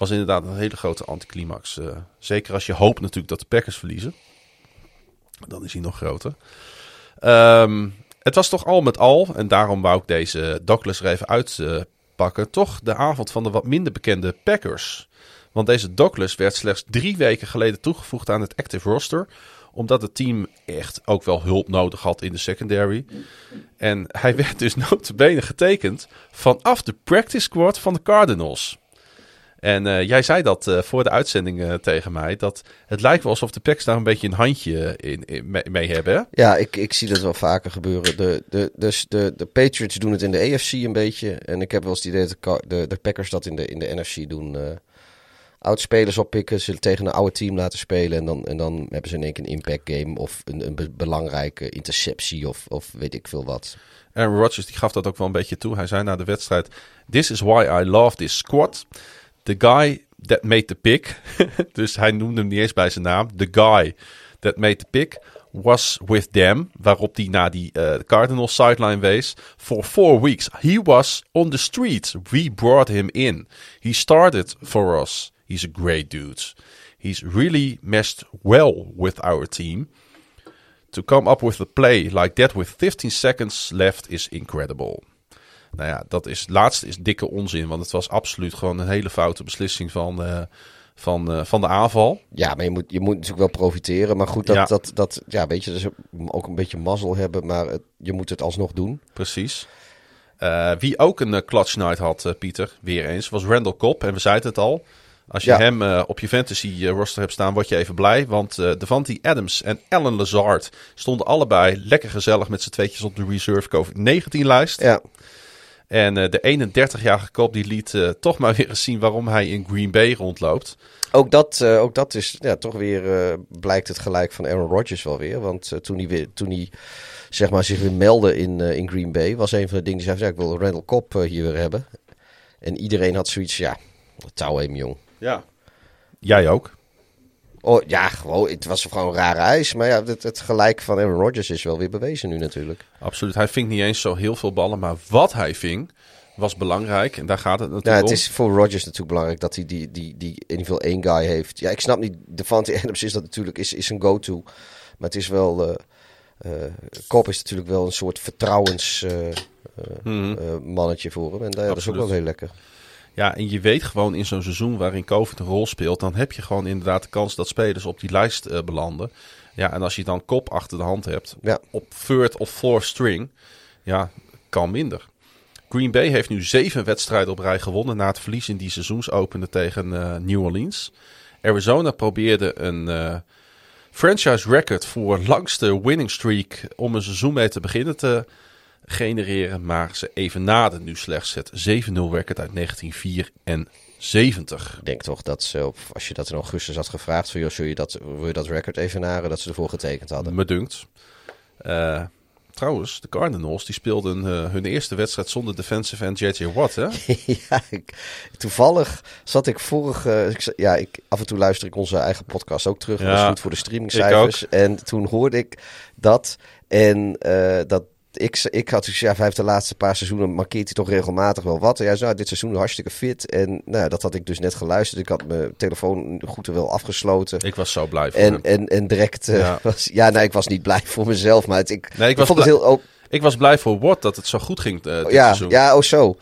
Was inderdaad een hele grote anticlimax. eh, zeker als je hoopt natuurlijk dat de Packers verliezen. Dan is hij nog groter. Ehm, het was toch al met al, en daarom wou ik deze Douglas er even uitpakken, toch de avond van de wat minder bekende Packers. Want deze Douglas werd slechts drie weken geleden toegevoegd aan het active roster. Omdat het team echt ook wel hulp nodig had in de secondary. En hij werd dus notabene getekend vanaf de practice squad van de Cardinals. En eh, jij zei dat eh, voor de uitzending eh, tegen mij. Dat het lijkt wel alsof de Packers daar een beetje een handje in, in- mee, mee hebben. Hè? ja ik, ik zie dat wel vaker gebeuren. De, de, dus de, de Patriots doen het in de AFC een beetje. En ik heb wel eens het idee dat de, Packers dat in de, in de NFC doen. oud-spelers oppikken, ze tegen een oude team laten spelen. En dan, en dan hebben ze in één keer een impact game of een, een be- belangrijke interceptie of, of weet ik veel wat. Aaron Rodgers die gaf dat ook wel een beetje toe. Hij zei na de wedstrijd: This is why I love this squad. The guy that made the pick. dus hij noemde hem niet eens bij zijn naam. The guy that made the pick was with them. Waarop hij naar die eh, Cardinals sideline wees. For four weeks. He was on the street. We brought him in. He started for us. He's a great dude. He's really meshed well with our team. To come up with a play like that with 15 seconds left is incredible. Nou ja, dat is laatste is dikke onzin, want het was absoluut gewoon een hele foute beslissing van, eh, van, eh, van de aanval. Ja, maar je moet, je moet natuurlijk wel profiteren. Maar goed, dat, Ja. dat, dat ja, weet je, dus ook een beetje mazzel hebben. Maar het- je moet het alsnog doen. Precies. Eh, wie ook een clutch night had, Pieter, weer eens, was Randall Cobb. En we zeiden het al. Als je Ja. hem op je fantasy roster hebt staan, word je even blij. Want Devante Adams en Alan Lazard stonden allebei lekker gezellig met z'n tweetjes op de reserve COVID-19-lijst. Ja, En eh, de 31-jarige kop die liet eh, toch maar weer eens zien waarom hij in Green Bay rondloopt. ook dat, eh, ook dat is ja, toch weer, eh, blijkt het gelijk van Aaron Rodgers wel weer. Want toen hij, weer, toen hij zeg maar, zich weer meldde in, eh, in Green Bay, was een van de dingen die zei, ja, ik wil Randall Cobb hier weer hebben. En iedereen had zoiets, ja, touw hem jong. Ja. Jij ook. Oh, ja, gewoon, het was gewoon een rare ijs. Maar ja, het, het gelijk van Aaron Rodgers is wel weer bewezen nu natuurlijk. Absoluut. Hij ving niet eens zo heel veel ballen, maar wat hij ving was belangrijk. En daar gaat het Ja, natuurlijk het om. is voor Rodgers natuurlijk belangrijk dat hij die, die, die in ieder geval één guy heeft. Ja, ik snap niet, Devante Adams is dat natuurlijk, is, is een go-to. Maar het is wel, eh eh, Cobb is natuurlijk wel een soort vertrouwens eh, Mhm. mannetje voor hem. En dat is ook wel heel lekker. Ja, en je weet gewoon in zo'n seizoen waarin COVID een rol speelt, dan heb je gewoon inderdaad de kans dat spelers op die lijst eh, belanden. Ja, en als je dan kop achter de hand hebt, Ja. op third of fourth string, ja, kan minder. Green Bay heeft nu zeven wedstrijden op rij gewonnen na het verlies in die seizoensopener tegen eh, New Orleans. Arizona probeerde een eh, franchise record voor langste winning streak om een seizoen mee te beginnen te genereren. Maar ze evenaden nu slechts het 7-0 record uit 1974. Ik denk toch dat ze, op, als je dat in augustus had gevraagd, van, joh, je dat, wil je dat record evenaren, dat ze ervoor getekend hadden. Me dunkt. Eh, trouwens, de Cardinals die speelden eh, hun eerste wedstrijd zonder defensive end J.J. Watt. Hè? ja, ik, toevallig zat ik vorig... ik, z- ja, ik, af en toe luister ik onze eigen podcast ook terug. Ja, dat is goed voor de streamingcijfers. En toen hoorde ik dat. En eh, dat ik, ik had dus, ja, hij heeft de laatste paar seizoenen markeert hij toch regelmatig wel wat. En hij zei, nou, dit seizoen hartstikke fit. En nou, dat had ik dus net geluisterd. Ik had mijn telefoon goed en wel afgesloten. Ik was zo blij voor En, hem. en, en direct eh, Ja. was... Ja, nee, ik was niet blij voor mezelf. Maar het, ik, Nee, ik was vond het blij- heel... ook Ik was blij voor Watt dat het zo goed ging eh, dit ja, seizoen. ja, oh zo.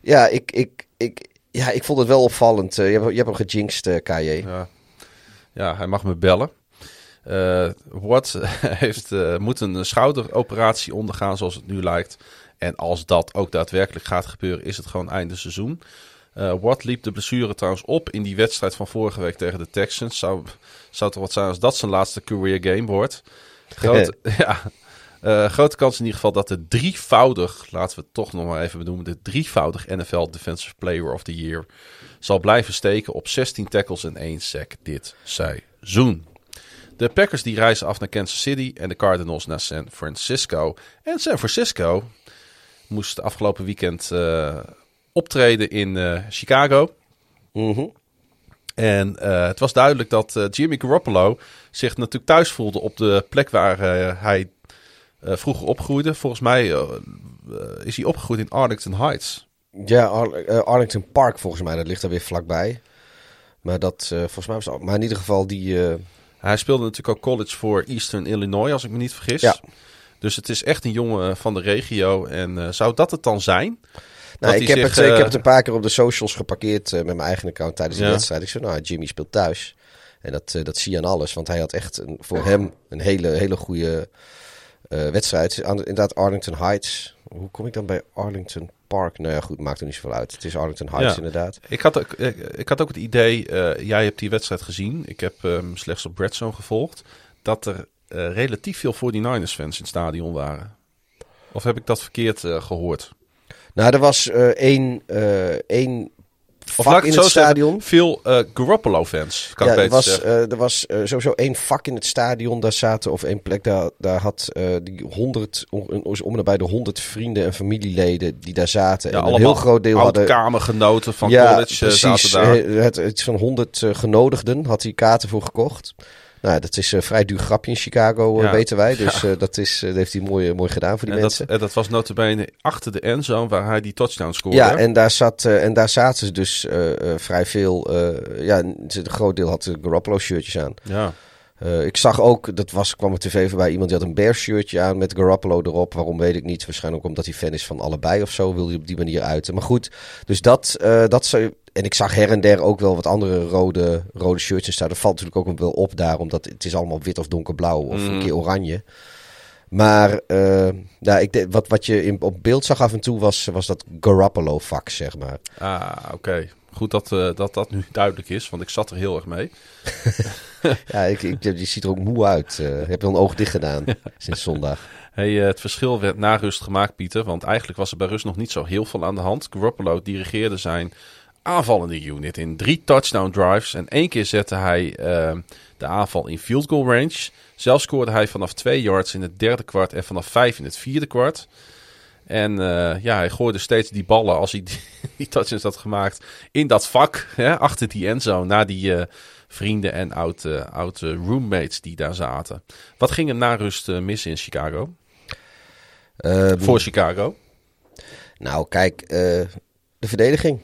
Ja, ik, ik, ik, ja, ik vond het wel opvallend. Eh, je, hebt, je hebt hem gejinxed, KJ. Ja. Ja, hij mag me bellen. Watt heeft, eh, moet een schouderoperatie ondergaan zoals het nu lijkt. En als dat ook daadwerkelijk gaat gebeuren, is het gewoon einde seizoen. Eh Watt liep de blessure trouwens op in die wedstrijd van vorige week tegen de Texans. Zou, zou toch wat zijn als dat zijn laatste career game wordt. Grote, ja, grote kans in ieder geval dat de drievoudig, laten we het toch nog maar even benoemen, de drievoudig NFL Defensive Player of the Year zal blijven steken op 16 tackles en 1 sack dit seizoen. De Packers die reizen af naar Kansas City en de Cardinals naar San Francisco. En San Francisco moest afgelopen weekend eh, optreden in eh, Chicago. Mhm. En eh, het was duidelijk dat Jimmy Garoppolo zich natuurlijk thuis voelde op de plek waar hij vroeger opgroeide. Volgens mij is hij opgegroeid in Arlington Heights. Ja, Ar- Arlington Park volgens mij, dat ligt er weer vlakbij. Maar dat, volgens mij was maar in ieder geval die, Hij speelde natuurlijk ook college voor Eastern Illinois, als ik me niet vergis. Ja. Dus het is echt een jongen van de regio. En eh, zou dat het dan zijn? nou, ik, heb zich, het, eh, ik eh, heb het een paar keer op de socials geparkeerd eh, met mijn eigen account tijdens de Ja. wedstrijd. Ik zei, nou, Jimmy speelt thuis. En dat, eh, dat zie je aan alles, want hij had echt een, voor hem een hele, hele goede eh, wedstrijd. Aan, inderdaad, Arlington Heights. Hoe kom ik dan bij Arlington Park? Nou ja, goed, maakt er niet zoveel uit. Het is Arlington Heights Ja. inderdaad. Ik had, ook, ik, ik had ook het idee, eh, jij hebt die wedstrijd gezien. Ik heb hem slechts op Redzone gevolgd. Dat er eh, relatief veel 49ers fans in het stadion waren. Of heb ik dat verkeerd eh, gehoord? Nou, er was één, één vak in het zeggen, stadion. veel eh, Garoppolo fans, kan ja, ik er beter was, zeggen. eh, er was eh, sowieso één vak in het stadion. Daar zaten, of één plek, daar, daar had eh, die honderd, om, om en nabij de honderd vrienden en familieleden die daar zaten. Ja, en een allemaal heel groot deel hadden... oud-kamergenoten van ja, college eh, precies. zaten daar. Eh, Het, iets van honderd eh, genodigden had hij kaarten voor gekocht. Nou, dat is een vrij duur grapje in Chicago, eh, Ja. weten wij. Dus eh, dat, is, eh, dat heeft hij mooi, mooi gedaan voor die En mensen. en dat was notabene achter de endzone waar hij die touchdown scoorde. Ja, en daar, zat, eh, en daar zaten ze dus eh, eh, vrij veel. eh, ja, een groot deel had de Garoppolo shirtjes aan. ja. Eh, ik zag ook, dat was, kwam op tv voorbij, iemand die had een Bears shirtje aan met Garoppolo erop. Waarom weet ik niet. Waarschijnlijk ook omdat hij fan is van allebei of zo, wilde hij op die manier uiten. Maar goed, dus dat, eh, dat en ik zag her en der ook wel wat andere rode, rode shirtjes staan. Dat valt natuurlijk ook wel op daar, omdat het is allemaal wit of donkerblauw of een keer oranje. Maar eh, nou, ik, wat, wat je in, op beeld zag af en toe was, was dat Garoppolo vak, zeg maar. Ah, oké. Goed dat, eh, dat dat nu duidelijk is, want ik zat er heel erg mee. Ja, ik, ik, je ziet er ook moe uit. Eh heb je al een oog dicht gedaan sinds zondag? Hey, eh, het verschil werd na rust gemaakt, Pieter. Want eigenlijk was er bij rust nog niet zo heel veel aan de hand. Garoppolo dirigeerde zijn aanvallende unit in drie touchdown drives. En één keer zette hij eh, de aanval in field goal range. Zelf scoorde hij vanaf twee yards in het derde kwart en vanaf vijf in het vierde kwart. En eh, ja, hij gooide steeds die ballen als hij die, die touchdowns had gemaakt in dat vak. Hè, achter die endzone, naar die eh, vrienden en oude, oude roommates die daar zaten. Wat ging er na rust eh, mis in Chicago? Ehm, Voor Chicago? Nou, kijk, de verdediging.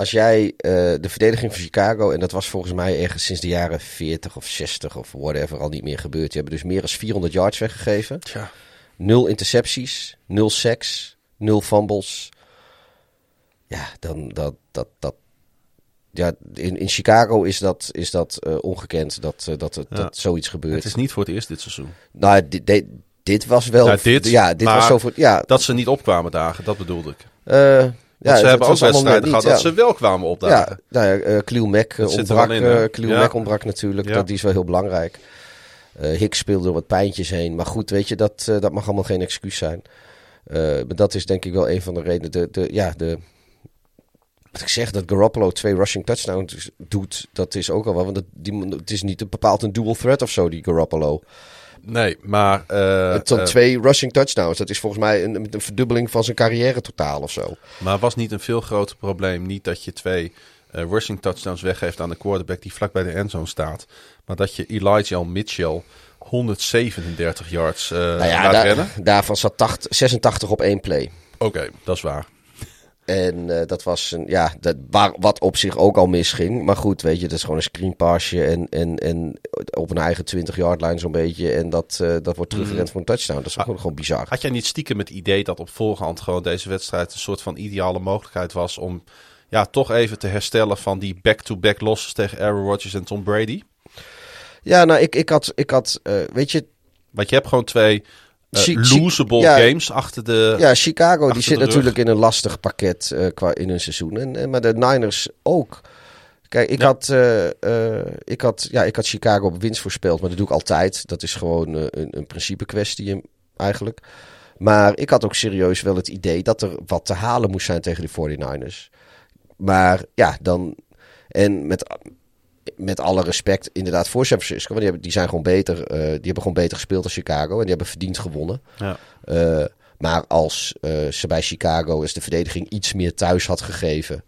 Als jij eh, de verdediging van Chicago, en dat was volgens mij ergens sinds de jaren 40 of 60 of whatever al niet meer gebeurd. Die hebben dus meer dan 400 yards weggegeven. Tja. Nul intercepties, nul sacks, nul fumbles. Ja, dan dat, dat, dat. Ja, in, in Chicago is dat, is dat eh, ongekend dat, eh, dat, het- Ja. dat zoiets gebeurt. Het is niet voor het eerst dit seizoen. Nou, dit, dit, dit was wel. Ja, dit, ja, dit was zo voor. Ja, Dat ze niet opkwamen dagen, dat bedoelde ik. Ja, ze hebben ook wedstrijden gehad dat ze wel kwamen opdagen. Ja, nou ja, eh Mack eh, er ontbrak, in, hè? eh, Ja. Mack ontbrak natuurlijk. Dat die is wel heel belangrijk. Eh Hicks speelde door wat pijntjes heen. Maar goed, weet je, dat, eh, dat mag allemaal geen excuus zijn. Eh, maar dat is denk ik wel een van de redenen. De, de, ja, de, wat ik zeg, dat Garoppolo twee rushing touchdowns doet, dat is ook al wel. Want dat, die, het is niet een bepaald een dual threat of zo, die Garoppolo. Nee, maar... eh, twee rushing touchdowns. Dat is volgens mij een, een verdubbeling van zijn carrière totaal of zo. Maar was niet een veel groter probleem niet dat je twee eh, rushing touchdowns weggeeft aan de quarterback die vlak bij de endzone staat. Maar dat je Elijah Mitchell 137 yards eh Nou ja, laat rennen. daarvan zat 80, 86 op één play. Oké, dat is waar. En eh, dat was een, ja, dat, waar, wat op zich ook al misging. Maar goed, weet je, dat is gewoon een screenpassje en, en, en op een eigen 20 yard line zo'n beetje. En dat, eh, dat wordt teruggerend voor een touchdown. Dat is ook gewoon bizar. Had jij niet stiekem het idee dat op voorhand gewoon deze wedstrijd een soort van ideale mogelijkheid was om ja, toch even te herstellen van die back-to-back losses tegen Aaron Rodgers en Tom Brady? Ja, nou, ik, ik had, ik had eh, weet je, Want je hebt gewoon twee eh, losable ja. games achter de... ja, Chicago die zit natuurlijk in een lastig pakket eh, qua in hun seizoen. En, en, maar de Niners ook. Kijk, ik, Ja. had, eh, eh, ik, had, ja, ik had Chicago op winst voorspeld, maar dat doe ik altijd. Dat is gewoon eh, een, een principe kwestie eh, eigenlijk. Maar ik had ook serieus wel het idee dat er wat te halen moest zijn tegen de 49ers. Maar ja, dan. En met, met alle respect, inderdaad, voor San Francisco. Want die, hebben, die zijn gewoon beter. eh, die hebben gewoon beter gespeeld dan Chicago. En die hebben verdiend gewonnen. Ja. Eh, maar als eh, ze bij Chicago eens de verdediging iets meer thuis had gegeven.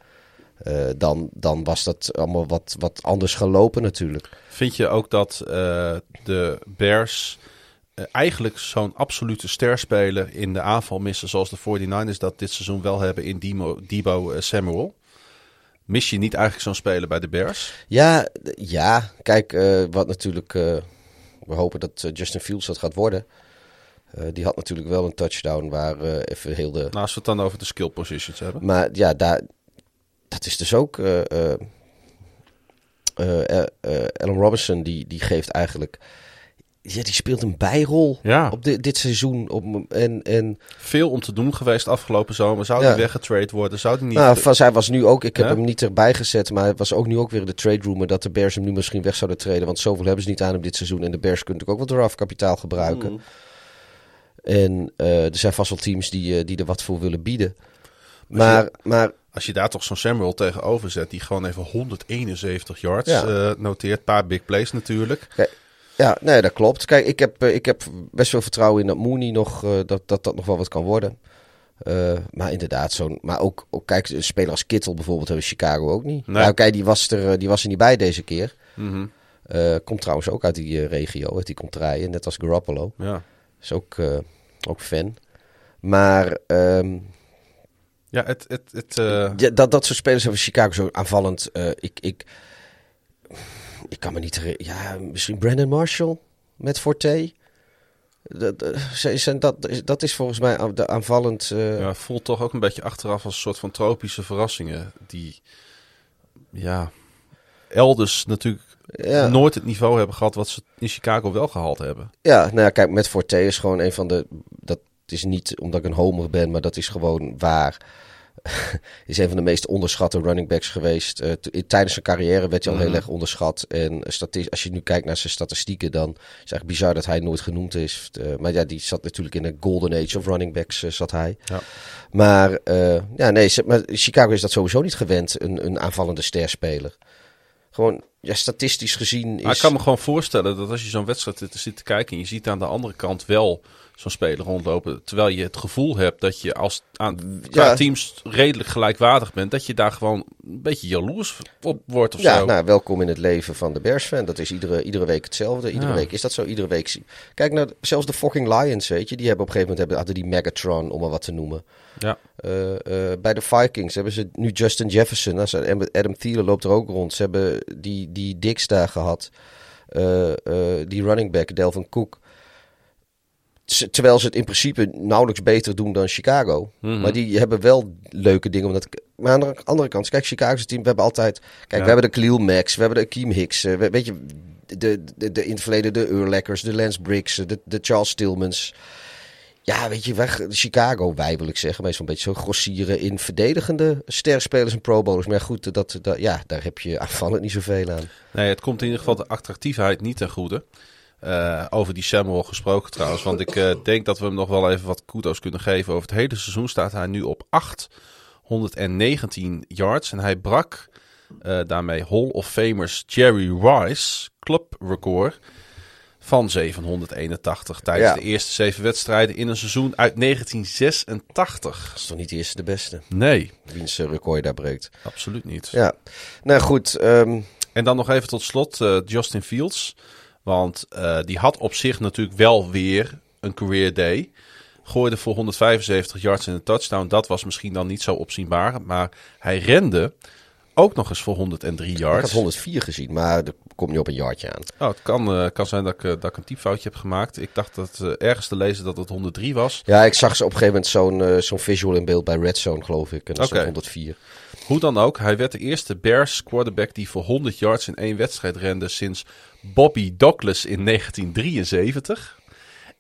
dan, dan was dat allemaal wat, wat anders gelopen natuurlijk. Vind je ook dat de Bears eigenlijk zo'n absolute sterspeler in de aanval missen zoals de 49ers dat dit seizoen wel hebben in Demo, Debo Samuel? Mis je niet eigenlijk zo'n speler bij de Bears? Ja, ja. kijk, eh, wat natuurlijk. eh, we hopen dat eh, Justin Fields dat gaat worden. Die had natuurlijk wel een touchdown waar even heel de. Nou, als we het dan over de skill positions hebben. Maar ja, daar, dat is dus ook. Allen Robinson, die, die geeft eigenlijk. Ja, die speelt een bijrol Ja. op dit, dit seizoen. Op, en, en Veel om te doen geweest afgelopen zomer. Zou Ja. die weggetrade worden? Zou die niet... nou, van, zij was nu ook, ik heb Ja? hem niet erbij gezet, maar het was ook nu ook weer de trade rumor dat de Bears hem nu misschien weg zouden treden. Want zoveel hebben ze niet aan hem dit seizoen. En de Bears kunnen natuurlijk ook wel draftkapitaal gebruiken. Mm. En eh, er zijn vast wel teams die, eh, die er wat voor willen bieden. Maar, maar Als je daar toch zo'n Samuel tegenover zet, die gewoon even 171 yards Ja. eh, noteert. Een paar big plays natuurlijk. Ja, nee, dat klopt. Kijk, ik heb, eh, ik heb best veel vertrouwen in dat Mooney nog, eh, dat, dat dat nog wel wat kan worden. Eh, maar inderdaad, zo'n. Maar ook, ook, kijk, een speler als Kittel bijvoorbeeld hebben Chicago ook niet. Nee. Nou, kijk, die was, er, die was er niet bij deze keer. Mhm. Komt trouwens ook uit die regio, uit die contraien, net als Garoppolo. Ja. Is ook, ook fan. Maar ehm, Ja, het... het, het ja, dat, dat soort spelers hebben Chicago zo aanvallend. ik, ik, ik kan me niet herinneren. Ja, misschien Brandon Marshall met Forte. Dat, zijn dat, dat is volgens mij de aanvallend. eh, Ja, voelt toch ook een beetje achteraf als een soort van tropische verrassingen. Die, ja, elders natuurlijk ja, nooit het niveau hebben gehad wat ze in Chicago wel gehaald hebben. ja, nou ja, kijk, met Forte is gewoon een van de. Dat is niet omdat ik een homer ben, maar dat is gewoon waar. is een van de meest onderschatte running backs geweest. Uh, tijdens zijn carrière werd hij al heel Mhm. erg onderschat. En als je nu kijkt naar zijn statistieken, dan is het eigenlijk bizar dat hij nooit genoemd is. Uh, maar ja, die zat natuurlijk in een golden age of running backs, uh, zat hij. Ja. Maar, ja, nee, maar Chicago is dat sowieso niet gewend, een, een aanvallende sterspeler. Gewoon, ja, statistisch gezien is... Maar ik kan me gewoon voorstellen dat als je zo'n wedstrijd zit te kijken... en je ziet aan de andere kant wel zo'n speler rondlopen... terwijl je het gevoel hebt dat je als aan, Ja. teams redelijk gelijkwaardig bent... dat je daar gewoon een beetje jaloers op wordt of Ja, zo. nou, welkom in het leven van de Bears-fan. Dat is iedere, iedere week hetzelfde. Iedere Ja. week is dat zo. Iedere week. zie- Kijk naar zelfs de fucking Lions, weet je. Die hebben op een gegeven moment hebben, hadden die Megatron, om maar wat te noemen. Ja. Eh, eh, bij de Vikings hebben ze nu Justin Jefferson. Nou, Adam Thielen loopt er ook rond. Ze hebben die, die Dix daar gehad. Eh, eh, die running back, Delvin Cook. Terwijl ze het in principe nauwelijks beter doen dan Chicago. Mhm. Maar die hebben wel leuke dingen. Omdat, maar aan de andere kant, kijk, Chicago's team, we hebben altijd... Kijk, Ja. we hebben de Khalil Max, we hebben de Akeem Hicks. eh, we- weet je, de, de, de, in het verleden de Urleckers, de Lance Briggs, de, de Charles Stillmans. Ja, weet je, weg, Chicago, wij wil ik zeggen. Meestal een beetje zo grossieren in verdedigende sterspelers en pro bowlers. Maar goed, dat, dat, ja, daar heb je aanvallend niet zoveel aan. Nee, het komt in ieder geval de attractiefheid niet ten goede. Eh, over die Samuel gesproken trouwens. Want ik eh, denk dat we hem nog wel even wat kudos kunnen geven. Over het hele seizoen staat hij nu op 819 yards. En hij brak eh, daarmee Hall of Famers Jerry Rice clubrecord van 781 tijdens Ja. de eerste zeven wedstrijden in een seizoen uit 1986. Dat is toch niet de eerste de beste, Nee, wiens record daar breekt. absoluut niet. Ja, nou goed. ehm, En dan nog even tot slot Justin Fields. Want eh, die had op zich natuurlijk wel weer een career day. Gooide voor 175 yards en een touchdown. Dat was misschien dan niet zo opzienbaar. Maar hij rende ook nog eens voor 103 ik yards. had 104 gezien, maar er komt niet op een yardje aan. Oh, het kan, eh, kan zijn dat ik, eh, dat ik een typfoutje heb gemaakt. Ik dacht dat ergens te lezen dat het 103 was. Ja, ik zag ze op een gegeven moment zo'n zo'n visual in beeld bij Red Zone, geloof ik. En dat stond 104. Hoe dan ook, hij werd de eerste Bears quarterback die voor 100 yards in één wedstrijd rende sinds Bobby Douglas in 1973.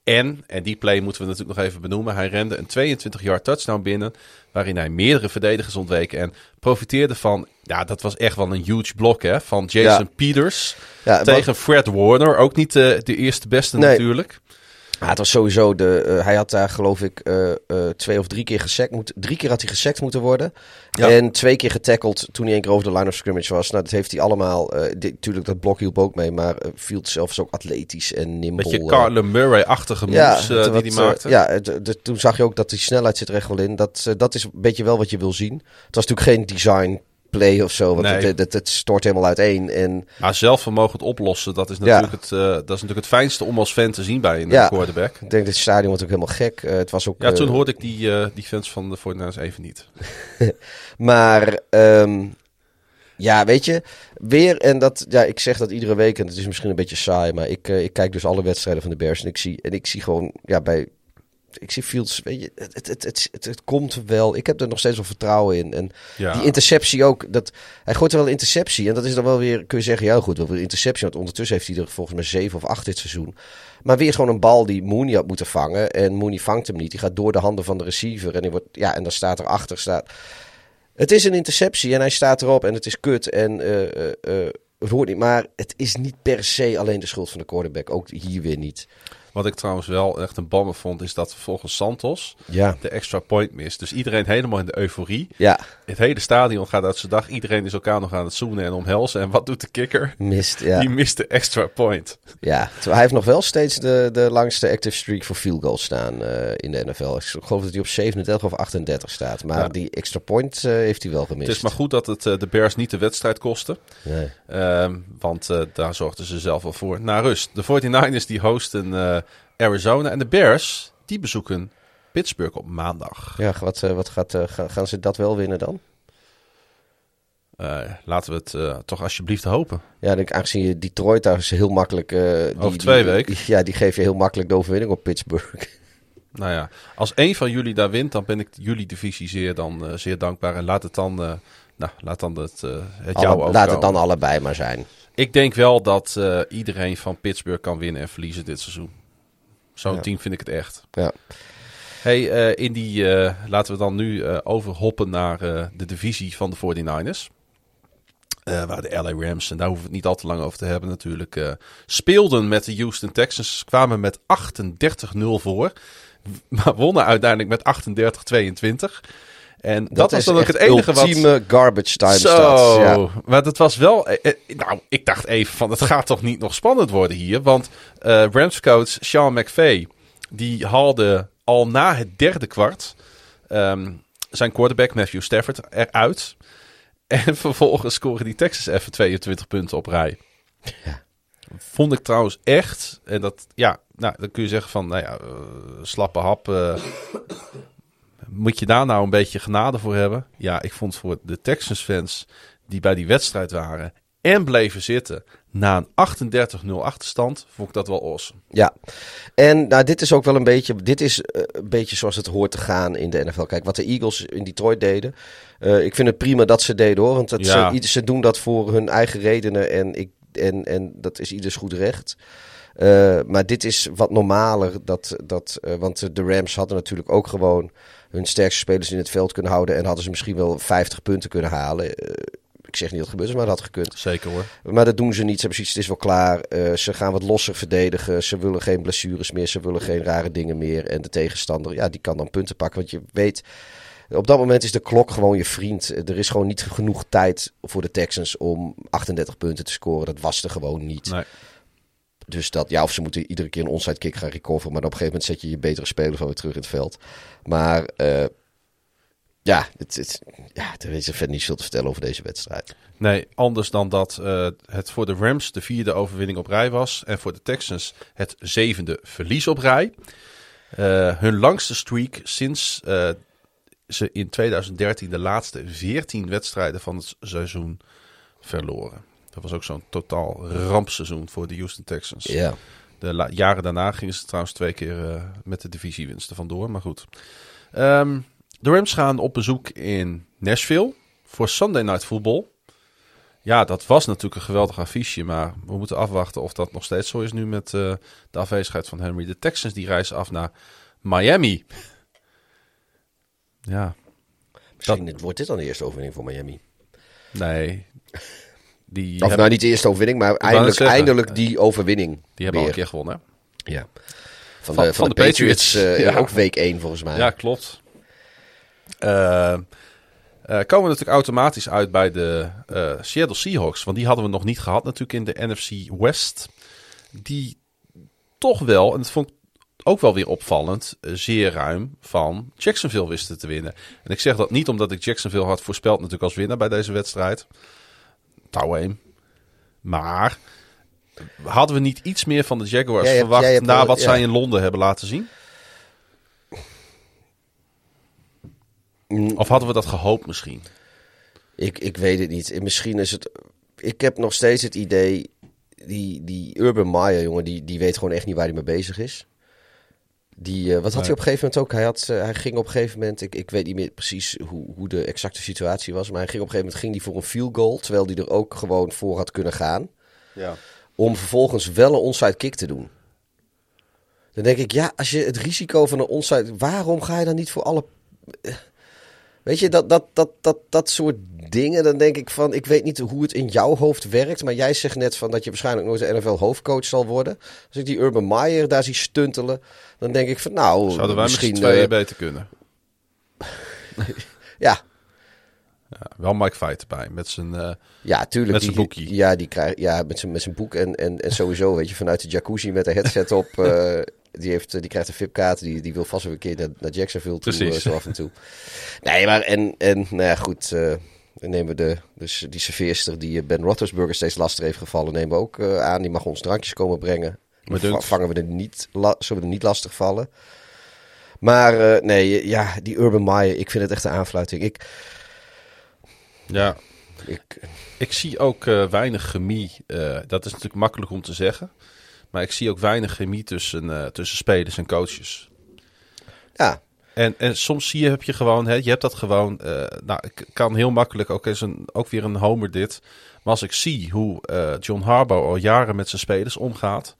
En, en die play moeten we natuurlijk nog even benoemen, hij rende een 22 yard touchdown binnen, waarin hij meerdere verdedigers ontweek en profiteerde van, ja dat was echt wel een huge blok hè, van Jason Ja. Peters Ja, tegen Fred Warner, ook niet de, de eerste beste Nee. natuurlijk. Ja, het was sowieso de. eh, hij had daar geloof ik eh, eh, twee of drie keer gesekt. Moet, drie keer had hij gesekt moeten worden. Ja. En twee keer getackled toen hij één keer over de line of scrimmage was. Nou, dat heeft hij allemaal. eh dit- Tuurlijk, dat blok hielp ook mee. Maar eh Field zelf is ook atletisch en nimble. Beetje. Carla Murray-achtige moves wat, die hij maakte. ja, toen zag je ook dat die snelheid zit er echt wel in. Dat, dat is een beetje wel wat je wil zien. Het was natuurlijk geen design play of zo. Want Nee. het, het, het, het stort helemaal uiteen. En Maar zelfvermogen het oplossen, dat is Ja. natuurlijk, het, eh, dat is natuurlijk het fijnste om als fan te zien bij een Ja. eh, quarterback. ik denk dat het stadion wordt ook helemaal gek. Eh, het was ook, Ja, toen hoorde ik die, die fans van de 49ers even niet. Maar ehm, ja, weet je, weer en dat, ja, ik zeg dat iedere week en het is misschien een beetje saai, maar ik, ik kijk dus alle wedstrijden van de Bears en ik zie, en ik zie gewoon, ja, bij, ik zie Fields, weet je, het, het, het, het, komt wel. Ik heb er nog steeds wel vertrouwen in. En die interceptie ook, dat, hij gooit er wel een interceptie en dat is dan wel weer, kun je zeggen, ja goed, wel weer interceptie, want ondertussen heeft hij er volgens mij zeven of acht dit seizoen. Maar weer gewoon een bal die Mooney had moeten vangen en Mooney vangt hem niet. Die gaat door de handen van de receiver en die wordt, ja, en dan staat er achter staat. Het is een interceptie en hij staat erop en het is kut en eh, eh, eh, het hoort niet. Maar het is niet per se alleen de schuld van de quarterback. Ook hier weer niet. Wat ik trouwens wel echt een bammer vond, is dat volgens Santos Ja, de extra point mist. Dus iedereen helemaal in de euforie. ja Het hele stadion gaat uit zijn dag. Iedereen is elkaar nog aan het zoenen en omhelzen. En wat doet de kikker? mist. Ja. Die mist de extra point. ja. Terwijl hij heeft nog wel steeds de, de langste active streak voor field goals staan eh, in de NFL. Ik geloof dat hij op 37 of 38 staat. Maar Ja. die extra point eh, heeft hij wel gemist. Het is maar goed dat het eh, de Bears niet de wedstrijd kostte. Nee. Ehm, want daar zorgden ze zelf wel voor. Na rust. De 49ers die hosten Arizona. En de Bears die bezoeken Pittsburgh op maandag. Ja, wat, eh, wat gaat, eh, ga- gaan ze dat wel winnen dan? Eh, laten we het toch alsjeblieft hopen. Ja, ik denk, aangezien je Detroit daar is heel makkelijk... die, Over twee die- weken. Ja, die geef je heel makkelijk de overwinning op Pittsburgh. Nou ja, als één van jullie daar wint, dan ben ik jullie divisie zeer, dan, zeer dankbaar. En laat het dan, nou, laat dan het, het jou Alle- laat het dan allebei maar zijn. Ik denk wel dat iedereen van Pittsburgh kan winnen en verliezen dit seizoen. Zo'n Ja. team vind ik het echt. Ja. Hey, eh, in die, eh, laten we dan nu eh, overhoppen naar de divisie van de 49ers. Eh, waar de LA Rams, en daar hoeven we het niet al te lang over te hebben natuurlijk, speelden met de Houston Texans. Kwamen met 38-0 voor. Maar wonnen uiteindelijk met 38-22. En dat, was dan ook het enige wat... ultieme garbage time Zo, stats. Ja. maar dat was wel... eh, eh, nou, ik dacht even van, het gaat toch niet nog spannend worden hier? Want eh Rams coach Sean McVay, die haalde al na het derde kwart ehm, zijn quarterback Matthew Stafford eruit. En vervolgens scoren die Texans even 22 punten op rij. Vond ik trouwens echt, en dat, ja, nou, dan kun je zeggen van, nou ja, slappe hap. eh, moet je daar nou een beetje genade voor hebben? Ja, ik vond voor de Texans fans die bij die wedstrijd waren en bleven zitten na een 38-0 achterstand, vond ik dat wel awesome. Ja, en nou, dit is ook wel een beetje, dit is eh, een beetje zoals het hoort te gaan in de NFL. Kijk, wat de Eagles in Detroit deden. eh, ik vind het prima dat ze deden hoor, want dat Ja. ze, doen dat voor hun eigen redenen en, ik, en, en dat is ieders goed recht. Eh, maar dit is wat normaler, dat, dat, want de Rams hadden natuurlijk ook gewoon hun sterkste spelers in het veld kunnen houden en hadden ze misschien wel 50 punten kunnen halen. Eh, ik zeg niet dat het gebeurt maar dat had gekund. Zeker hoor. Maar dat doen ze niet. Ze hebben zoiets, het is wel klaar. Eh, ze gaan wat losser verdedigen. Ze willen geen blessures meer. Ze willen geen rare dingen meer. En de tegenstander, ja, die kan dan punten pakken. Want je weet, op dat moment is de klok gewoon je vriend. Er is gewoon niet genoeg tijd voor de Texans om 38 punten te scoren. Dat was er gewoon niet. Nee. Dus dat, ja, of ze moeten iedere keer een onside kick gaan recoveren. Maar op een gegeven moment zet je je betere spelers alweer terug in het veld. Maar eh, ja, het, het, ja, er is er verder niet veel te vertellen over deze wedstrijd. Nee, anders dan dat eh, het voor de Rams de vierde overwinning op rij was. En voor de Texans het zevende verlies op rij. Eh, hun langste streak sinds ze in 2013 de laatste 14 wedstrijden van het seizoen verloren. Dat was ook zo'n totaal rampseizoen voor de Houston Texans. Ja. De jaren daarna gingen ze trouwens twee keer eh, met de divisiewinsten vandoor. Maar goed. Ehm, de Rams gaan op bezoek in Nashville voor Sunday Night Football. Ja, dat was natuurlijk een geweldig affiche. Maar we moeten afwachten of dat nog steeds zo is nu met eh, de afwezigheid van Henry. De Texans die reizen af naar Miami. Ja, Misschien wordt dit dan de eerste overwinning voor Miami. nee. Die Of hebben, nou niet de eerste overwinning, maar eindelijk, eindelijk die overwinning. die hebben al een keer gewonnen. hè? Ja. Van, Van- de, van, de, Patriots, eh, ja. ook week 1 volgens mij. Ja, klopt. Eh, eh, komen we natuurlijk automatisch uit bij de eh, Seattle Seahawks. Want die hadden we nog niet gehad natuurlijk in de NFC West. Die toch wel, en dat vond ik ook wel weer opvallend, eh, zeer ruim van Jacksonville wisten te winnen. En ik zeg dat niet omdat ik Jacksonville had voorspeld natuurlijk als winnaar bij deze wedstrijd. Touwheem. Maar hadden we niet iets meer van de Jaguars Jij verwacht hebt na wel- wat ja. zij in Londen hebben laten zien? Mm, Of hadden we dat gehoopt misschien? Ik, ik weet het niet. En Misschien is het... Ik heb nog steeds het idee... Die, die Urban Meyer, jongen, die, die weet gewoon echt niet waar hij mee bezig is. Die, eh, wat had hij op een gegeven moment ook? Hij, had, eh, hij ging op een gegeven moment... Ik, ik weet niet meer precies hoe, hoe de exacte situatie was. Maar hij ging op een gegeven moment ging hij voor een field goal. Terwijl hij er ook gewoon voor had kunnen gaan. Ja. om vervolgens wel een onside kick te doen. Dan denk ik, ja, als je het risico van een onside... Waarom ga je dan niet voor alle... Weet je, dat, dat, dat, dat, dat soort dingen, dan denk ik van... Ik weet niet hoe het in jouw hoofd werkt, maar jij zegt net van dat je waarschijnlijk nooit de NFL hoofdcoach zal worden. Als ik die Urban Meyer daar zie stuntelen, dan denk ik van nou, Zouden wij misschien... twee eh, beter kunnen? ja, Ja, wel Mike Fight erbij met zijn... eh, Ja, tuurlijk. Met die- zijn boekie. Ja, die krijgt, ja met, zijn, met zijn boek. En, en, en sowieso, weet je, vanuit de jacuzzi met de headset op. eh, die, heeft, eh, die krijgt een VIP-kaart. Die, die wil vast weer een keer naar, naar Jacksonville toe. Precies. eh, zo af en toe. Nee, maar en, en nou ja, goed. eh, dan nemen we de, dus die serveerster die Ben Roethlisberger steeds lastig heeft gevallen, nemen we ook aan. Die mag ons drankjes komen brengen. Maar Dan dunkt. vangen we er niet, zullen we er niet lastig vallen. Maar nee, ja, die Urban Meyer, ik vind het echt een aanfluiting. Ik, ja, ik, ik zie ook weinig chemie. dat is natuurlijk makkelijk om te zeggen. Maar ik zie ook weinig chemie tussen, eh, tussen spelers en coaches. ja, En, en soms zie je, heb je gewoon, hè, je hebt dat gewoon. eh, nou, ik kan heel makkelijk, ook, is een, ook weer een homer dit. Maar als ik zie hoe eh, John Harbaugh al jaren met zijn spelers omgaat.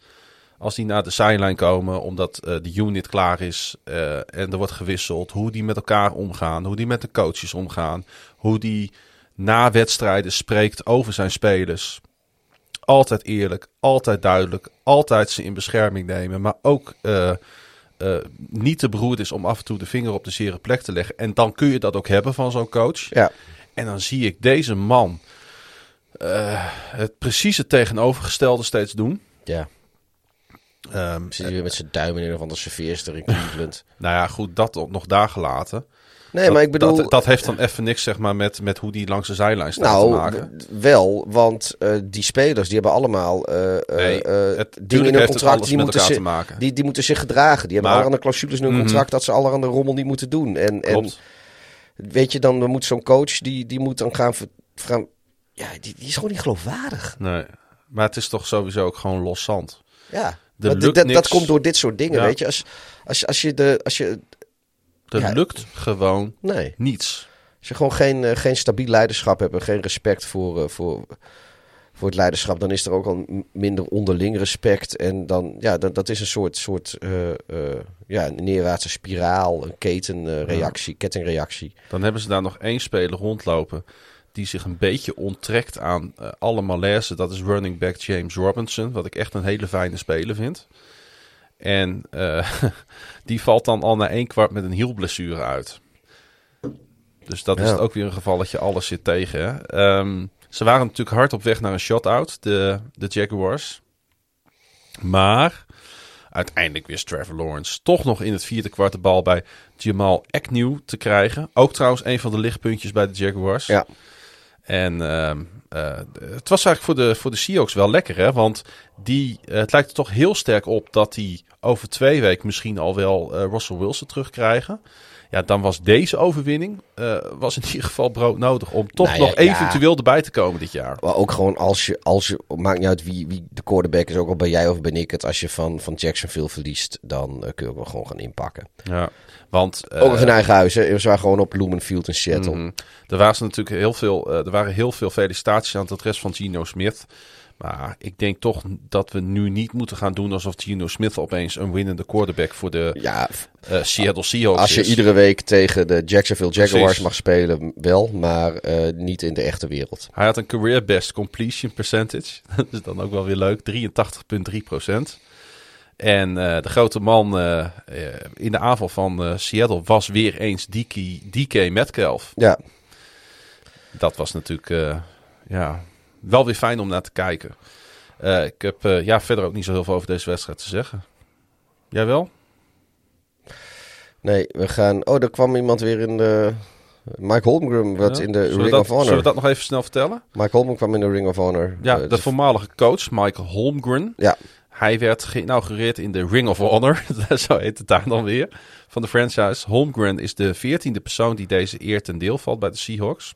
als die naar de zijlijn komen omdat de unit klaar is en er wordt gewisseld, hoe die met elkaar omgaan, hoe die met de coaches omgaan, hoe die na wedstrijden spreekt over zijn spelers. Altijd eerlijk, altijd duidelijk, altijd ze in bescherming nemen, maar ook eh, eh, niet te beroerd is om af en toe de vinger op de zere plek te leggen. En dan kun je dat ook hebben van zo'n coach. Ja. En dan zie ik deze man eh, het precies het tegenovergestelde steeds doen. Ja. Ehm, Zit hij weer met zijn duim in een of andere serveerster in Cleveland. nou ja, goed, dat nog daar gelaten. Nee, dat, maar ik bedoel... Dat, dat heeft dan even niks zeg maar, met, met hoe die langs de zijlijn staat te nou, maken. w- wel, want eh, die spelers die hebben allemaal eh, Nee, het- dingen in hun contract. Die moeten, te maken. die, die moeten zich gedragen. Die hebben allerhande clausules in hun Mhm. contract dat ze allerhande rommel niet moeten doen. En, en weet je, dan moet zo'n coach, die, die moet dan gaan, ver- gaan... Ja, die, die is gewoon niet geloofwaardig. Nee. Maar het is toch sowieso ook gewoon los zand. Ja, dat, dat, komt door dit soort dingen, Ja. weet je. Als, als, als je de... Als je, Er Ja. lukt gewoon nee. niets. Als je gewoon geen, eh, geen stabiel leiderschap hebt en geen respect voor, eh, voor, voor het leiderschap, dan is er ook al minder onderling respect. En dan, ja, dat, dat is een soort, soort eh, ja, een neerwaartse spiraal, een ketenreactie, kettingreactie. Dan hebben ze daar nog één speler rondlopen die zich een beetje onttrekt aan alle malaise. Dat is running back James Robinson, wat ik echt een hele fijne speler vind. En eh, die valt dan al na één kwart met een hielblessure uit. Dus dat is het ook weer een gevalletje, alles zit tegen. Hè? Ehm, ze waren natuurlijk hard op weg naar een shutout, de, de Jaguars. Maar uiteindelijk wist Trevor Lawrence toch nog in het vierde kwart de bal bij Jamal Agnew te krijgen. Ook trouwens een van de lichtpuntjes bij de Jaguars. Ja. En ehm, eh, het was eigenlijk voor de, voor de Seahawks wel lekker, hè? Want die, het lijkt er toch heel sterk op dat die over twee weken misschien al wel eh, Russell Wilson terugkrijgen. Ja, dan was deze overwinning eh, was in ieder geval broodnodig om toch Nou ja, nog ja. eventueel erbij te komen dit jaar. Maar ook gewoon als je, als je, maakt niet uit wie, wie de quarterback is, ook al ben jij of ben ik het. Als je van, van Jacksonville verliest, dan eh, kun je ook wel gewoon gaan inpakken. Ja, want ook in eigen huis, hè. Ze waren gewoon op Lumen Field in Seattle. Mhm. Er waren natuurlijk heel veel, er waren heel veel felicitaties aan het adres van Gino Smith. Maar ik denk toch dat we nu niet moeten gaan doen alsof Gino Smith opeens een winnende quarterback voor de Ja, eh, Seattle Seahawks Als je is. iedere week tegen de Jacksonville Jaguars Precies. mag spelen, wel, maar eh, niet in de echte wereld. Hij had een career best completion percentage. Dat is dan ook wel weer leuk. 83,3% En eh, de grote man in de aanval van Seattle was weer eens DK, DK Metcalf. Ja, Dat was natuurlijk ja, wel weer fijn om naar te kijken. Eh, ik heb eh, ja, verder ook niet zo heel veel over deze wedstrijd te zeggen. Jij wel? nee, we gaan... Oh, er kwam iemand weer in de... Mike Holmgren, Ja? in de Ring dat, of Honor. Zullen we dat nog even snel vertellen? Mike Holmgren kwam in de Ring of Honor. Ja, Eh, de voormalige coach Michael Holmgren. ja, Hij werd geïnaugureerd in de Ring of Honor. Zo heet het daar dan weer. Van de franchise. Holmgren is de veertiende persoon die deze eer ten deel valt bij de Seahawks.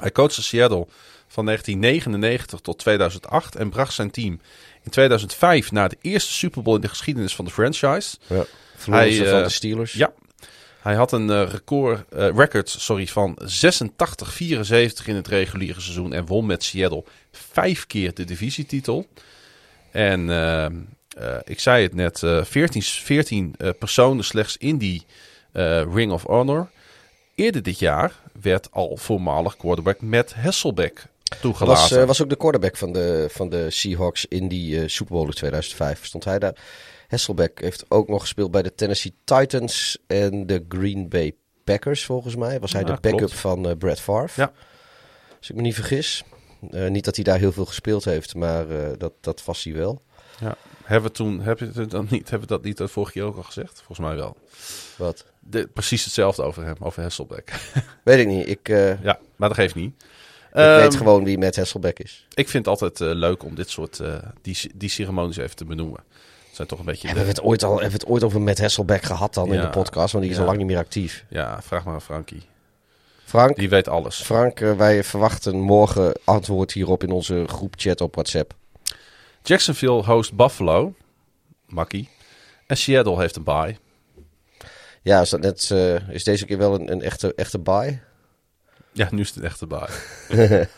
Hij coachte Seattle van 1999 tot 2008 en bracht zijn team in 2005 naar de eerste Super Bowl in de geschiedenis van de franchise. ja. Hij, van eh, de Steelers. Ja. Hij had een eh, record, eh, record sorry, van 86-74 in het reguliere seizoen en won met Seattle vijf keer de divisietitel. En ik zei het net, eh 14, 14 eh, personen slechts in die Ring of Honor. Eerder dit jaar werd al voormalig quarterback Matt Hasselbeck toegelaten. Was, eh, was ook de quarterback van de, van de Seahawks in die eh, Super Bowl in 2005. Stond hij daar. Hasselbeck heeft ook nog gespeeld bij de Tennessee Titans en de Green Bay Packers, volgens mij. Was hij Ja, de backup klopt. van eh, Brett Favre. Ja. Als ik me niet vergis. Niet dat hij daar heel veel gespeeld heeft, maar dat, dat was hij wel. ja. Hebben we toen, heb je het dan niet, hebben we dat niet de vorige keer ook al gezegd? Volgens mij wel. Wat? De, precies hetzelfde over hem, over Hasselbeck. Weet ik niet. Ik, Ja, maar dat geeft niet. Ik Ehm, weet gewoon wie Matt Hasselbeck is. Ik vind het altijd eh, leuk om dit soort eh, die, die ceremonies even te benoemen. Zijn toch een beetje. Hebben we het ooit al hebben we het ooit over Matt Hasselbeck gehad dan in de podcast? Want die is Ja. al lang niet meer actief. Ja, vraag maar aan Frankie. Frank, Die weet alles. Frank eh, wij verwachten morgen antwoord hierop in onze groepchat op WhatsApp. Jacksonville host Buffalo. Makkie. En Seattle heeft een bye. Ja, is, dat net, is deze keer wel een, een echte, echte buy? Ja, nu is het echte bye.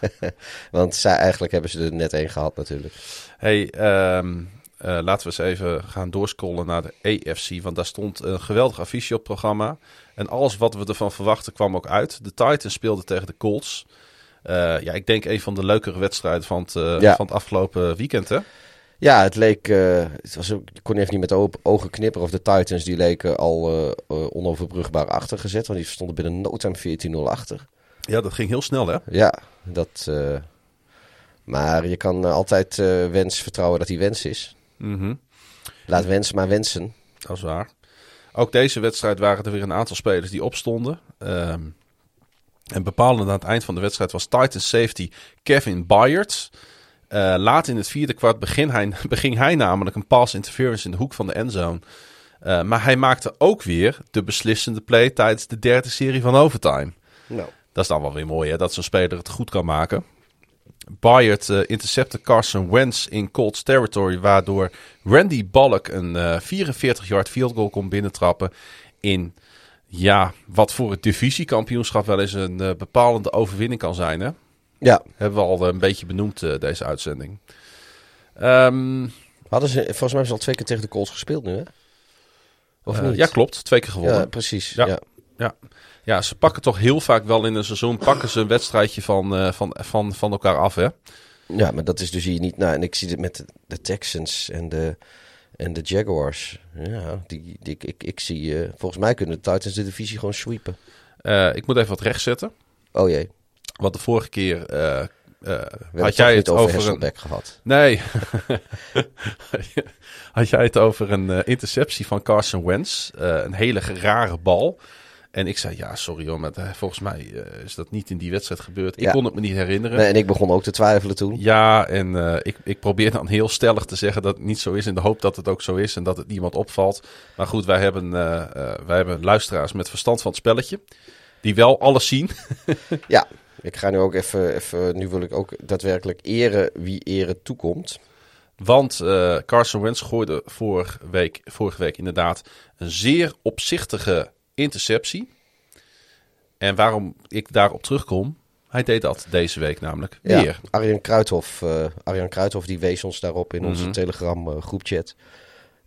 Want zij, eigenlijk hebben ze er net één gehad natuurlijk. hey, ehm, eh, laten we eens even gaan doorscrollen naar de AFC. Want daar stond een geweldig affiche op programma. En alles wat we ervan verwachten kwam ook uit. De Titans speelden tegen de Colts. Eh, ja, ik denk een van de leukere wedstrijden van het, eh, Ja. van het afgelopen weekend, hè? Ja, het leek. het was ik kon even niet met ogen knipperen. Of de Titans die leken al eh, onoverbrugbaar achtergezet. Want die stonden binnen no time 14-0 achter. Ja, dat ging heel snel, hè? Ja, dat. eh, maar je kan eh, altijd eh, wens vertrouwen dat hij wens is. Mhm. Laat wens maar wensen. Dat is waar. Ook deze wedstrijd waren er weer een aantal spelers die opstonden. Ehm, en bepalend aan het eind van de wedstrijd was Titans safety Kevin Byard. Eh, laat in het vierde kwart begin hij, beging hij namelijk een pass interference in de hoek van de endzone. Maar hij maakte ook weer de beslissende play tijdens de derde serie van overtime. Nou. Dat is dan wel weer mooi, hè? Dat zo'n speler het goed kan maken. Bayard eh intercepte Carson Wentz in Colts territory, waardoor Randy Bullock een eh 44-yard field goal kon binnentrappen in ja, wat voor het divisiekampioenschap wel eens een eh, bepalende overwinning kan zijn. Hè? Ja, Hebben we al een beetje benoemd deze uitzending. Ehm, hadden ze. Volgens mij hebben ze al twee keer tegen de Colts gespeeld nu, hè? Of niet? ja, klopt. Twee keer gewonnen. Ja, precies. Ja. Ja. Ja. Ja, ze pakken toch heel vaak wel in een seizoen pakken ze een wedstrijdje van, eh, van, van, van elkaar af. Hè? Ja, maar dat is dus hier niet. Nou, en ik zie dit met de, Texans en de, en de Jaguars. Ja, die, die, ik, ik, ik zie. eh, volgens mij kunnen de Titans de divisie gewoon sweepen. Eh, ik moet even wat rechtzetten. Oh jee, Want de vorige keer hebben had het jij het over over een... Hasselbeck gehad. Nee. had jij het over een interceptie van Carson Wentz. Een hele rare bal. En ik zei, ja, sorry hoor, maar eh, volgens mij eh, is dat niet in die wedstrijd gebeurd. Ik Ja. kon het me niet herinneren. Nee, en ik begon ook te twijfelen toen. Ja, en eh, ik, ik probeer dan heel stellig te zeggen dat het niet zo is. In de hoop dat het ook zo is en dat het niemand opvalt. Maar goed, wij hebben, wij hebben luisteraars met verstand van het spelletje. Die wel alles zien. Ja, ik ga nu ook even, even. Nu wil ik ook daadwerkelijk eren wie eren toekomt. Want Carson Wentz gooide vorige week, vorige week inderdaad een zeer opzichtige interceptie. En waarom ik daarop terugkom, hij deed dat deze week namelijk Ja, weer. Arjan Kruithof, eh, Arjan Kruithof die wees ons daarop in onze Mhm. Telegram eh, groepchat.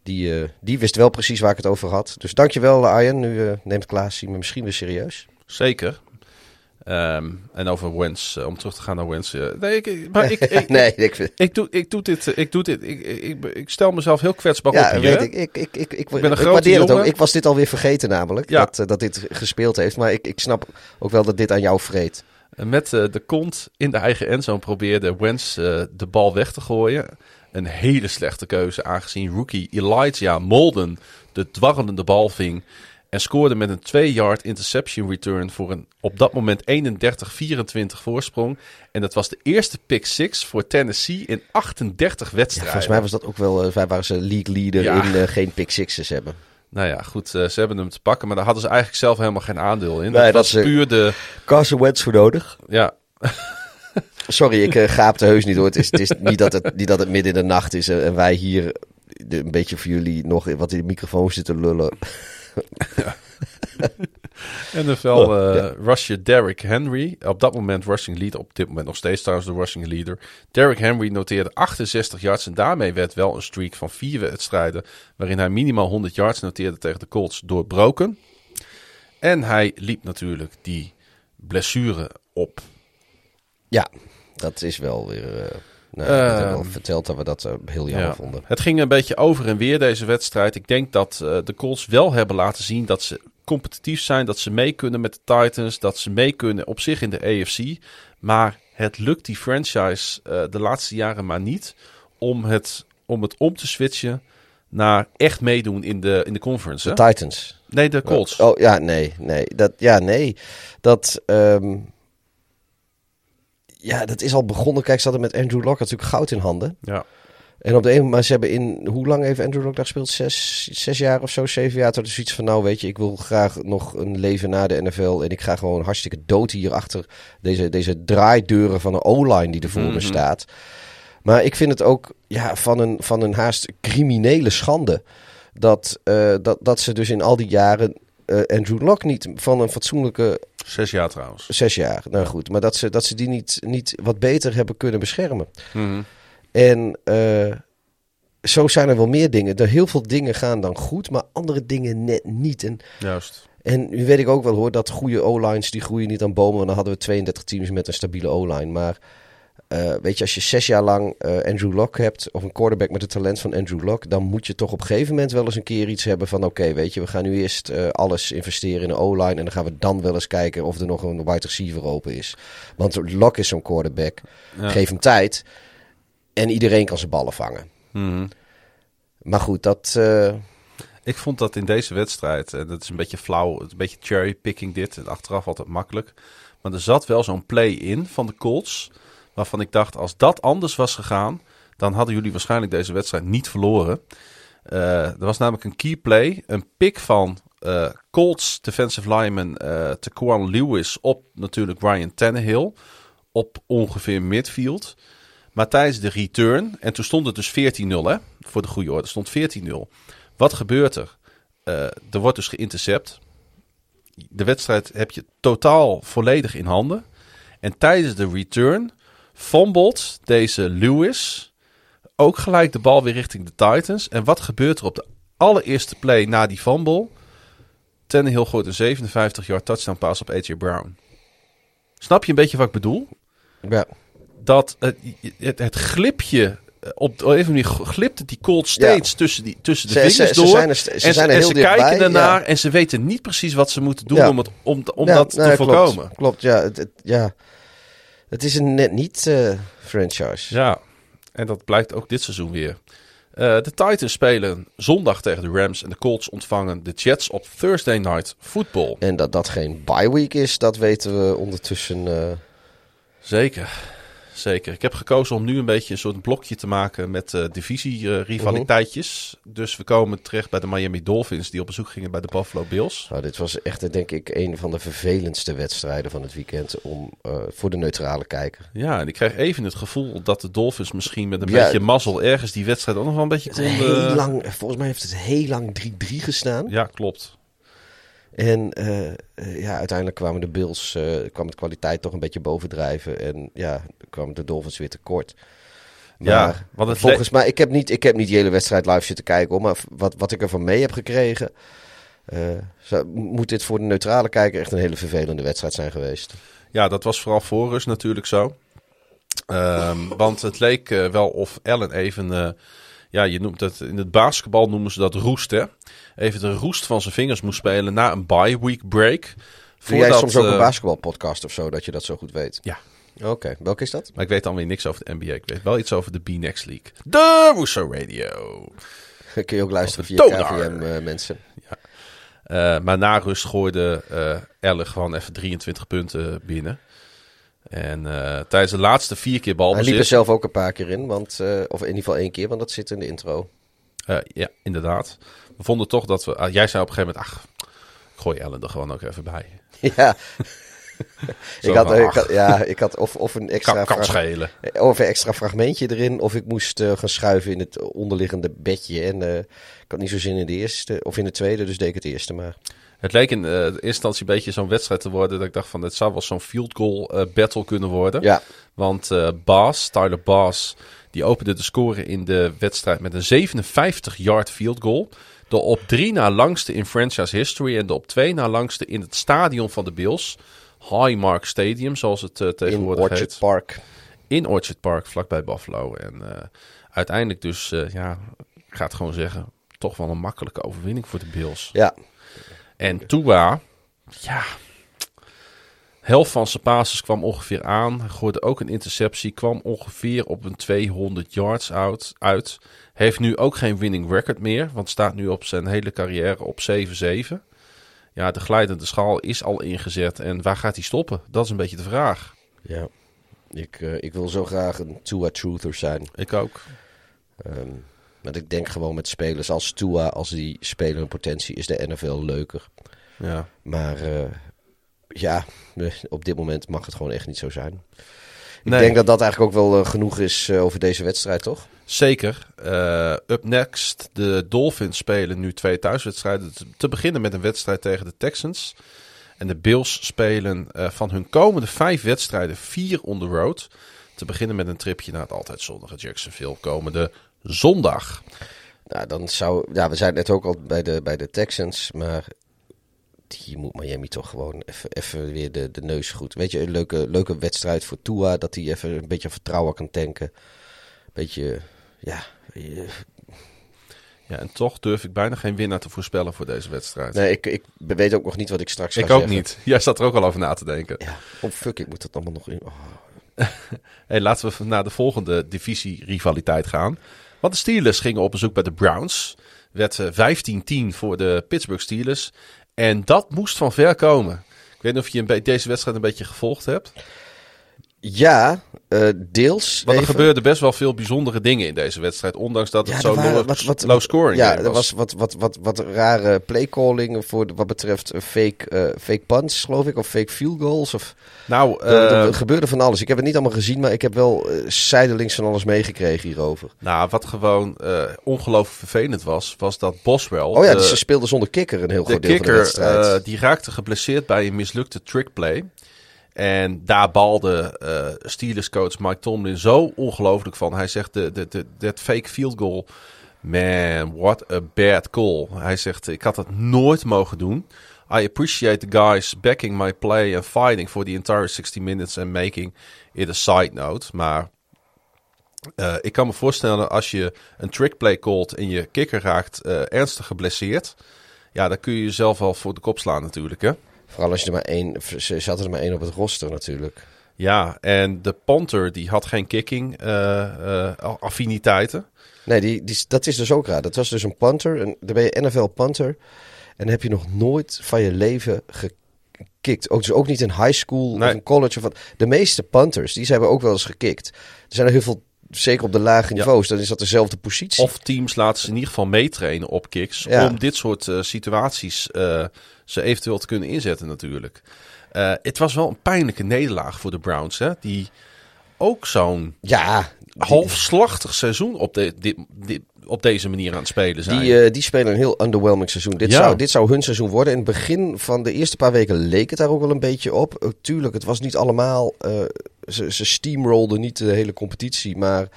Die, eh, die wist wel precies waar ik het over had. Dus dankjewel Arjan. Nu neemt Klaas me misschien weer serieus. Zeker. Ehm, en over Wentz, eh, om terug te gaan naar Wentz. eh, nee, ik, maar ik, ik, nee, ik vind... ik, doe, ik doe dit, eh, ik doe dit, ik, ik, ik stel mezelf heel kwetsbaar Ja, op weet ik. Ik, ik, ik, ik, ben een ik grote het ook. Ik was dit alweer vergeten namelijk, Ja. dat, dat dit gespeeld heeft. Maar ik, ik snap ook wel dat dit aan jou vreet. Met de kont in de eigen endzone probeerde eh, de bal weg te gooien. Een hele slechte keuze aangezien rookie Elijah Molden de dwarrelende bal ving. En scoorde met een 2-yard interception return voor een op dat moment 31-24 voorsprong. En dat was de eerste pick 6 voor Tennessee in 38 Ja, wedstrijden. volgens mij was dat ook wel, eh, wij waren ze league leader Ja. in eh, geen pick sixes hebben. Nou ja, goed, eh, ze hebben hem te pakken, maar daar hadden ze eigenlijk zelf helemaal geen aandeel in. Nee, dat is, eh, puur de... Carson Wentz voor nodig. Ja, Sorry, ik uh, gaapte heus niet hoor. Het is, het is niet, dat het, niet dat het midden in de nacht is en, en wij hier de, een beetje voor jullie nog wat in de microfoon zitten lullen. NFL Oh, eh rusher Derrick Henry. Op dat moment rushing leader. Op dit moment nog steeds trouwens de rushing leader. Derrick Henry noteerde 68 yards. En daarmee werd wel een streak van vier wedstrijden. Waarin hij minimaal 100 yards noteerde tegen de Colts doorbroken. En hij liep natuurlijk die blessure op. Ja, dat is wel weer. Uh, nou, ik heb Ehm, al verteld dat we dat uh, heel jammer Ja. vonden. Het ging een beetje over en weer deze wedstrijd. Ik denk dat eh, de Colts wel hebben laten zien dat ze competitief zijn. Dat ze mee kunnen met de Titans. Dat ze mee kunnen op zich in de AFC. Maar het lukt die franchise eh, de laatste jaren maar niet om het, om het om te switchen naar echt meedoen in de, in de conference. De Hè? Titans. Nee, de Colts. Oh ja, nee, nee. Dat, ja, nee. Dat. ehm, ja, dat is al begonnen. Kijk, ze hadden met Andrew Locke natuurlijk goud in handen. Ja. En op de een maar ze hebben in, hoe lang heeft Andrew Locke daar gespeeld? Zes, zes jaar of zo, zeven jaar. Toen is iets van, nou weet je, ik wil graag nog een leven na de NFL. En ik ga gewoon hartstikke dood hier achter deze, deze draaideuren van een O-line die er voor me Mhm. staat. Maar ik vind het ook ja, van, een, van een haast criminele schande. Dat, eh, dat, dat ze dus in al die jaren eh, Andrew Locke niet van een fatsoenlijke Zes jaar trouwens. zes jaar, nou goed. Maar dat ze, dat ze die niet, niet wat beter hebben kunnen beschermen. Mhm. En eh, zo zijn er wel meer dingen. Er heel veel dingen gaan dan goed, maar andere dingen net niet. En, Juist. en nu weet ik ook wel hoor, dat goede O-lines die groeien niet aan bomen. Want dan hadden we 32 teams met een stabiele O-line. Maar eh, weet je, als je zes jaar lang eh, Andrew Locke hebt, of een quarterback met het talent van Andrew Locke, dan moet je toch op een gegeven moment wel eens een keer iets hebben van: oké, weet je, we gaan nu eerst eh, alles investeren in een O-line. En dan gaan we dan wel eens kijken of er nog een wide receiver open is. Want Locke is zo'n quarterback. Ja. Geef hem tijd. En iedereen kan zijn ballen vangen. Mhm. Maar goed, dat. Ik vond dat in deze wedstrijd, en dat is een beetje flauw, een beetje cherrypicking dit, en achteraf altijd makkelijk. Maar er zat wel zo'n play in van de Colts, waarvan ik dacht, als dat anders was gegaan, dan hadden jullie waarschijnlijk deze wedstrijd niet verloren. Eh, er was namelijk een key play, een pick van eh, Colts defensive lineman eh Taquan Lewis op natuurlijk Ryan Tannehill op ongeveer midfield. Maar tijdens de return, en toen stond het dus 14-0 hè, voor de goede orde, stond 14-0. Wat gebeurt er? Er wordt dus geïntercept. De wedstrijd heb je totaal volledig in handen. En tijdens de return fumbled deze Lewis ook gelijk de bal weer richting de Titans. En wat gebeurt er op de allereerste play na die fumble? Tannehill gooit een 57-yard touchdown pass op AJ Brown. Snap je een beetje wat ik bedoel? ja. dat het, het, het glipje eh, op de een manier glipt die Colt steeds tussen, die, tussen de Ze- vingers ze- ze door. zijn er ze en zijn er en heel ze kijken ernaar ja. en ze weten niet precies wat ze moeten doen Ja. om, het, om, om dat te voorkomen. Klopt, klopt ja, het, het- ja. Het is een net niet eh, franchise. Ja, en dat blijkt ook dit seizoen weer. Eh, de Titans spelen zondag tegen de Rams en de Colts ontvangen de Jets op Thursday Night Football. En dat dat geen bye week is, dat weten we ondertussen. eh, Zeker, zeker. Ik heb gekozen om nu een beetje een soort blokje te maken met eh divisie-rivaliteitjes. Dus we komen terecht bij de Miami Dolphins die op bezoek gingen bij de Buffalo Bills. nou, dit was echt, eh, denk ik, een van de vervelendste wedstrijden van het weekend om, eh, voor de neutrale kijker. Ja, en ik kreeg even het gevoel dat de Dolphins misschien met een Ja. beetje mazzel ergens die wedstrijd ook nog wel een beetje konden... heel lang, volgens mij heeft het heel lang 3-3 gestaan. Ja, klopt. En eh, eh, ja, uiteindelijk kwamen de Bills, eh, kwam de kwaliteit toch een beetje bovendrijven. En ja, kwamen de Dolphins weer tekort. Ja, Maar want het volgens mij, ik heb, niet, ik heb niet die hele wedstrijd live zitten kijken, hoor, maar wat, wat ik ervan mee heb gekregen, zou- moet dit voor de neutrale kijker echt een hele vervelende wedstrijd zijn geweest. Ja, dat was vooral voor rust natuurlijk zo. Ehm, want het leek wel of Allen even, ja, je noemt het in het basketbal noemen ze dat roest, hè? Even de roest van zijn vingers moest spelen na een bye week break. Doe jij soms ook eh, een basketbalpodcast of zo, dat je dat zo goed weet? Ja. Oké, welke is dat? Maar ik weet dan weer niks over de NBA. Ik weet wel iets over de B-Next League. De Russo Radio. Kun je ook luisteren via. KVM, eh, mensen. Eh, maar na rust gooide eh Allen gewoon even 23 punten binnen. En eh, tijdens de laatste vier keer Hij liep er balbezit... zelf ook een paar keer in, want, eh, of in ieder geval één keer, want dat zit in de intro. Eh, ja, inderdaad. We vonden toch dat we... ah, jij zei op een gegeven moment... Ach, ik gooi Allen er gewoon ook even bij. Ja. Ik had, van, ik ach, had, ja, ik had of, of een extra kan, kan of een extra fragmentje erin, of ik moest gaan schuiven in het onderliggende bedje. En ik had niet zo zin in de eerste, of in de tweede, dus deed ik het eerste maar. Het leek in eh, eerste instantie een beetje zo'n wedstrijd te worden... dat ik dacht van, het zou wel zo'n field goal eh, battle kunnen worden. Ja, Want eh Baas, Tyler Baas, die opende de score in de wedstrijd met een 57-yard field goal. De op drie na langste in franchise history en de op twee na langste in het stadion van de Bills. Highmark Stadium, zoals het eh, in tegenwoordig Orchard heet. Park. In Orchard Park, vlakbij Buffalo. En uiteindelijk dus, ja, ik ga het gewoon zeggen, toch wel een makkelijke overwinning voor de Bills. Ja, En Tua, ja, helft van zijn passes kwam ongeveer aan. Hij gooide ook een interceptie, kwam ongeveer op een 200 yards out, uit. Heeft nu ook geen winning record meer, want staat nu op zijn hele carrière op 7-7. Ja, de glijdende schaal is al ingezet en waar gaat hij stoppen? Dat is een beetje de vraag. ja. Ik, eh, ik wil zo graag een Tua Truther zijn. Ik ook. Ehm, want ik denk gewoon met spelers als Tua, als die spelen hun potentie, is de NFL leuker. Ja. Maar eh, ja, op dit moment mag het gewoon echt niet zo zijn. Ik Nee. denk dat dat eigenlijk ook wel eh, genoeg is eh, over deze wedstrijd, toch? Zeker. Up next, de Dolphins spelen nu twee thuiswedstrijden. Te- beginnen met een wedstrijd tegen de Texans. En de Bills spelen van hun komende vijf wedstrijden vier on the road. Te beginnen met een tripje naar het altijd zonnige Jacksonville komende zondag. Nou, dan zou... Ja, we zijn net ook al bij de, bij de Texans, maar... Die moet Miami toch gewoon even, even weer de, de neus goed. Weet je, een leuke, leuke wedstrijd voor Tua. Dat hij even een beetje vertrouwen kan tanken. Beetje, ja... eh, Ja, en toch durf ik bijna geen winnaar te voorspellen voor deze wedstrijd. Nee, ik, ik weet ook nog niet wat ik straks ga ik ook zeggen. niet. Jij staat er ook al over na te denken. Ja, oh fuck, ik moet dat allemaal nog in... oh. Hey, laten we naar de volgende divisie-rivaliteit gaan. Want de Steelers gingen op bezoek bij de Browns. Werd eh, 15-10 voor de Pittsburgh Steelers. En dat moest van ver komen. Ik weet niet of je deze wedstrijd een beetje gevolgd hebt. Ja, eh, deels. Maar er even. gebeurden best wel veel bijzondere dingen in deze wedstrijd. Ondanks dat het Ja, zo waren low, wat- wat- low scoring Ja, game er was wat, wat, wat, wat rare playcalling voor de- wat betreft fake, eh, fake punts, geloof ik. Of fake field goals. Of, Nou, er, er eh, gebeurde van alles. Ik heb het niet allemaal gezien, maar ik heb wel zijdelings van alles meegekregen hierover. nou, wat gewoon ongelooflijk vervelend was, was dat Boswell... Oh ja, dus ze speelden zonder kikker een heel de groot deel van de wedstrijd. die raakte geblesseerd bij een mislukte trickplay. En daar balde eh Steelers coach Mike Tomlin zo ongelooflijk van. Hij zegt, de, de, de, dat fake field goal, man, what a bad call. Hij zegt, ik had het nooit mogen doen. I appreciate the guys backing my play and fighting for the entire 60 minutes and making it a side note. Maar eh, ik kan me voorstellen als je een trickplay callt en je kikker raakt eh, ernstig geblesseerd. Ja, dan kun je jezelf wel voor de kop slaan natuurlijk, hè? Vooral als je er maar één... Ze zaten er maar één op het roster natuurlijk. Ja, en de punter die had geen kicking eh, affiniteiten. Nee, die, die, dat is dus ook raar. Dat was dus een punter. En, dan ben je NFL punter. En dan heb je nog nooit van je leven gekikt. Ook, dus ook niet in high school Nee. of in college. Of wat. De meeste punters, die hebben ook wel eens gekikt. Er zijn er heel veel, zeker op de lage niveaus, dan is dat dezelfde positie. Of teams laten ze in ieder geval meetrainen op kicks. Ja. Om dit soort eh, situaties ze eventueel te kunnen inzetten natuurlijk. Eh, het was wel een pijnlijke nederlaag voor de Browns. Hè? Die ook zo'n ja, die, halfslachtig seizoen op, de, dit, dit- op deze manier aan het spelen zijn. die, eh, die spelen een heel underwhelming seizoen. Dit, Ja. zou, dit zou hun seizoen worden. In het begin van de eerste paar weken leek het daar ook wel een beetje op. Eh, tuurlijk, het was niet allemaal... ze, ze steamrolden niet de hele competitie, maar...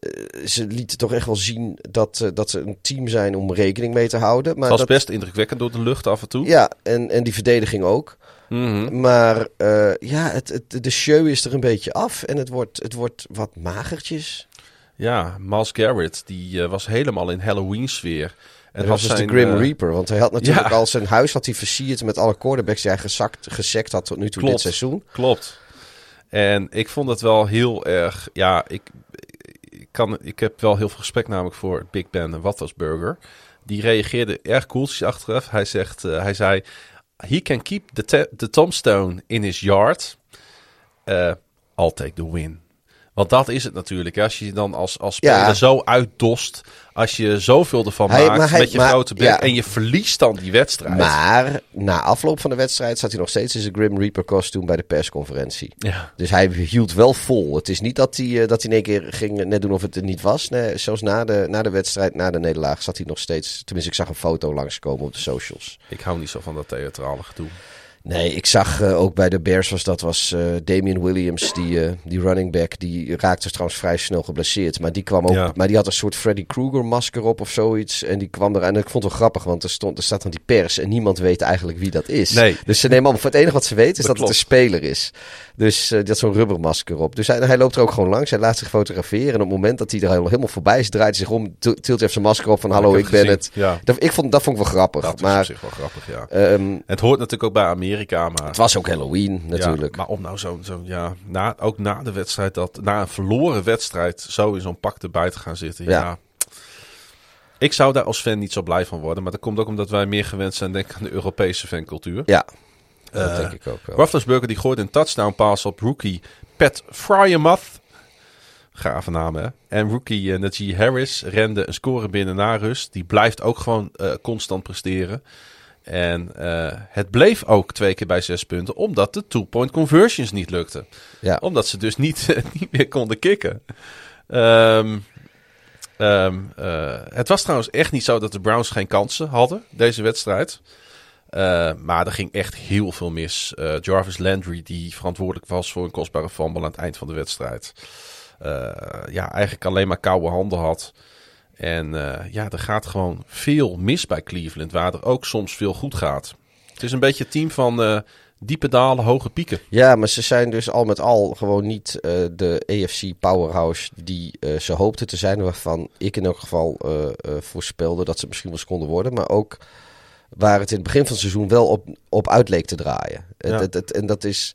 eh, ze lieten toch echt wel zien dat, eh, dat ze een team zijn om rekening mee te houden. Maar het was dat, best indrukwekkend door de lucht af en toe. Ja, en, en die verdediging ook. Mhm. Maar eh, ja, het, het, de show is er een beetje af. En het wordt, het wordt wat magertjes. Ja, Miles Garrett, die was helemaal in Halloween-sfeer. En En dat was dus de zijn, Grim eh, Reaper. Want hij had natuurlijk ja. al zijn huis had hij versierd met alle quarterbacks die hij gezakt, gesekt had tot nu toe Klopt. dit seizoen. Klopt. En ik vond het wel heel erg. Ja, ik, kan, ik heb wel heel veel respect namelijk voor Big Ben Wathersburger. Die reageerde erg koeltjes achteraf. Hij, zegt, eh, hij zei: He can keep the, the tombstone in his yard. Eh, I'll take the win. Want dat is het natuurlijk. hè. Als je dan als, als speler Ja. zo uitdost. Als je zoveel ervan Hij- maakt hij- met je maar- grote bek. ja. En je verliest dan die wedstrijd. Maar na afloop van de wedstrijd zat hij nog steeds in zijn Grim Reaper kostuum bij de persconferentie. ja. Dus hij hield wel vol. Het is niet dat hij, eh, dat hij in één keer ging net doen of het er niet was. Nee, zelfs na de, na de wedstrijd, na de nederlaag, zat hij nog steeds. Tenminste, ik zag een foto langskomen op de socials. Ik hou niet zo van dat theatrale gedoe. Nee, ik zag eh, ook bij de Bears was dat was eh Damian Williams, die, eh, die running back, die raakte trouwens vrij snel geblesseerd. Maar die kwam ook, Ja. maar die had een soort Freddy Krueger masker op of zoiets. En die kwam er en ik vond het wel grappig, want er stond, er staat dan die pers en niemand weet eigenlijk wie dat is. Nee. Dus ze nemen allemaal het enige wat ze weten is Dat dat, het een speler is. Dus die had zo'n rubbermasker op. Dus hij, hij loopt er ook gewoon langs. Hij laat zich fotograferen. En op het moment dat hij er helemaal voorbij is, draait hij zich om, tilt hij even zijn masker op van hallo, Ik ben gezien, het. ja. Dat, ik vond, dat vond ik wel grappig. Dat is op maar zich wel grappig, ja. ehm, Het hoort natuurlijk ook bij Amerika, maar... het was ook Halloween ja, natuurlijk. maar om nou zo'n, zo, ja, na, ook na de wedstrijd, dat, na een verloren wedstrijd, zo in zo'n pak erbij te gaan zitten. Ja. Ja. Ik zou daar als fan niet zo blij van worden, maar dat komt ook omdat wij meer gewend zijn, denk ik, aan de Europese fancultuur. Ja, dat Eh, denk ik ook wel. Die gooide een touchdown pass op rookie Pat Fryermuth. Gave naam, hè? En rookie uh, Najee Harris rende een score binnen na rust. Die blijft ook gewoon eh, constant presteren. En eh, het bleef ook twee keer bij zes punten, omdat de two-point conversions niet lukten. Ja. Omdat ze dus niet, niet meer konden kicken. Ehm, ehm, eh, het was trouwens echt niet zo dat de Browns geen kansen hadden, deze wedstrijd. Eh, maar er ging echt heel veel mis. Jarvis Landry, die verantwoordelijk was voor een kostbare fumble aan het eind van de wedstrijd. ja, eigenlijk alleen maar koude handen had. En eh, ja, er gaat gewoon veel mis bij Cleveland, waar er ook soms veel goed gaat. Het is een beetje het team van eh, diepe dalen, hoge pieken. Ja, maar ze zijn dus al met al gewoon niet eh, de AFC powerhouse die ze hoopten te zijn. Waarvan ik in elk geval voorspelde dat ze misschien wel eens konden worden. Maar ook waar het in het begin van het seizoen wel op, op uit leek te draaien. Ja. en dat is...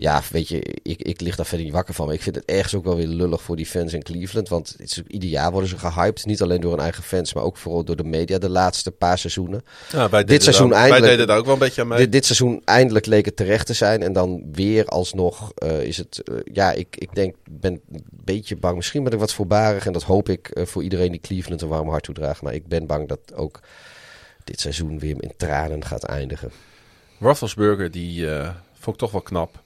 Ja, weet je, ik, ik lig daar verder niet wakker van. Maar ik vind het ergens ook wel weer lullig voor die fans in Cleveland. Want het is, ieder jaar worden ze gehyped. Niet alleen door hun eigen fans, maar ook vooral door de media de laatste paar seizoenen. Ja, wij Dit seizoen eindelijk- Wij deden daar ook wel een beetje aan mee. Dit, dit seizoen eindelijk leek het terecht te zijn. En dan weer alsnog eh, is het... eh, ja, ik, ik denk, ben een beetje bang. Misschien ben ik wat voorbarig. En dat hoop ik eh, voor iedereen die Cleveland een warm hart toedraagt. Maar ik ben bang dat ook dit seizoen weer in tranen gaat eindigen. Roethlisberger, die eh, vond ik toch wel knap.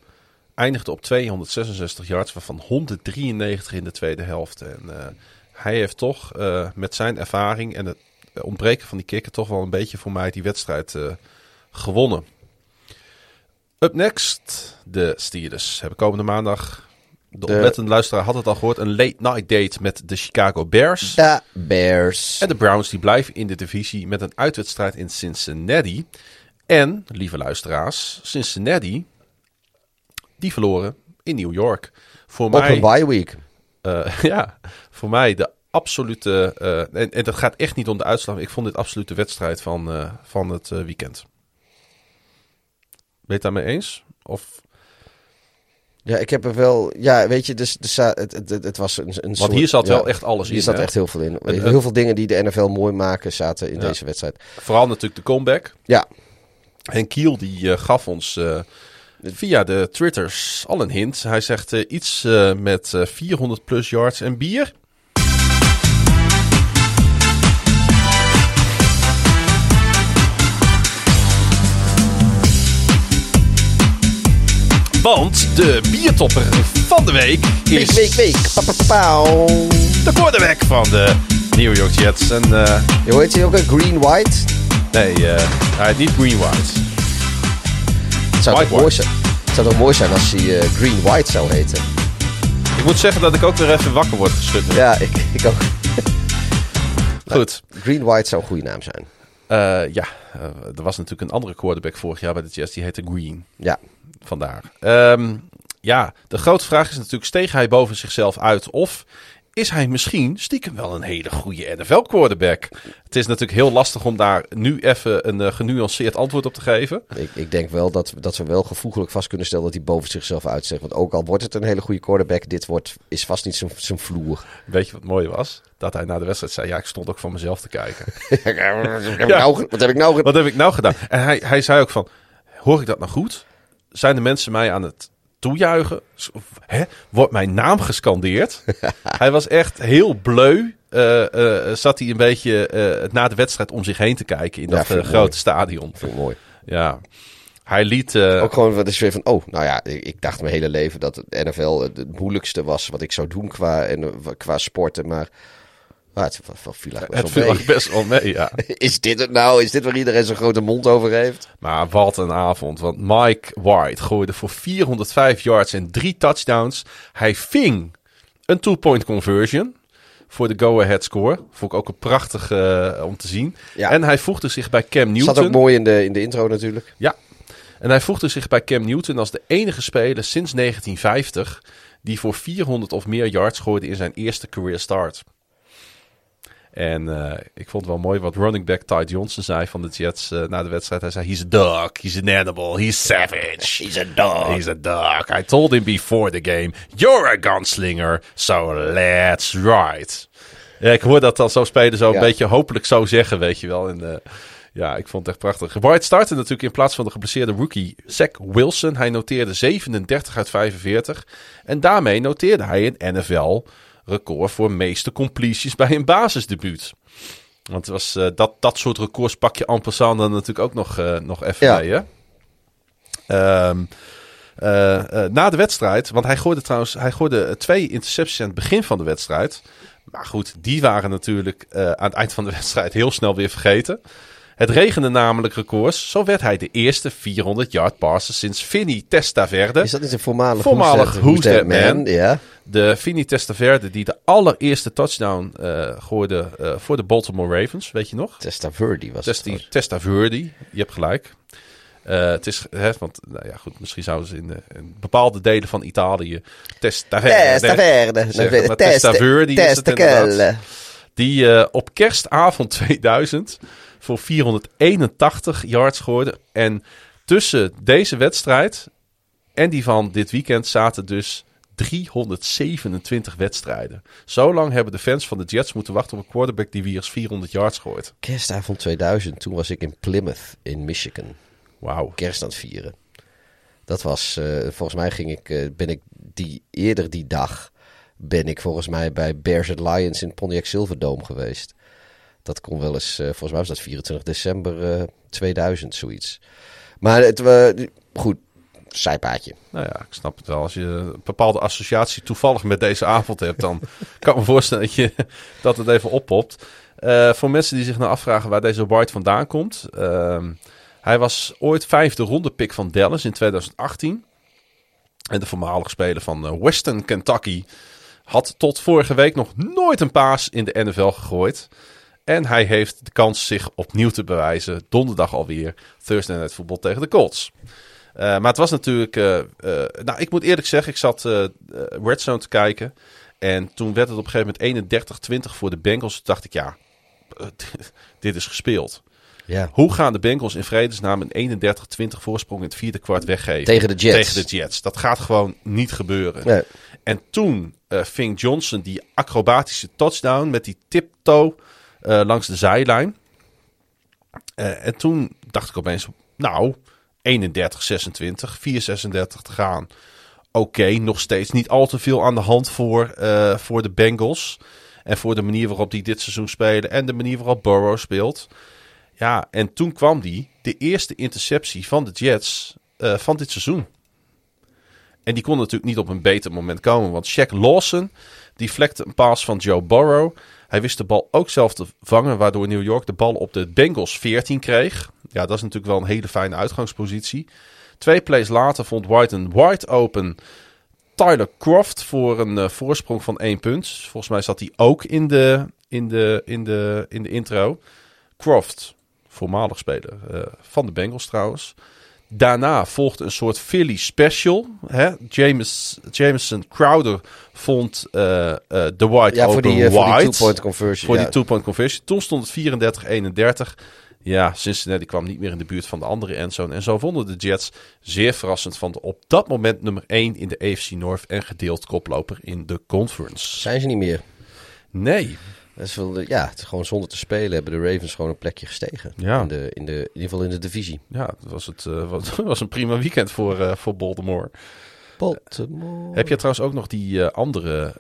Eindigde op 266 yards, waarvan 193 in de tweede helft. En eh, hij heeft toch eh, met zijn ervaring en het ontbreken van die kikker toch wel een beetje voor mij die wedstrijd eh, gewonnen. Up next, de Steelers. Hebben komende maandag, de, De- oplettende luisteraar had het al gehoord, een late night date met de Chicago Bears. De Bears. En de Browns die blijven in de divisie met een uitwedstrijd in Cincinnati. En, lieve luisteraars, Cincinnati, die verloren in New York. Voor Op mij, een bye week. eh, ja, voor mij de absolute, eh, en, en dat gaat echt niet om de uitslag. Ik vond dit absoluut de wedstrijd van, eh, van het weekend. Ben je het daarmee eens? Of, Ja, ik heb er wel... Ja, weet je, dus, dus het, het, het, was een, een want soort- hier zat ja, wel echt alles in. Hier zat hè? echt heel veel in. Heel veel dingen die de NFL mooi maken zaten in Ja. deze wedstrijd. Vooral natuurlijk de comeback. Ja, En Kiel die gaf ons via de Twitters al een hint. Hij zegt eh, iets eh, met eh, 400 plus yards en bier. Want de biertopper van de week is week, week, week. Pa, pa, pa, pauw. de quarterback van de New York Jets. En eh, Je hoort hier ook een green white. nee, eh, hij heet niet Green White. Het zou, toch mooi zijn, het zou toch mooi zijn als hij eh, green white zou heten. Ik moet zeggen dat ik ook weer even wakker word geschud. Ja, ik, ik ook. Goed. Green white zou een goede naam zijn. Eh, ja, eh, er was natuurlijk een andere quarterback vorig jaar bij de Jets. Die heette Green. Ja, Vandaar. Ehm, ja, de grote vraag is natuurlijk: steeg hij boven zichzelf uit? Of is hij misschien stiekem wel een hele goede NFL-quarterback? Het is natuurlijk heel lastig om daar nu even een eh, genuanceerd antwoord op te geven. ik, ik denk wel dat, dat we wel gevoeglijk vast kunnen stellen dat hij boven zichzelf uitzegt. Want ook al wordt het een hele goede quarterback, dit wordt, is vast niet zijn- vloer. Weet je wat mooi was? Dat hij na de wedstrijd zei: Ja, ik stond ook van mezelf te kijken. wat, heb ik nou, wat heb ik nou Wat heb ik nou gedaan? En hij, hij zei ook van, hoor ik dat nou goed? Zijn de mensen mij aan het toejuichen? Hè? Wordt mijn naam gescandeerd? hij was echt heel bleu. eh, eh, zat hij een beetje eh, na de wedstrijd om zich heen te kijken in Ja, dat grote mooi. stadion. Vind ik mooi. Ja, hij liet... Ook gewoon wat is weer van, oh, nou ja, ik, ik dacht mijn hele leven dat het NFL het, moeilijkste was wat ik zou doen qua, en, qua sporten. Maar ah, het viel- viel eigenlijk het best wel viel mee. best wel mee, ja. Is dit het nou? Is dit waar iedereen zo'n grote mond over heeft? Maar wat een avond. Want Mike White gooide voor 405 yards en drie touchdowns. Hij ving een two-point conversion voor de go-ahead score. Vond ik ook een prachtig eh, om te zien. Ja. En hij voegde zich bij Cam Newton. Zat ook mooi in de, in de intro natuurlijk. Ja. En hij voegde zich bij Cam Newton als de enige speler sinds 1950 die voor 400 of meer yards gooide in zijn eerste career start. En eh, ik vond het wel mooi wat running back Ty Johnson zei van de Jets eh, na de wedstrijd. Hij zei, he's a dog, he's an animal, he's savage. He's a dog. He's a dog. I told him before the game, you're a gunslinger, so let's ride. Ja, ik hoor dat dan zo spelen zo een beetje hopelijk zo zeggen, weet je wel. En, eh, ja, ik vond het echt prachtig. White startte natuurlijk in plaats van de geblesseerde rookie Zach Wilson. Hij noteerde 37 uit 45. En daarmee noteerde hij een NFL-record voor meeste completions bij een basisdebuut. Want het was, eh, dat, dat soort records pak je en passant dan natuurlijk ook nog, eh, nog even Ja. bij, hè? Ehm, eh, na de wedstrijd, want hij gooide trouwens hij gooide twee intercepties aan het begin van de wedstrijd. Maar goed, die waren natuurlijk aan het eind van de wedstrijd heel snel weer vergeten. Het regende namelijk records. Zo werd hij de eerste 400 yard passer sinds Vinny Testaverde. Is dat niet een voormalig, Voormalig Who's That- Who's That Man? Ja. De Vinny Testaverde die de allereerste touchdown eh gooide eh, voor de Baltimore Ravens. Weet je nog? Testaverde was het. Testi, Testaverde, je hebt gelijk. Eh, het is, hè, want nou ja, goed, misschien zouden ze in, de, in bepaalde delen van Italië Testaverde Testaverde. Testaverde is het inderdaad. Die op kerstavond 2000 voor 481 yards gooide. En tussen deze wedstrijd en die van dit weekend zaten dus 327 wedstrijden. Zo lang hebben de fans van de Jets moeten wachten op een quarterback die weer eens 400 yards gooit. Kerstavond 2000, toen was ik in Plymouth in Michigan. Wauw. Kerst aan het vieren. Dat was, eh, volgens mij ging ik, eh, ben ik die, eerder die dag, ben ik volgens mij bij Bears at Lions in Pontiac Silverdome geweest. Dat kon wel eens, eh, volgens mij was dat 24 december eh, 2000, zoiets. Maar het, was goed, zijpaadje. Nou ja, ik snap het wel. Als je een bepaalde associatie toevallig met deze avond hebt, dan kan ik me voorstellen dat, je, dat het even oppopt. Eh, voor mensen die zich nou afvragen waar deze White vandaan komt. ehm, hij was ooit vijfde ronde pick van Dallas in 2018. En de voormalige speler van eh, Western Kentucky had tot vorige week nog nooit een paas in de NFL gegooid. En hij heeft de kans zich opnieuw te bewijzen. Donderdag alweer. Thursday Night Football tegen de Colts. Eh, maar het was natuurlijk... eh, eh, nou, ik moet eerlijk zeggen, ik zat Red Zone te kijken. En toen werd het op een gegeven moment 31-20 voor de Bengals. Toen dacht ik, ja, dit is gespeeld. Ja. Hoe gaan de Bengals in vredesnaam een 31-20 voorsprong in het vierde kwart weggeven? Tegen de Jets. Tegen de Jets. Dat gaat gewoon niet gebeuren. Nee. En toen ving Johnson die acrobatische touchdown met die tiptoe langs de zijlijn. Eh, en toen dacht ik opeens, nou, 31, 26, 4, 36 te gaan. Oké, nog steeds niet al te veel aan de hand voor, eh, voor de Bengals. En voor de manier waarop die dit seizoen spelen. En de manier waarop Burrow speelt. Ja, en toen kwam die, de eerste interceptie van de Jets eh, van dit seizoen. En die kon natuurlijk niet op een beter moment komen. Want Shaq Lawson, die vlekte een paas van Joe Burrow. Hij wist de bal ook zelf te vangen, waardoor New York de bal op de Bengals 14 kreeg. Ja, dat is natuurlijk wel een hele fijne uitgangspositie. Twee plays later vond White een wide open Tyler Croft voor een eh, voorsprong van één punt. Volgens mij zat hij ook in de, in de, in de, in de intro. Croft, voormalig speler eh, van de Bengals trouwens. Daarna volgde een soort Philly special. Hè? James, Jameson Crowder vond eh, eh, de White Ja, open voor die, eh, voor die wide. two-point conversion. Voor ja. die two-point conversion. Toen stond het 34-31. Ja, Cincinnati kwam niet meer in de buurt van de andere endzone. En zo wonnen de Jets zeer verrassend van de op dat moment nummer 1 in de AFC North en gedeeld koploper in de conference. Zijn ze niet meer. Nee, Dat is wel, ja, het is gewoon zonder te spelen hebben de Ravens gewoon een plekje gestegen. Ja. In, de, in, de, in ieder geval in de divisie. ja, dat was, het, eh, was, was een prima weekend voor, eh, voor Baltimore. Baltimore. Heb je trouwens ook nog die eh, andere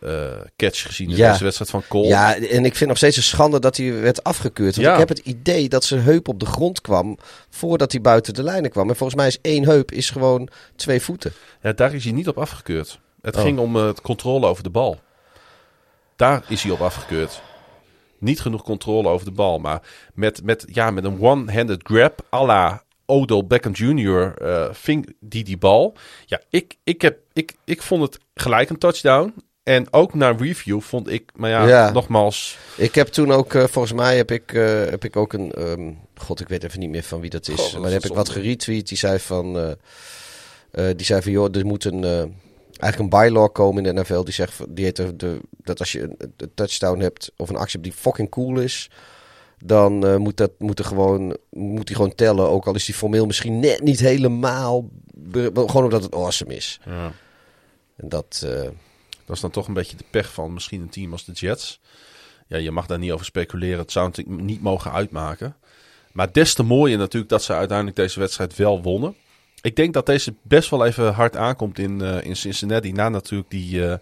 catch gezien in Ja. deze wedstrijd van Cole? Ja, en ik vind nog steeds een schande dat hij werd afgekeurd. Want Ja. ik heb het idee dat zijn heup op de grond kwam voordat hij buiten de lijnen kwam. En volgens mij is één heup is gewoon twee voeten. Ja, daar is hij niet op afgekeurd. Het Oh. ging om het controle over de bal. Daar is hij op afgekeurd. Niet genoeg controle over de bal. Maar met, met, ja, met een one-handed grab à la Odell Beckham Jr. eh, ving die die bal. Ja, ik, ik, heb, ik, ik vond het gelijk een touchdown. En ook na review vond ik, maar ja, Ja. nogmaals... Ik heb toen ook, eh, volgens mij heb ik, eh, heb ik ook een, ehm, god ik weet even niet meer van wie dat is. Maar is heb ik wat geretweet. Die zei van, die zei van joh, er moet een, eigenlijk een bylaw komen in de NFL. Die zegt, die heet de, de, dat als je een, een touchdown hebt of een actie hebt die fucking cool is. Dan eh, moet, dat, moet, er gewoon, moet die gewoon tellen. Ook al is die formeel misschien net niet helemaal. Gewoon omdat het awesome is. Ja. En dat. eh, Dat is dan toch een beetje de pech van misschien een team als de Jets. Ja, je mag daar niet over speculeren. Het zou natuurlijk niet mogen uitmaken. Maar des te mooier natuurlijk dat ze uiteindelijk deze wedstrijd wel wonnen. Ik denk dat deze best wel even hard aankomt in, eh, in Cincinnati. Na natuurlijk die, eh,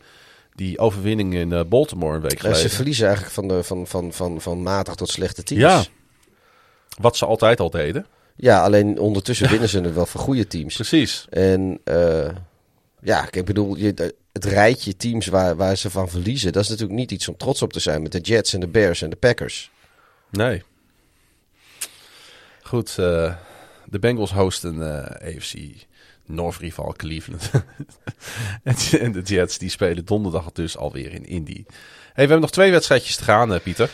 die overwinning in eh, Baltimore een week ja, ze geleden. verliezen eigenlijk van, de, van, van, van, van matig tot slechte teams. Ja, wat ze altijd al deden. Ja, alleen ondertussen winnen ze het wel van goede teams. Precies. En ja, ik bedoel, je, het rijtje teams waar, waar ze van verliezen, dat is natuurlijk niet iets om trots op te zijn met de Jets en de Bears en de Packers. Nee. Goed, de Bengals hosten uh, AFC North rival Cleveland. en de Jets die spelen donderdag dus alweer in Indy. Hey, we hebben nog twee wedstrijdjes te gaan, uh, Pieter.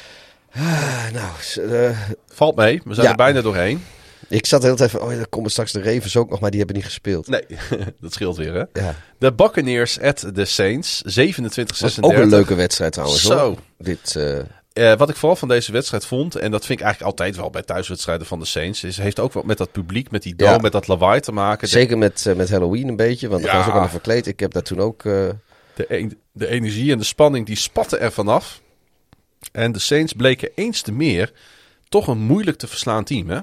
Ah, nou, Valt mee, we zijn ja. er bijna doorheen. Ik zat heel even, oh ja, dan komen straks de Ravens ook nog, maar die hebben niet gespeeld. Nee, dat scheelt weer hè. Ja. De Buccaneers at the Saints, 27-36. Ook een leuke wedstrijd trouwens Zo. hoor. Dit, uh... Uh, wat ik vooral van deze wedstrijd vond, en dat vind ik eigenlijk altijd wel bij thuiswedstrijden van de Saints, is heeft ook wat met dat publiek, met die dome, ja. met dat lawaai te maken. Zeker met, uh, met Halloween een beetje, want ja. gaan ze ook allemaal verkleed. Ik heb daar toen ook... Uh... De, de energie en de spanning die spatten er vanaf. En de Saints bleken eens te meer toch een moeilijk te verslaan team, hè?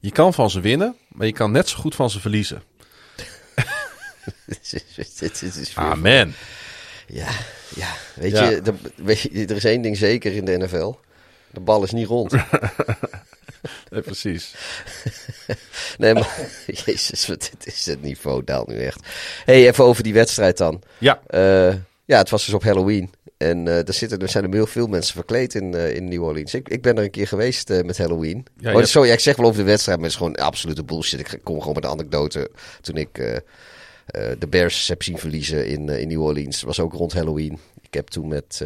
Je kan van ze winnen, maar je kan net zo goed van ze verliezen. Amen. Ja, ja. Weet, ja. Je, de, weet je, er is één ding zeker in de NFL. De bal is niet rond. nee, precies. nee, maar jezus, wat dit is het niveau daalt nu echt. hey, even over die wedstrijd dan. Ja. Uh, ja, het was dus op Halloween. En uh, er, zitten, er zijn er heel veel mensen verkleed in, uh, in New Orleans. Ik, ik ben er een keer geweest uh, met Halloween. Ja, oh, sorry, ik zeg wel over de wedstrijd, maar het is gewoon absolute bullshit. Ik kom gewoon met de anekdote. Toen ik de Bears heb zien verliezen in, in New Orleans, was ook rond Halloween. Ik heb toen met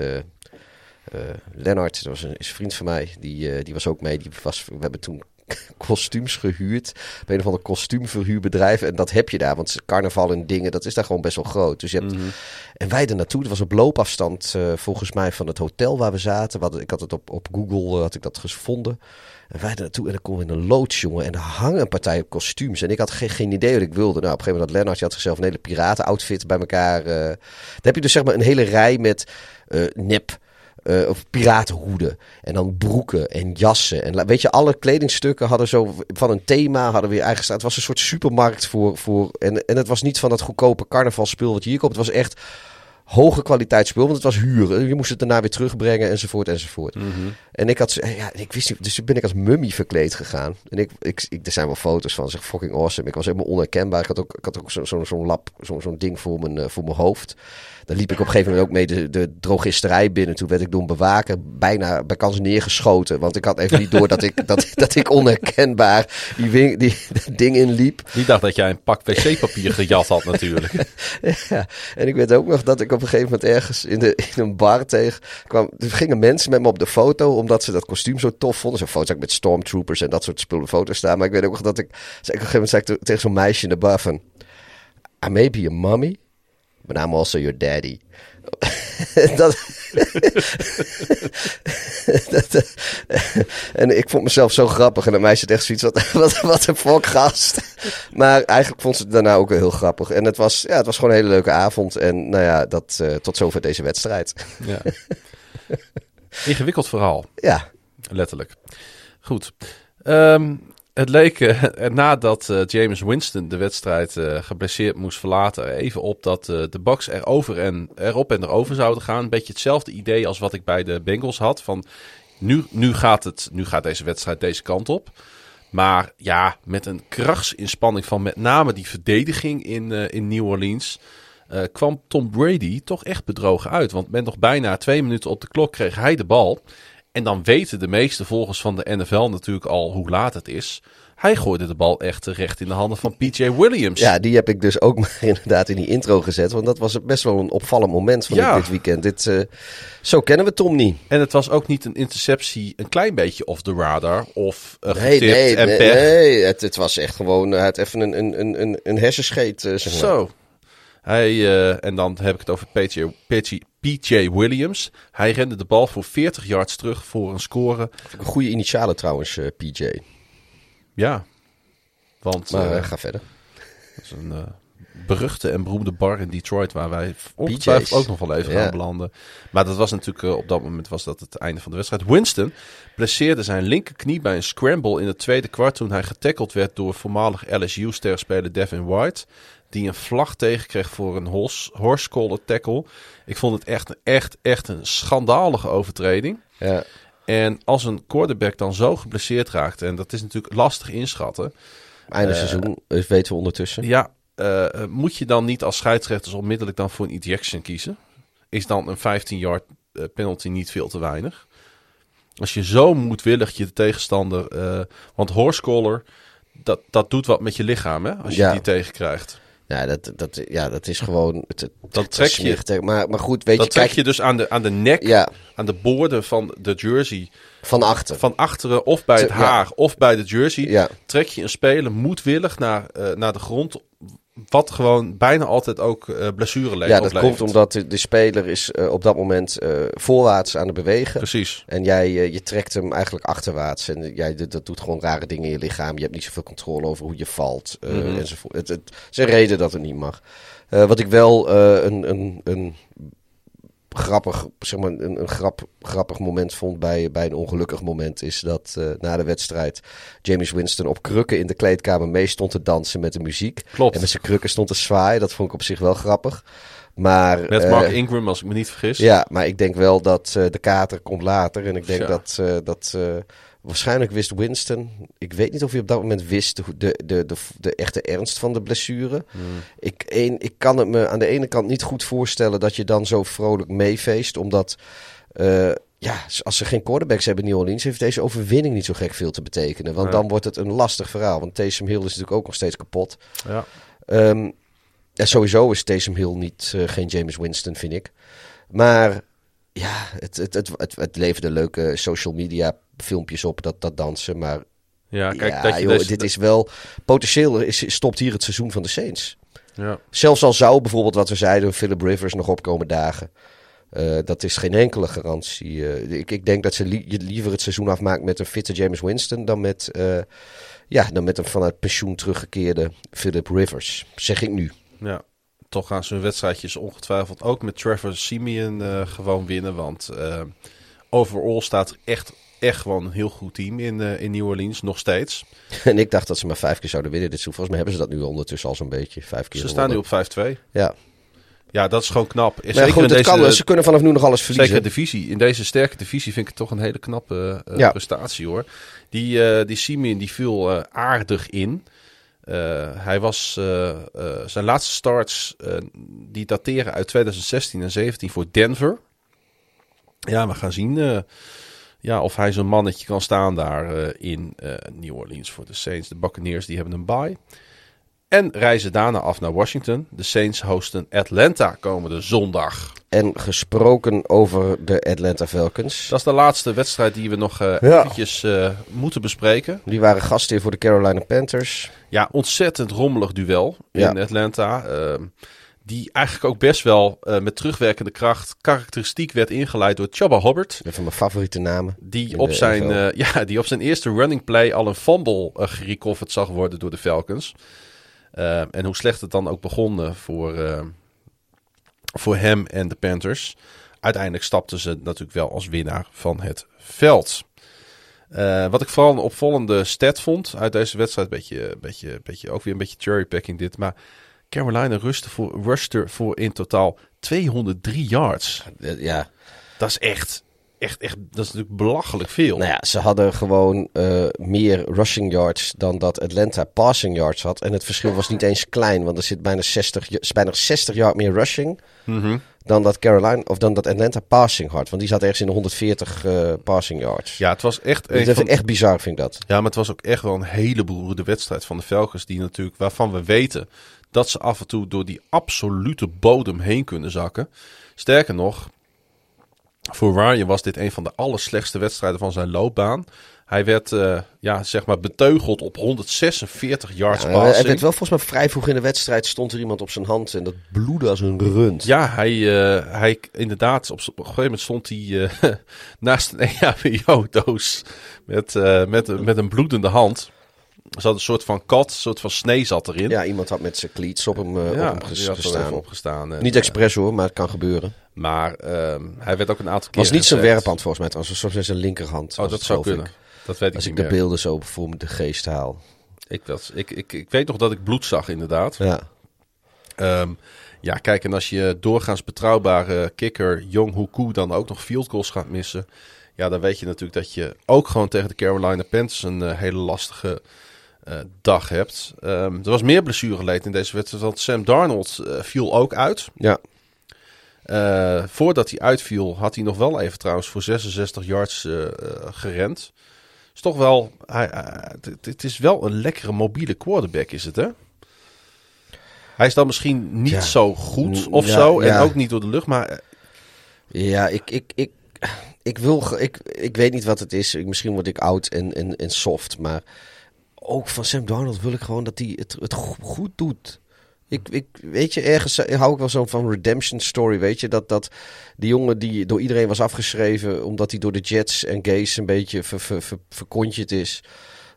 Lennart, dat was een, is een vriend van mij, die, die was ook mee. Die was, we hebben toen kostuums gehuurd bij een of ander kostuumverhuurbedrijf. En dat heb je daar, want carnaval en dingen, dat is daar gewoon best wel groot. Dus je hebt... Mhm. En wij er naartoe, dat was op loopafstand uh, volgens mij van het hotel waar we zaten. Wat, ik had het op, op Google, had ik dat gevonden. En wij naartoe en dan komen we in een loods, jongen. En er hangen een partij kostuums. En ik had geen, geen idee wat ik wilde. Nou, op een gegeven moment had Lennart, je had zichzelf een hele piratenoutfit bij elkaar. Uh, dan heb je dus zeg maar een hele rij met nep... Uh, of piratenhoeden. En dan broeken en jassen. En weet je, alle kledingstukken hadden zo van een thema hadden weer eigen Het was een soort supermarkt voor. voor en, en het was niet van dat goedkope carnavalspul wat je hier koopt. Het was echt hoge kwaliteit spul, want het was huren. Je moest het daarna weer terugbrengen enzovoort enzovoort. Mm -hmm. En ik had, ja, ik wist niet, dus toen ben ik als mummy verkleed gegaan. En ik, ik, ik er zijn wel foto's van, zeg fucking awesome. Ik was helemaal onherkenbaar. Ik had ook, ik had ook zo'n zo, zo lap, zo'n zo ding voor mijn, uh, voor mijn hoofd. Dan liep ik op een gegeven moment ook mee de, de drogisterij binnen. Toen werd ik door een bewaker bijna bij kans neergeschoten. Want ik had even niet door dat ik, dat, dat ik onherkenbaar die, wing, die, die ding inliep. Die dacht dat jij een pak wc-papier gejat had natuurlijk. ja, en ik weet ook nog dat ik op een gegeven moment ergens in, de, in een bar tegen kwam. Er gingen mensen met me op de foto, omdat ze dat kostuum zo tof vonden. Zo'n foto met stormtroopers en dat soort spullen foto's staan. Maar ik weet ook nog dat ik, zei, op een gegeven moment zei ik tegen zo'n meisje in de bar van... I may be a mummy, but I'm also your daddy. dat, dat, en ik vond mezelf zo grappig. En dat meisje echt zoiets, wat, wat, wat een fuck gast. Maar eigenlijk vond ze het daarna ook wel heel grappig. En het was, ja, het was gewoon een hele leuke avond. En nou ja, dat, uh, tot zover deze wedstrijd. Ja. Ingewikkeld verhaal. Ja. Letterlijk. Goed. Um, het leek uh, nadat uh, James Winston de wedstrijd uh, geblesseerd moest verlaten, even op dat de Bucks erover en, erop en erover zouden gaan. Een beetje hetzelfde idee als wat ik bij de Bengals had. Van nu, nu, gaat, het, nu gaat deze wedstrijd deze kant op. Maar ja, met een krachtsinspanning van met name die verdediging in, in New Orleans. kwam Tom Brady toch echt bedrogen uit. Want met nog bijna twee minuten op de klok kreeg hij de bal. En dan weten de meeste volgers van de NFL natuurlijk al hoe laat het is. Hij gooide de bal echt recht in de handen van PJ Williams. Ja, die heb ik dus ook maar inderdaad in die intro gezet. Want dat was best wel een opvallend moment van ja. dit weekend. Dit, uh, zo kennen we Tom niet. En het was ook niet een interceptie een klein beetje off the radar. Of uh, nee, getipt nee, en nee, pech. nee het, het was echt gewoon het even een, een, een, een hersenscheet. Uh, zeg maar. Zo. Hij, uh, en dan heb ik het over PJ, PJ, PJ Williams. Hij rende de bal voor 40 yards terug voor een score. Een goede initialen trouwens, uh, PJ. Ja. Want, maar uh, ga verder. Dat is een beruchte en beroemde bar in Detroit waar wij ongetwijfeld ook nog wel even Ja. gaan belanden. Maar dat was natuurlijk op dat moment was dat het einde van de wedstrijd. Winston blesseerde zijn linkerknie bij een scramble in het tweede kwart toen hij getackeld werd door voormalig LSU-sterspeler Devin White die een vlag tegenkreeg voor een horse, horse collar tackle. Ik vond het echt, echt, echt een schandalige overtreding. Ja. En als een quarterback dan zo geblesseerd raakt, en dat is natuurlijk lastig inschatten. Einde Uh, seizoen, dus weten we ondertussen. Ja, uh, moet je dan niet als scheidsrechters onmiddellijk dan voor een ejection kiezen? Is dan een 15-yard penalty niet veel te weinig? Als je zo moedwillig je tegenstander... eh, want horse collar, dat, dat doet wat met je lichaam, hè? Als je Ja. die tegenkrijgt. Ja, dat, dat, ja, dat is gewoon... Het, het trek je- Maar, maar goed, weet Dat je, trek kijk... je dus aan de, aan de nek, Ja, aan de boorden van de jersey... van achter. van achteren of bij het Ja. haar of bij de jersey, Ja. trek je een speler moedwillig naar, eh, naar de grond. Wat gewoon bijna altijd ook eh blessure le- ja, dat oplevert. komt omdat de, de speler is eh, op dat moment eh, voorwaarts aan het bewegen. Precies. En jij je trekt hem eigenlijk achterwaarts. En jij, dat, doet gewoon rare dingen in je lichaam. Je hebt niet zoveel controle over hoe je valt. Mhm. enzovoort. Het, het is een reden dat het niet mag. Wat ik wel een, een, een grappig, zeg maar, een, een grap, grappig moment vond bij, bij een ongelukkig moment... is dat eh, na de wedstrijd James Winston op krukken in de kleedkamer mee stond te dansen met de muziek. Klopt. En met zijn krukken stond te zwaaien. Dat vond ik op zich wel grappig. Maar, Met eh, Mark Ingram, als ik me niet vergis. ja, maar ik denk wel dat eh, de kater komt later. En ik denk Ja. dat, eh, dat eh, waarschijnlijk wist Winston. Ik weet niet of hij op dat moment wist de, de, de, de, de echte ernst van de blessure. Hmm. Ik, een, ik kan het me aan de ene kant niet goed voorstellen dat je dan zo vrolijk meefeest. Omdat, eh, ja, als ze geen quarterbacks hebben in New Orleans, heeft deze overwinning niet zo gek veel te betekenen. Want Ja. dan wordt het een lastig verhaal. Want Taysom Hill is natuurlijk ook nog steeds kapot. Ja. Ehm, ja, sowieso is Taysom Hill niet, eh, geen James Winston, vind ik. Maar ja, het, het, het, het, het leverde leuke social media filmpjes op, dat, dat dansen. Maar Ja, kijk, ja, dat je joh, deze- dit is wel... Potentieel is, stopt hier het seizoen van de Saints. Ja. Zelfs al zou bijvoorbeeld, wat we zeiden, Philip Rivers nog opkomen dagen. Eh, dat is geen enkele garantie. Eh, ik, ik denk dat ze li- liever het seizoen afmaakt met een fitte James Winston... dan met, eh, ja, dan met een vanuit pensioen teruggekeerde Philip Rivers. Zeg ik nu. ja. Toch gaan ze hun wedstrijdjes ongetwijfeld ook met Trevor Simeon gewoon winnen. Want overall staat er echt, echt gewoon een heel goed team in, eh, in New Orleans, nog steeds. En ik dacht dat ze maar vijf keer zouden winnen dit seizoen. Volgens mij hebben ze dat nu ondertussen al zo'n beetje. Vijf keer Ze staan nu op 5-2. Ja, Ja, dat is gewoon knap. Zeker goed, in het deze, kan, ze kunnen vanaf nu nog alles verliezen. Zeker divisie. In deze sterke divisie vind ik het toch een hele knappe eh, Ja. prestatie hoor. Die, eh die Simeon die viel aardig in. Hij was zijn laatste starts die dateren uit 2016 en 17 voor Denver. Ja, we gaan zien ja, of hij zo'n mannetje kan staan daar eh, in eh, New Orleans voor de Saints. De Buccaneers die hebben een bye. En reizen daarna af naar Washington. De Saints hosten Atlanta komende zondag. En gesproken over de Atlanta Falcons. Dat is de laatste wedstrijd die we nog eh Ja. eventjes moeten bespreken. Die waren gastheer voor de Carolina Panthers. Ja, ontzettend rommelig duel Ja. in Atlanta. Die eigenlijk ook best wel eh, met terugwerkende kracht karakteristiek werd ingeleid door Chubba Hubbard. Een van mijn favoriete namen. Die op, zijn, eh, ja, die op zijn eerste running play al een fumble eh, gerecoverd zag worden door de Falcons. En hoe slecht het dan ook begon voor, voor hem en de Panthers. Uiteindelijk stapten ze natuurlijk wel als winnaar van het veld. Wat ik vooral een opvallende stat vond uit deze wedstrijd, beetje, beetje, beetje, ook weer een beetje cherrypacking dit, maar Carolina rustte voor, rushte voor in totaal 203 yards. Ja, Dat is echt, echt, echt, dat is natuurlijk belachelijk veel. nou ja, ze hadden gewoon eh, meer rushing yards dan dat Atlanta passing yards had. En het verschil was niet eens klein, want er zit bijna 60, ja- is bijna 60 yard meer rushing Mhm. dan dat Carolina of dan dat Atlanta passing had. Want die zat ergens in de 140 eh, passing yards. Ja, het was echt dat van, ik echt bizar, vind ik dat. Ja, maar het was ook echt wel een hele beroerde wedstrijd van de Falcons. Die natuurlijk, waarvan we weten dat ze af en toe door die absolute bodem heen kunnen zakken. Sterker nog, voor Ryan was dit een van de allerslechtste wedstrijden van zijn loopbaan. Hij werd, eh, ja, zeg maar, beteugeld op 146 yards Ja, hij werd wel volgens mij vrij vroeg in de wedstrijd stond er iemand op zijn hand en dat bloedde als een rund. Ja, hij, eh, hij inderdaad, op, op een gegeven moment stond hij eh, naast een EHBO-doos met, met, met een bloedende hand. Zat een soort van kat, een soort van snee zat erin. Ja, iemand had met zijn cleats op hem, eh, Ja, op hem ges- gestaan. opgestaan. En, Niet eh, expres hoor, maar het kan gebeuren. maar ehm, hij werd ook een aantal keer was niet zijn werphand volgens mij, het was soms zijn linkerhand. Oh, dat zou kunnen. ik. Dat weet ik Als ik de meer. beelden zo voor me de geest haal. Ik, was, ik, ik, ik weet nog dat ik bloed zag, inderdaad. Ja, Ehm, ja, kijk, en als je doorgaans betrouwbare kikker Jong Hoekoe dan ook nog field goals gaat missen. Ja, dan weet je natuurlijk dat je ook gewoon tegen de Carolina Panthers een eh, hele lastige dag hebt. Ehm, er was meer blessureleed in deze wedstrijd, want Sam Darnold eh, viel ook uit. ja. Eh, voordat hij uitviel, had hij nog wel even trouwens voor 66 yards eh, eh, gerend. Is toch wel, het- is wel een lekkere mobiele quarterback, is het hè? Hij is dan misschien niet Ja. zo goed of Ja, zo. En ook niet door de lucht. Maar eh, Ja, ik, ik, ik, ik wil. Ik, ik weet niet wat het is. Ik- Misschien word ik oud en, en, en soft. Maar ook van Sam Darnold wil ik gewoon dat hij het, het go- goed doet. Ik, ik, weet je, ergens eh, hou ik wel zo van redemption story. Weet je, dat, dat die jongen die door iedereen was afgeschreven. omdat hij door de Jets en Gays een beetje ver, ver, ver- verkontjerd is.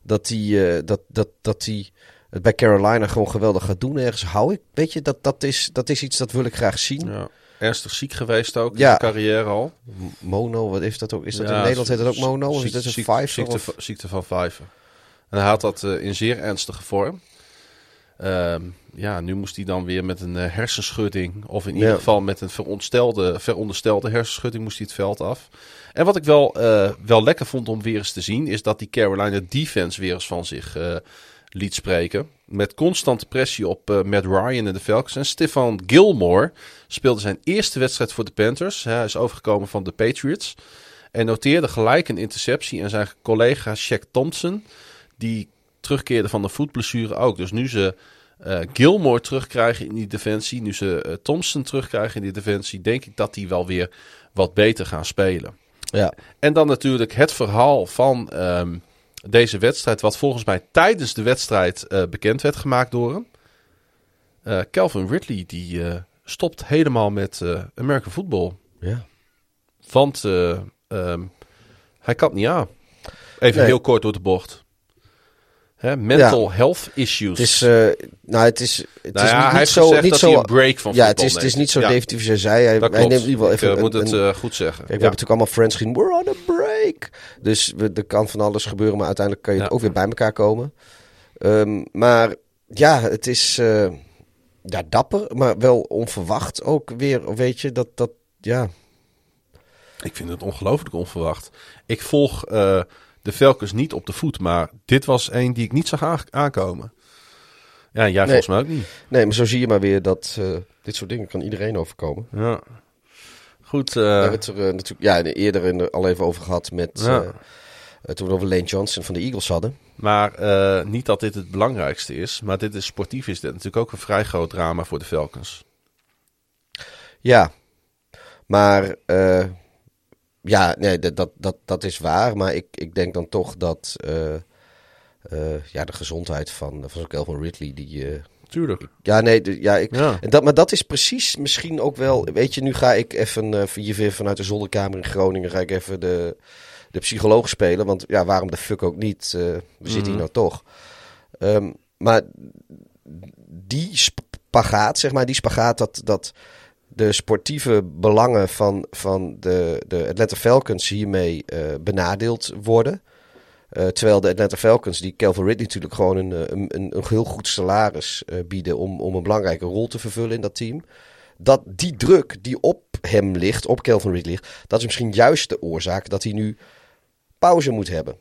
Dat hij, eh, dat, dat, dat hij het bij Carolina gewoon geweldig gaat doen. Ergens hou ik. Weet je, dat, dat, is, dat is iets dat wil ik graag zien. ja, ernstig ziek geweest ook in Ja. zijn carrière al. Mono, wat heeft dat ook? Is dat Ja, in Nederland heet dat ook ziek- mono? Of is dat een ziekte- vijver? Ziekte, Of? ziekte van vijver. En hij had dat eh, in zeer ernstige vorm. Ehm, ja, nu moest hij dan weer met een eh, hersenschudding, of in ieder geval met een veronderstelde, veronderstelde hersenschudding, moest hij het veld af. En wat ik wel, eh, wel lekker vond om weer eens te zien, is dat die Carolina defense weer eens van zich liet spreken. Met constante pressie op Matt Ryan en de Falcons. En Stefan Gilmore speelde zijn eerste wedstrijd voor de Panthers. Hij is overgekomen van de Patriots. En noteerde gelijk een interceptie. En zijn collega Shaq Thompson, die terugkeerde van de voetblessure ook. Dus nu ze eh, Gilmore terugkrijgen in die defensie, nu ze eh, Thompson terugkrijgen in die defensie, denk ik dat die wel weer wat beter gaan spelen. Ja. En dan natuurlijk het verhaal van ehm, deze wedstrijd, wat volgens mij tijdens de wedstrijd eh, bekend werd gemaakt door hem. Calvin Ridley, die stopt helemaal met American football. ja. Want eh, ehm, hij kan het niet aan. Even Nee. heel kort door de bocht. Hè, mental health issues. Het is, eh, nou, het is, het Nou is ja, niet, hij zo, niet zo, een break van ja, het is, het is niet zo Ja, definitief als jij zei. Hij, hij neemt in ieder geval ik even eh, moet het eh, goed zeggen. Kijk, we Ja. hebben natuurlijk allemaal friends gezien. We're on a break. Dus we, er kan van alles gebeuren, maar uiteindelijk kan je ook weer bij elkaar komen. Ehm, maar ja, het is eh, ja, dapper, maar wel onverwacht ook weer. Weet je, dat, dat ja. Ik vind het ongelooflijk onverwacht. Ik volg eh, de Falcons niet op de voet, maar dit was een die ik niet zag aan- aankomen. Ja, jij volgens mij ook niet. Nee, maar zo zie je maar weer dat eh, dit soort dingen kan iedereen overkomen. Ja. Goed, We eh, hebben het er eh, natuurlijk ja, eerder in de- al even over gehad met Ja. toen we over Lane Johnson van de Eagles hadden. maar niet dat dit het belangrijkste is. Maar dit is sportief is dit natuurlijk ook een vrij groot drama voor de Falcons. Ja, maar ja, nee, dat, dat, dat, dat is waar. Maar ik, ik denk dan toch dat eh, eh, ja, de gezondheid van, van zo'n Calvin Ridley, die... eh, Tuurlijk. ja, nee, de- ja, ik, Ja. en dat, maar dat is precies misschien ook wel... Weet je, nu ga ik even hier weer vanuit de zolderkamer in Groningen... ga ik even de, de psycholoog spelen. Want ja, waarom de fuck ook niet? we zitten hier nou toch. Ehm, maar die spagaat, zeg maar, die spagaat dat... dat de sportieve belangen van, van de, de Atlanta Falcons hiermee eh, benadeeld worden. Eh, terwijl de Atlanta Falcons, die Calvin Ridley natuurlijk gewoon een, eh, een, een, heel goed salaris bieden om, om een belangrijke rol te vervullen in dat team. Dat die druk die op hem ligt, op Calvin Ridley ligt, dat is misschien juist de oorzaak dat hij nu pauze moet hebben.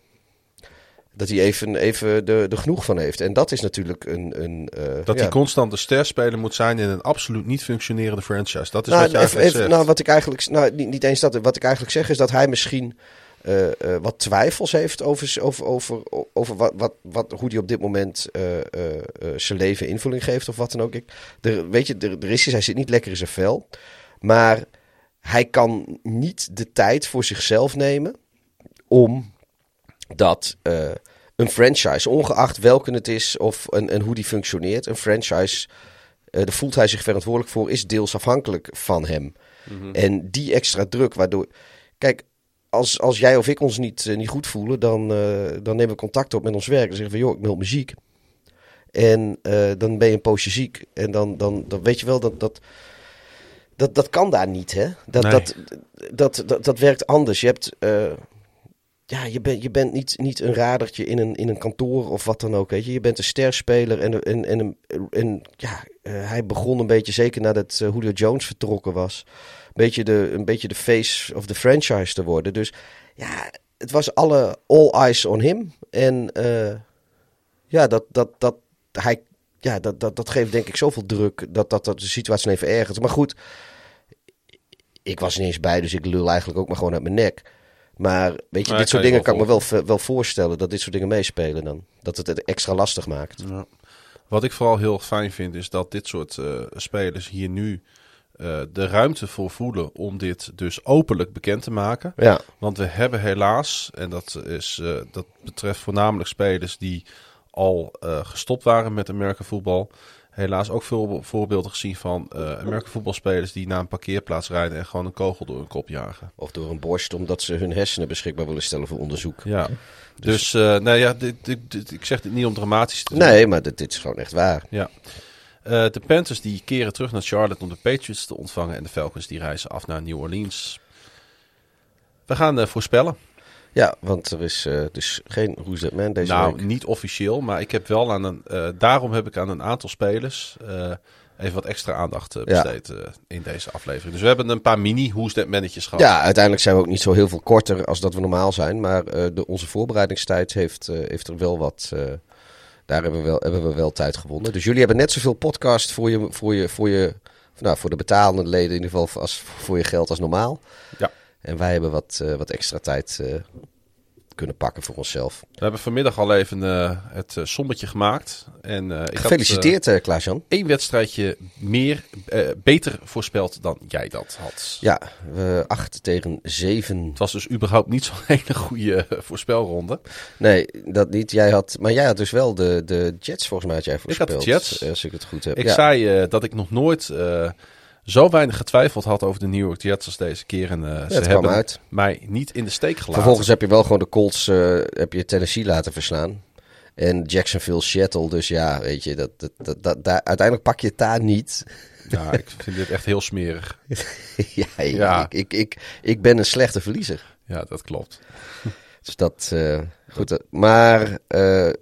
Dat hij even, even de, de genoeg van heeft. En dat is natuurlijk een. een eh, Dat ja. hij constant de sterspeler moet zijn in een absoluut niet functionerende franchise. Dat is Nou, wat je even, eigenlijk even, zegt. nou, wat ik eigenlijk, nou, niet, niet eens dat, wat ik eigenlijk zeg is dat hij misschien eh, eh, wat twijfels heeft over, over, over, over wat, wat, wat, hoe hij op dit moment zijn leven invulling geeft of wat dan ook. Ik, er, weet je, er, er is hij zit niet lekker in zijn vel, maar hij kan niet de tijd voor zichzelf nemen om dat eh, een franchise, ongeacht welke het is of en, en hoe die functioneert, een franchise, eh daar voelt hij zich verantwoordelijk voor, is deels afhankelijk van hem. En die extra druk, waardoor. Kijk, als, als jij of ik ons niet, eh, niet goed voelen, dan, dan nemen we contact op met ons werk. Dan zeggen we, joh, ik meld me ziek. En dan ben je een poosje ziek. En dan, dan, dan weet je wel dat. dat dat, dat kan daar niet, hè? Dat, Nee. dat, dat, dat, dat werkt anders. Je hebt. Ja, je, bent je bent niet, niet een radertje in een, in een kantoor of wat dan ook. Weet je. je bent een sterspeler. En, en, en, en, ja, eh, hij begon een beetje, zeker nadat eh, Julio Jones vertrokken was, een beetje, de, een beetje de face of the franchise te worden. Dus ja, het was alle all eyes on him. En eh, ja, dat, dat, dat, hij, ja dat, dat, dat geeft denk ik zoveel druk dat, dat, dat de situatie even ergert. Maar goed, ik was niet eens bij, dus ik lul eigenlijk ook maar gewoon uit mijn nek. Maar weet je, Maar dit soort dingen kan ik me wel, wel voorstellen dat dit soort dingen meespelen dan. Dat het het extra lastig maakt. Ja. Wat ik vooral heel fijn vind, is dat dit soort eh, spelers hier nu eh, de ruimte voor voelen om dit dus openlijk bekend te maken. Ja, Want we hebben helaas, en dat, is, eh, dat betreft voornamelijk spelers die al eh, gestopt waren met Amerika voetbal. Helaas ook veel voorbeelden gezien van uh, Amerika voetbalspelers die naar een parkeerplaats rijden en gewoon een kogel door hun kop jagen. of door een borst, omdat ze hun hersenen beschikbaar willen stellen voor onderzoek. Ja, dus, eh, nou ja, dit, dit, dit- ik zeg dit niet om dramatisch te doen. Nee, maar dit, dit is gewoon echt waar. Ja. Eh, de Panthers die keren terug naar Charlotte om de Patriots te ontvangen. En de Falcons die reizen af naar New Orleans. We gaan voorspellen. Ja, want er is eh, dus geen Who's That Man deze nou, week. niet officieel, maar ik heb wel aan een. eh, daarom heb ik aan een aantal spelers eh, even wat extra aandacht Ja. besteed in deze aflevering. Dus we hebben een paar mini Who's That Mannetjes gehad. Ja, uiteindelijk zijn we ook niet zo heel veel korter als dat we normaal zijn. Maar de, onze voorbereidingstijd heeft, heeft er wel wat. daar hebben we, wel, hebben we wel tijd gewonnen. Dus jullie hebben net zoveel podcast voor je, voor je, voor je, nou, voor de betalende leden in ieder geval als voor je geld als normaal. Ja. En wij hebben wat, eh, wat extra tijd eh, kunnen pakken voor onszelf. We hebben vanmiddag al even eh, het eh, sommetje gemaakt. En, ik had, Gefeliciteerd, eh Klaas-Jan. één wedstrijdje meer, beter voorspeld dan jij dat had. Ja, we 8 tegen 7. Het was dus überhaupt niet zo'n hele goede voorspelronde. Nee, dat niet. Jij had, maar jij had dus wel de, de Jets volgens mij had jij had de voorspeld. Jets. Als ik het goed heb. Ik ja. zei dat ik nog nooit zo weinig getwijfeld had over de New York Jets als deze keer. En eh, ze hebben uit. mij niet in de steek gelaten. Vervolgens heb je wel gewoon de Colts, eh, heb je Tennessee laten verslaan. En Jacksonville, Seattle. Dus ja, weet je, dat, dat, dat, daar, uiteindelijk pak je het daar niet. Ja, ik vind dit echt heel smerig. ja, ik- Ja. Ik, ik, ik, ik ben een slechte verliezer. Ja, dat klopt. Dus dat, eh, goed. maar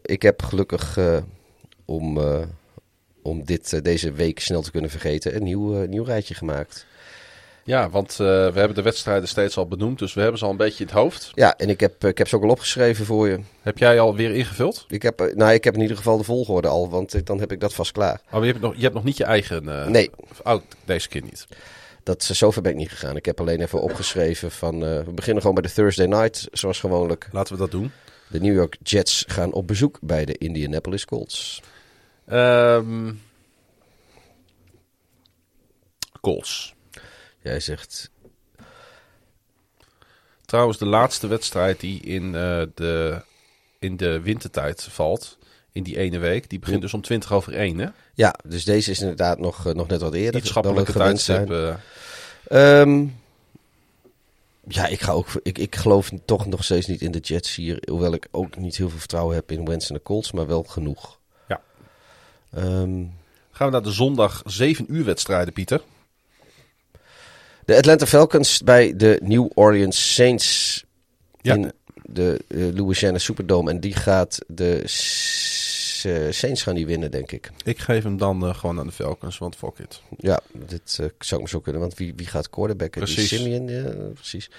ik heb gelukkig om, om dit eh, deze week snel te kunnen vergeten, een nieuw, eh, nieuw rijtje gemaakt. Ja, want eh, we hebben de wedstrijden steeds al benoemd, dus we hebben ze al een beetje in het hoofd. Ja, en ik heb, ik heb ze ook al opgeschreven voor je. Heb jij alweer ingevuld? Ik heb, nou, ik heb in ieder geval de volgorde al, want dan heb ik dat vast klaar. Oh, je, hebt nog, je hebt nog niet je eigen... eh, Nee. Oh, deze keer niet. Dat, zover ben ik niet gegaan. Ik heb alleen even opgeschreven van... we beginnen gewoon bij de Thursday Night, zoals gewoonlijk. Laten we dat doen. De New York Jets gaan op bezoek bij de Indianapolis Colts. Ehm Colts. Jij zegt... Trouwens, de laatste wedstrijd die in, eh, de, in de wintertijd valt, in die ene week, die begint dus om 20 over 1, hè? Ja, dus deze is inderdaad nog, eh, nog net wat eerder Niet schappelijke dan we gewend tijdstip. eh, Ehm, ja, ik, ga ook, ik, ik geloof toch nog steeds niet in de Jets hier. Hoewel ik ook niet heel veel vertrouwen heb in Wentz en de Colts, maar wel genoeg. Ehm, gaan we naar de zondag 7 uur wedstrijden, Pieter. de Atlanta Falcons bij de New Orleans Saints Ja. in de eh, Louisiana Superdome. En die gaat de S- eh, Saints gaan die winnen, denk ik. Ik geef hem dan eh, gewoon aan de Falcons, want fuck it. Ja, dit zou ik me zo kunnen. Want wie, wie gaat quarterbacken? Die Precies. Simeon, ja, precies.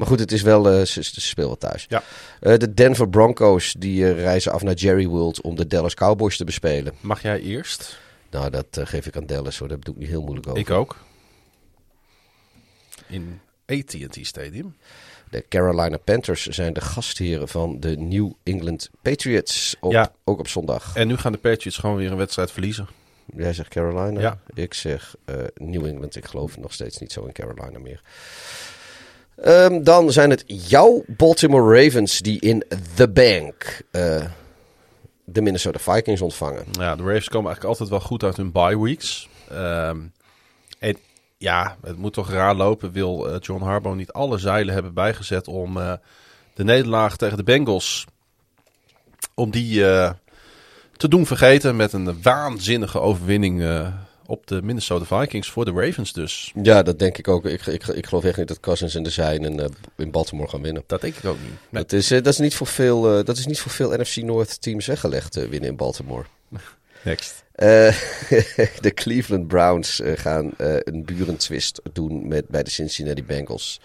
Maar goed, het is wel, eh, ze, ze spelen thuis. Ja. Eh, de Denver Broncos die eh, reizen af naar Jerry World om de Dallas Cowboys te bespelen. Mag jij eerst? Nou, dat geef ik aan Dallas hoor. Daar doe ik niet heel moeilijk over. Ik ook. In AT&T Stadium. De Carolina Panthers zijn de gastheren van de New England Patriots. Op, Ja. Ook op zondag. En nu gaan de Patriots gewoon weer een wedstrijd verliezen. Jij zegt Carolina. Ja. Ik zeg eh, New England. Ik geloof nog steeds niet zo in Carolina meer. Ehm, dan zijn het jouw Baltimore Ravens die in The Bank eh, de Minnesota Vikings ontvangen. Ja, de Ravens komen eigenlijk altijd wel goed uit hun bye weeks. Ehm, en ja, het moet toch raar lopen. Wil eh, John Harbaugh niet alle zeilen hebben bijgezet om eh, de nederlaag tegen de Bengals... om die te doen vergeten met een waanzinnige overwinning op de Minnesota Vikings voor de Ravens dus. Ja, dat denk ik ook. Ik, ik, ik geloof echt niet dat Cousins en de zijn in, eh, in Baltimore gaan winnen. Dat denk ik ook niet. Nee. Dat, is, eh, dat, is niet voor veel, eh, dat is niet voor veel NFC North teams weggelegd winnen in Baltimore. Next. De Cleveland Browns gaan een burentwist doen met, bij de Cincinnati Bengals.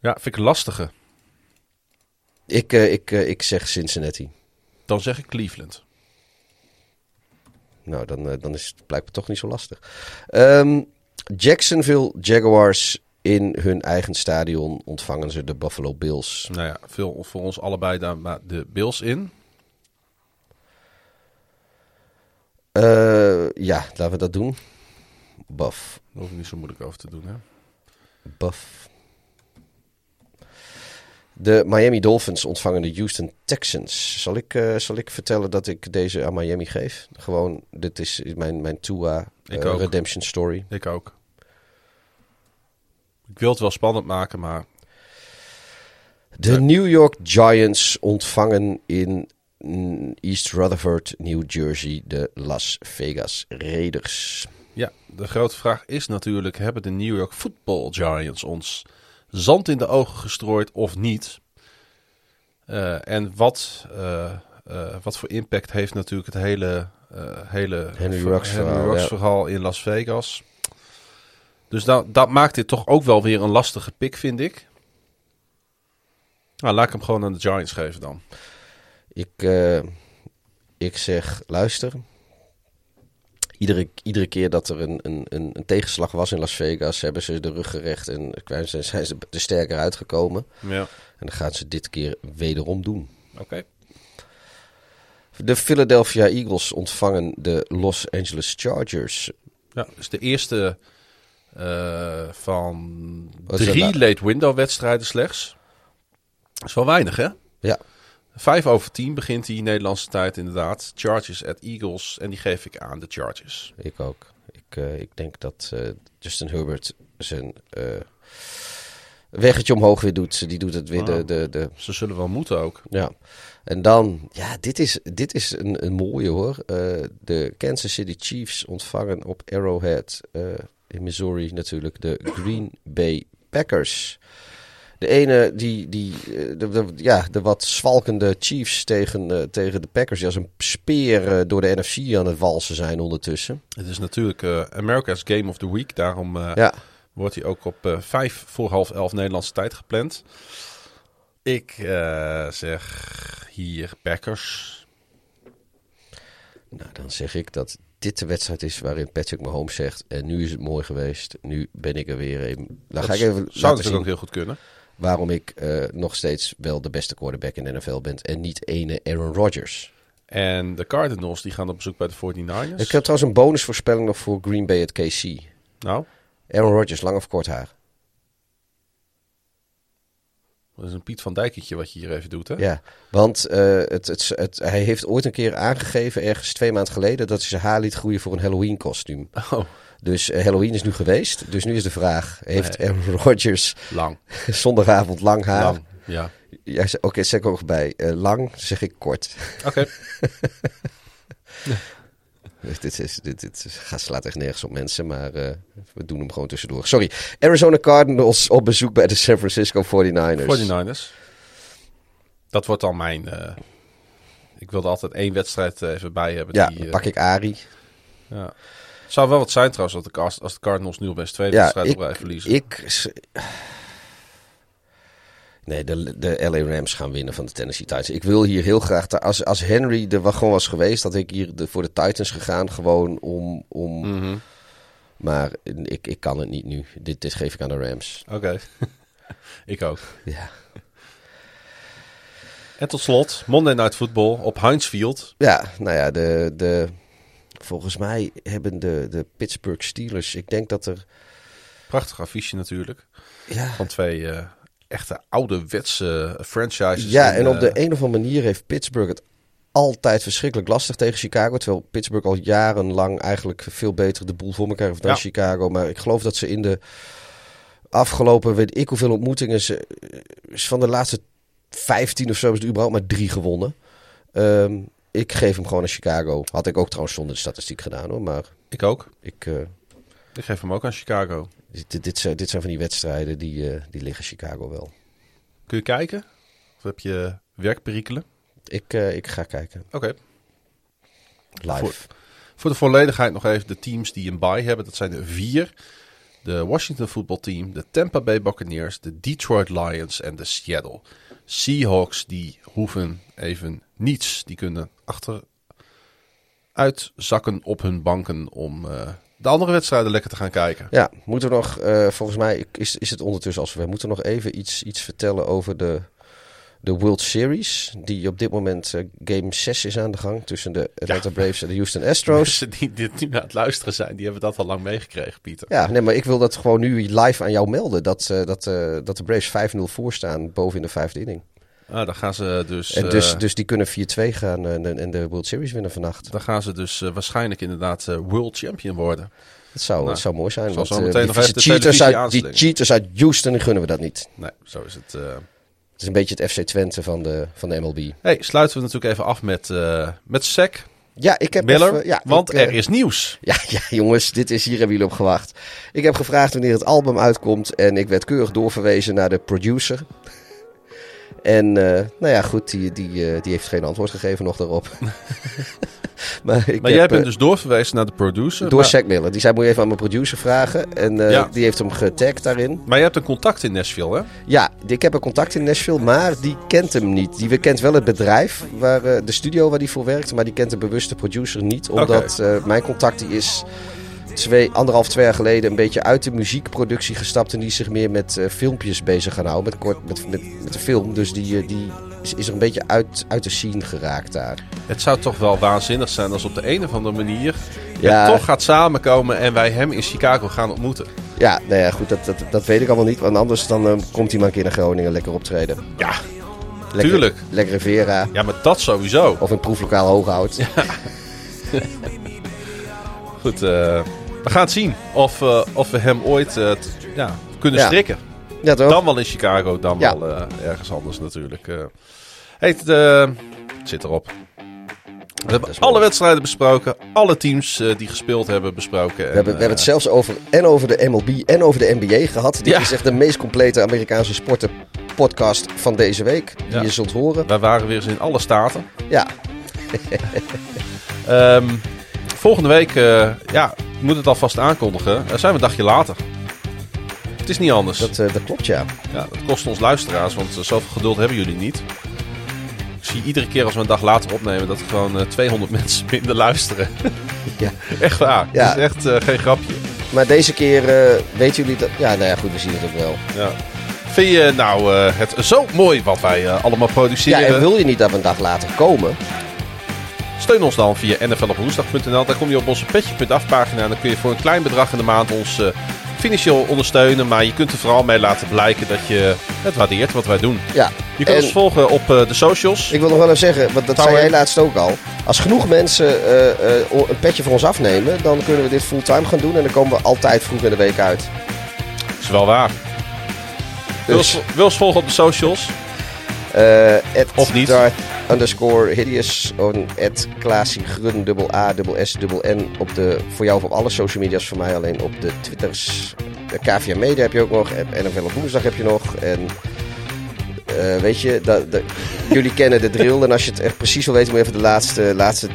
Ja, vind ik lastige. Ik, ik, ik zeg Cincinnati. Dan zeg ik Cleveland. Nou, dan, eh, dan is het blijkbaar toch niet zo lastig. Ehm, Jacksonville Jaguars in hun eigen stadion ontvangen ze de Buffalo Bills. Nou ja, veel voor ons allebei daar maar de Bills in. Eh, ja, laten we dat doen. Buff. Daar hoef ik niet zo moeilijk over te doen. Hè? Buff. De Miami Dolphins ontvangen de Houston Texans. Zal ik, eh, zal ik vertellen dat ik deze aan Miami geef? Gewoon, dit is mijn, mijn Tua eh, redemption story. Ik ook. Ik wil het wel spannend maken, maar De New York Giants ontvangen in East Rutherford, New Jersey, de Las Vegas Raiders. ja, de grote vraag is natuurlijk: hebben de New York Football Giants ons zand in de ogen gestrooid of niet? Eh, en wat, eh, eh, wat voor impact heeft natuurlijk het hele, hele Henry Henry verhaal, Ruggs ja. verhaal in Las Vegas? Dus dat, dat maakt dit toch ook wel weer een lastige pick, vind ik. Nou, laat ik hem gewoon aan de Giants geven dan. Ik, ik zeg, luister. Iedere, iedere keer dat er een, een, een, tegenslag was in Las Vegas, hebben ze de rug gerecht en zijn zijn ze er sterker uitgekomen. Ja, En dan gaan ze dit keer wederom doen. oké. De Philadelphia Eagles ontvangen de Los Angeles Chargers. Ja, dus de eerste eh, van drie late window wedstrijden slechts. Dat is wel weinig, hè? Ja, Vijf over tien begint die Nederlandse tijd inderdaad. Chargers at Eagles. En die geef ik aan de Chargers. ik ook. Ik, eh, ik denk dat eh, Justin Herbert zijn eh, weggetje omhoog weer doet. Die doet het weer de, de, de, Ze zullen wel moeten ook. Ja, en dan, ja, dit is, dit is een, een mooie hoor. De Kansas City Chiefs ontvangen op Arrowhead in Missouri natuurlijk de Green Bay Packers. De ene, die, die eh, de, de- ja, de wat zwalkende Chiefs tegen, eh, tegen de Packers, die als een speer eh, door de NFC aan het walsen zijn ondertussen. Het is natuurlijk America's Game of the Week. Daarom Ja, wordt hij ook op vijf voor half elf Nederlandse tijd gepland. Ik zeg hier Packers. nou dan zeg ik dat dit de wedstrijd is waarin Patrick Mahomes zegt, en nu is het mooi geweest, nu ben ik er weer een. Dan Dat ga ik even zou natuurlijk zien ook heel goed kunnen. Waarom ik eh, nog steeds wel de beste quarterback in de NFL ben en niet ene Aaron Rodgers. En de Cardinals die gaan op bezoek bij de 49ers. Ik heb trouwens een bonusvoorspelling nog voor Green Bay at KC. Nou, Aaron Rodgers, lang of kort haar? dat is een Piet van Dijketje wat je hier even doet, hè? Ja, want eh, het, het, het, hij heeft ooit een keer aangegeven, ergens twee maanden geleden, dat hij zijn haar liet groeien voor een Halloween kostuum. Oh, Dus eh, Halloween is nu geweest. Dus nu is de vraag, heeft Nee. Aaron Rodgers lang. zondagavond lang haar? Lang, ja. Ja, Oké, zeg ik ook bij. eh, lang zeg ik kort. Oké. Dit, is, dit, dit gaat, slaat echt nergens op mensen, maar eh, we doen hem gewoon tussendoor. Sorry. Arizona Cardinals op bezoek bij de San Francisco 49ers. 49ers. Dat wordt dan mijn... ik wilde altijd één wedstrijd even bij hebben. Ja, die, dan pak ik Ari. ja. Zou wel wat zijn trouwens dat de, als de Cardinals nu opeens twee Ja, wedstrijden op rij verliezen. ik... Nee, de, de LA Rams gaan winnen van de Tennessee Titans. Ik wil hier heel graag... Als, als Henry wel gewoon was geweest, had ik hier de, voor de Titans gegaan. Gewoon om... om Mhm. Maar ik, ik kan het niet nu. Dit, dit geef ik aan de Rams. Oké. ik ook. Ja. En tot slot, Monday Night Football op Heinz Field. Ja, nou ja, de, de, volgens mij hebben de, de Pittsburgh Steelers... Ik denk dat er... Prachtig affiche natuurlijk. Ja, Van twee eh, echte ouderwetse franchises. ja en op eh, de een of andere manier heeft Pittsburgh het altijd verschrikkelijk lastig tegen Chicago. Terwijl Pittsburgh al jarenlang eigenlijk veel beter de boel voor elkaar heeft dan Ja. Chicago. Maar ik geloof dat ze in de afgelopen, weet ik hoeveel ontmoetingen... Ze, is van de laatste 15 of zo is er überhaupt maar drie gewonnen. Ehm, ik geef hem gewoon aan Chicago. Had ik ook trouwens zonder de statistiek gedaan hoor. Maar Ik ook. ik, eh, Ik geef hem ook aan Chicago. dit, dit, zijn, dit zijn van die wedstrijden die, eh, die liggen Chicago wel. Kun je kijken? Of heb je werkperikelen? Ik, eh, ik ga kijken. Oké. Live. Voor- Voor de volledigheid nog even de teams die een bye hebben. Dat zijn er vier. De Washington Football Team, de Tampa Bay Buccaneers, de Detroit Lions en de Seattle Seahawks. Die hoeven even niets. Die kunnen achteruit zakken op hun banken om eh, de andere wedstrijden lekker te gaan kijken. Ja, moeten we nog, eh, volgens mij is, is het ondertussen als we moeten nog even iets, iets vertellen over de, de World Series. Die op dit moment eh, game 6 is aan de gang tussen de Atlanta Braves en de Houston Astros. Mensen die dit nu aan het luisteren zijn, die hebben dat al lang meegekregen, Pieter. Ja, nee, maar ik wil dat gewoon nu live aan jou melden. Dat, dat, dat de Braves 5-0 voor staan boven in de vijfde inning. Ah, dan gaan ze dus... En dus, eh, dus die kunnen 4-2 gaan en, en- en de World Series winnen vannacht. Dan gaan ze dus eh, waarschijnlijk inderdaad eh, world champion worden. Dat zou, Nou, zou mooi zijn. Want, zo eh, meteen die de cheaters, uit, die cheaters uit Houston die gunnen we dat niet. Nee, zo is het. eh. Het is een beetje het FC Twente van de, van de MLB. Hey, sluiten we natuurlijk even af met, eh met Sek Ja, ik heb Miller. even- ja, want ik, eh, er is nieuws. Ja, ja, jongens, dit is hier hebben jullie op gewacht. Ik heb gevraagd wanneer het album uitkomt en ik werd keurig doorverwezen naar de producer. En eh, nou ja, goed, die, die, eh, die heeft geen antwoord gegeven nog daarop. maar ik Maar jij heb, bent eh, dus doorverwezen naar de producer. door maar, Zack Miller. Die zei, moet je even aan mijn producer vragen. En eh, Ja. die heeft hem getagd daarin. maar je hebt een contact in Nashville, hè? Ja, ik heb een contact in Nashville, maar die kent hem niet. Die kent wel het bedrijf, waar, eh, de studio waar hij voor werkt, maar die kent de bewuste producer niet. Omdat eh, mijn contact die is twee, anderhalf, twee jaar geleden een beetje uit de muziekproductie gestapt. En die is zich meer met eh, filmpjes bezig gaan houden, met, kort, met, met, met de film. Dus die, eh, die is, is er een beetje uit, uit de scene geraakt daar. Het zou toch wel waanzinnig zijn als op de een of andere manier Ja. het toch gaat samenkomen en wij hem in Chicago gaan ontmoeten. Ja, nou ja, goed, dat, dat, dat weet ik allemaal niet. Want anders dan eh, komt hij maar een keer naar Groningen lekker optreden. Ja, Lekker, Tuurlijk. Lekker Vera. ja, maar dat sowieso. Of in proeflokaal Hooghout. Goed, eh, we gaan het zien of, eh, of we hem ooit eh, t- ja, kunnen Ja. strikken. Ja, toch? Dan wel in Chicago, dan Ja. wel eh, ergens anders natuurlijk. Hey, het, het zit erop. We hebben mooi. alle wedstrijden besproken, alle teams die gespeeld hebben besproken. We hebben, we hebben het zelfs over, en over de MLB en over de NBA gehad. Dit Ja. is echt de meest complete Amerikaanse sporten podcast van deze week. Die Ja. je zult horen. Wij waren weer eens in alle staten. Ja, Ehm, volgende week, eh, ja, ik moet het alvast aankondigen. eh, zijn we een dagje later. Het is niet anders. dat, eh, dat klopt ja. Ja, dat kost ons luisteraars, want zoveel geduld hebben jullie niet. Ik zie iedere keer als we een dag later opnemen dat er gewoon eh, 200 mensen minder luisteren. Ja. Echt waar. Ja. Het is echt geen grapje. Maar deze keer weten jullie dat... Ja, nou ja, goed, we zien het ook wel. Ja. Vind je nou het zo mooi wat wij allemaal Ja, produceren? en wil je niet dat we een dag later komen? Steun ons dan via nflopwoensdag.nl. Daar kom je op onze petje.af pagina. En dan kun je voor een klein bedrag in de maand ons eh, financieel ondersteunen. Maar je kunt er vooral mee laten blijken dat je het waardeert wat wij doen. Ja. Je kunt ons volgen op eh, de socials. ik wil nog wel even zeggen, want dat zei jij laatst ook al. Als genoeg mensen eh, een petje voor ons afnemen, dan kunnen we dit fulltime gaan doen. En dan komen we altijd vroeg in de week uit. is wel waar. Wil Dus- ons- wil ons volgen op de socials. Eh at Of niet. Underscore hideous. On at Klaasie Grun, dubbel A, dubbel S, dubbel N. Op de, voor jou op alle social media's. Voor mij alleen op de Twitters. De KVM Media heb je ook nog. En NFL op woensdag heb je nog. En eh, weet je, dat, dat- jullie kennen de drill. En als je het echt precies wil weten, moet je even de laatste, laatste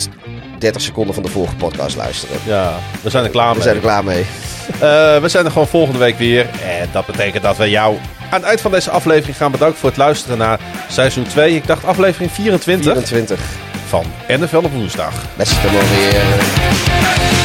30 seconden van de vorige podcast luisteren. Ja, we zijn er klaar We mee. zijn er klaar mee. Eh, we zijn er gewoon volgende week weer. En dat betekent dat we jou aan het eind van deze aflevering gaan bedanken voor het luisteren naar seizoen 2. Ik dacht aflevering 24 24. van NFL op woensdag. Best wel weer.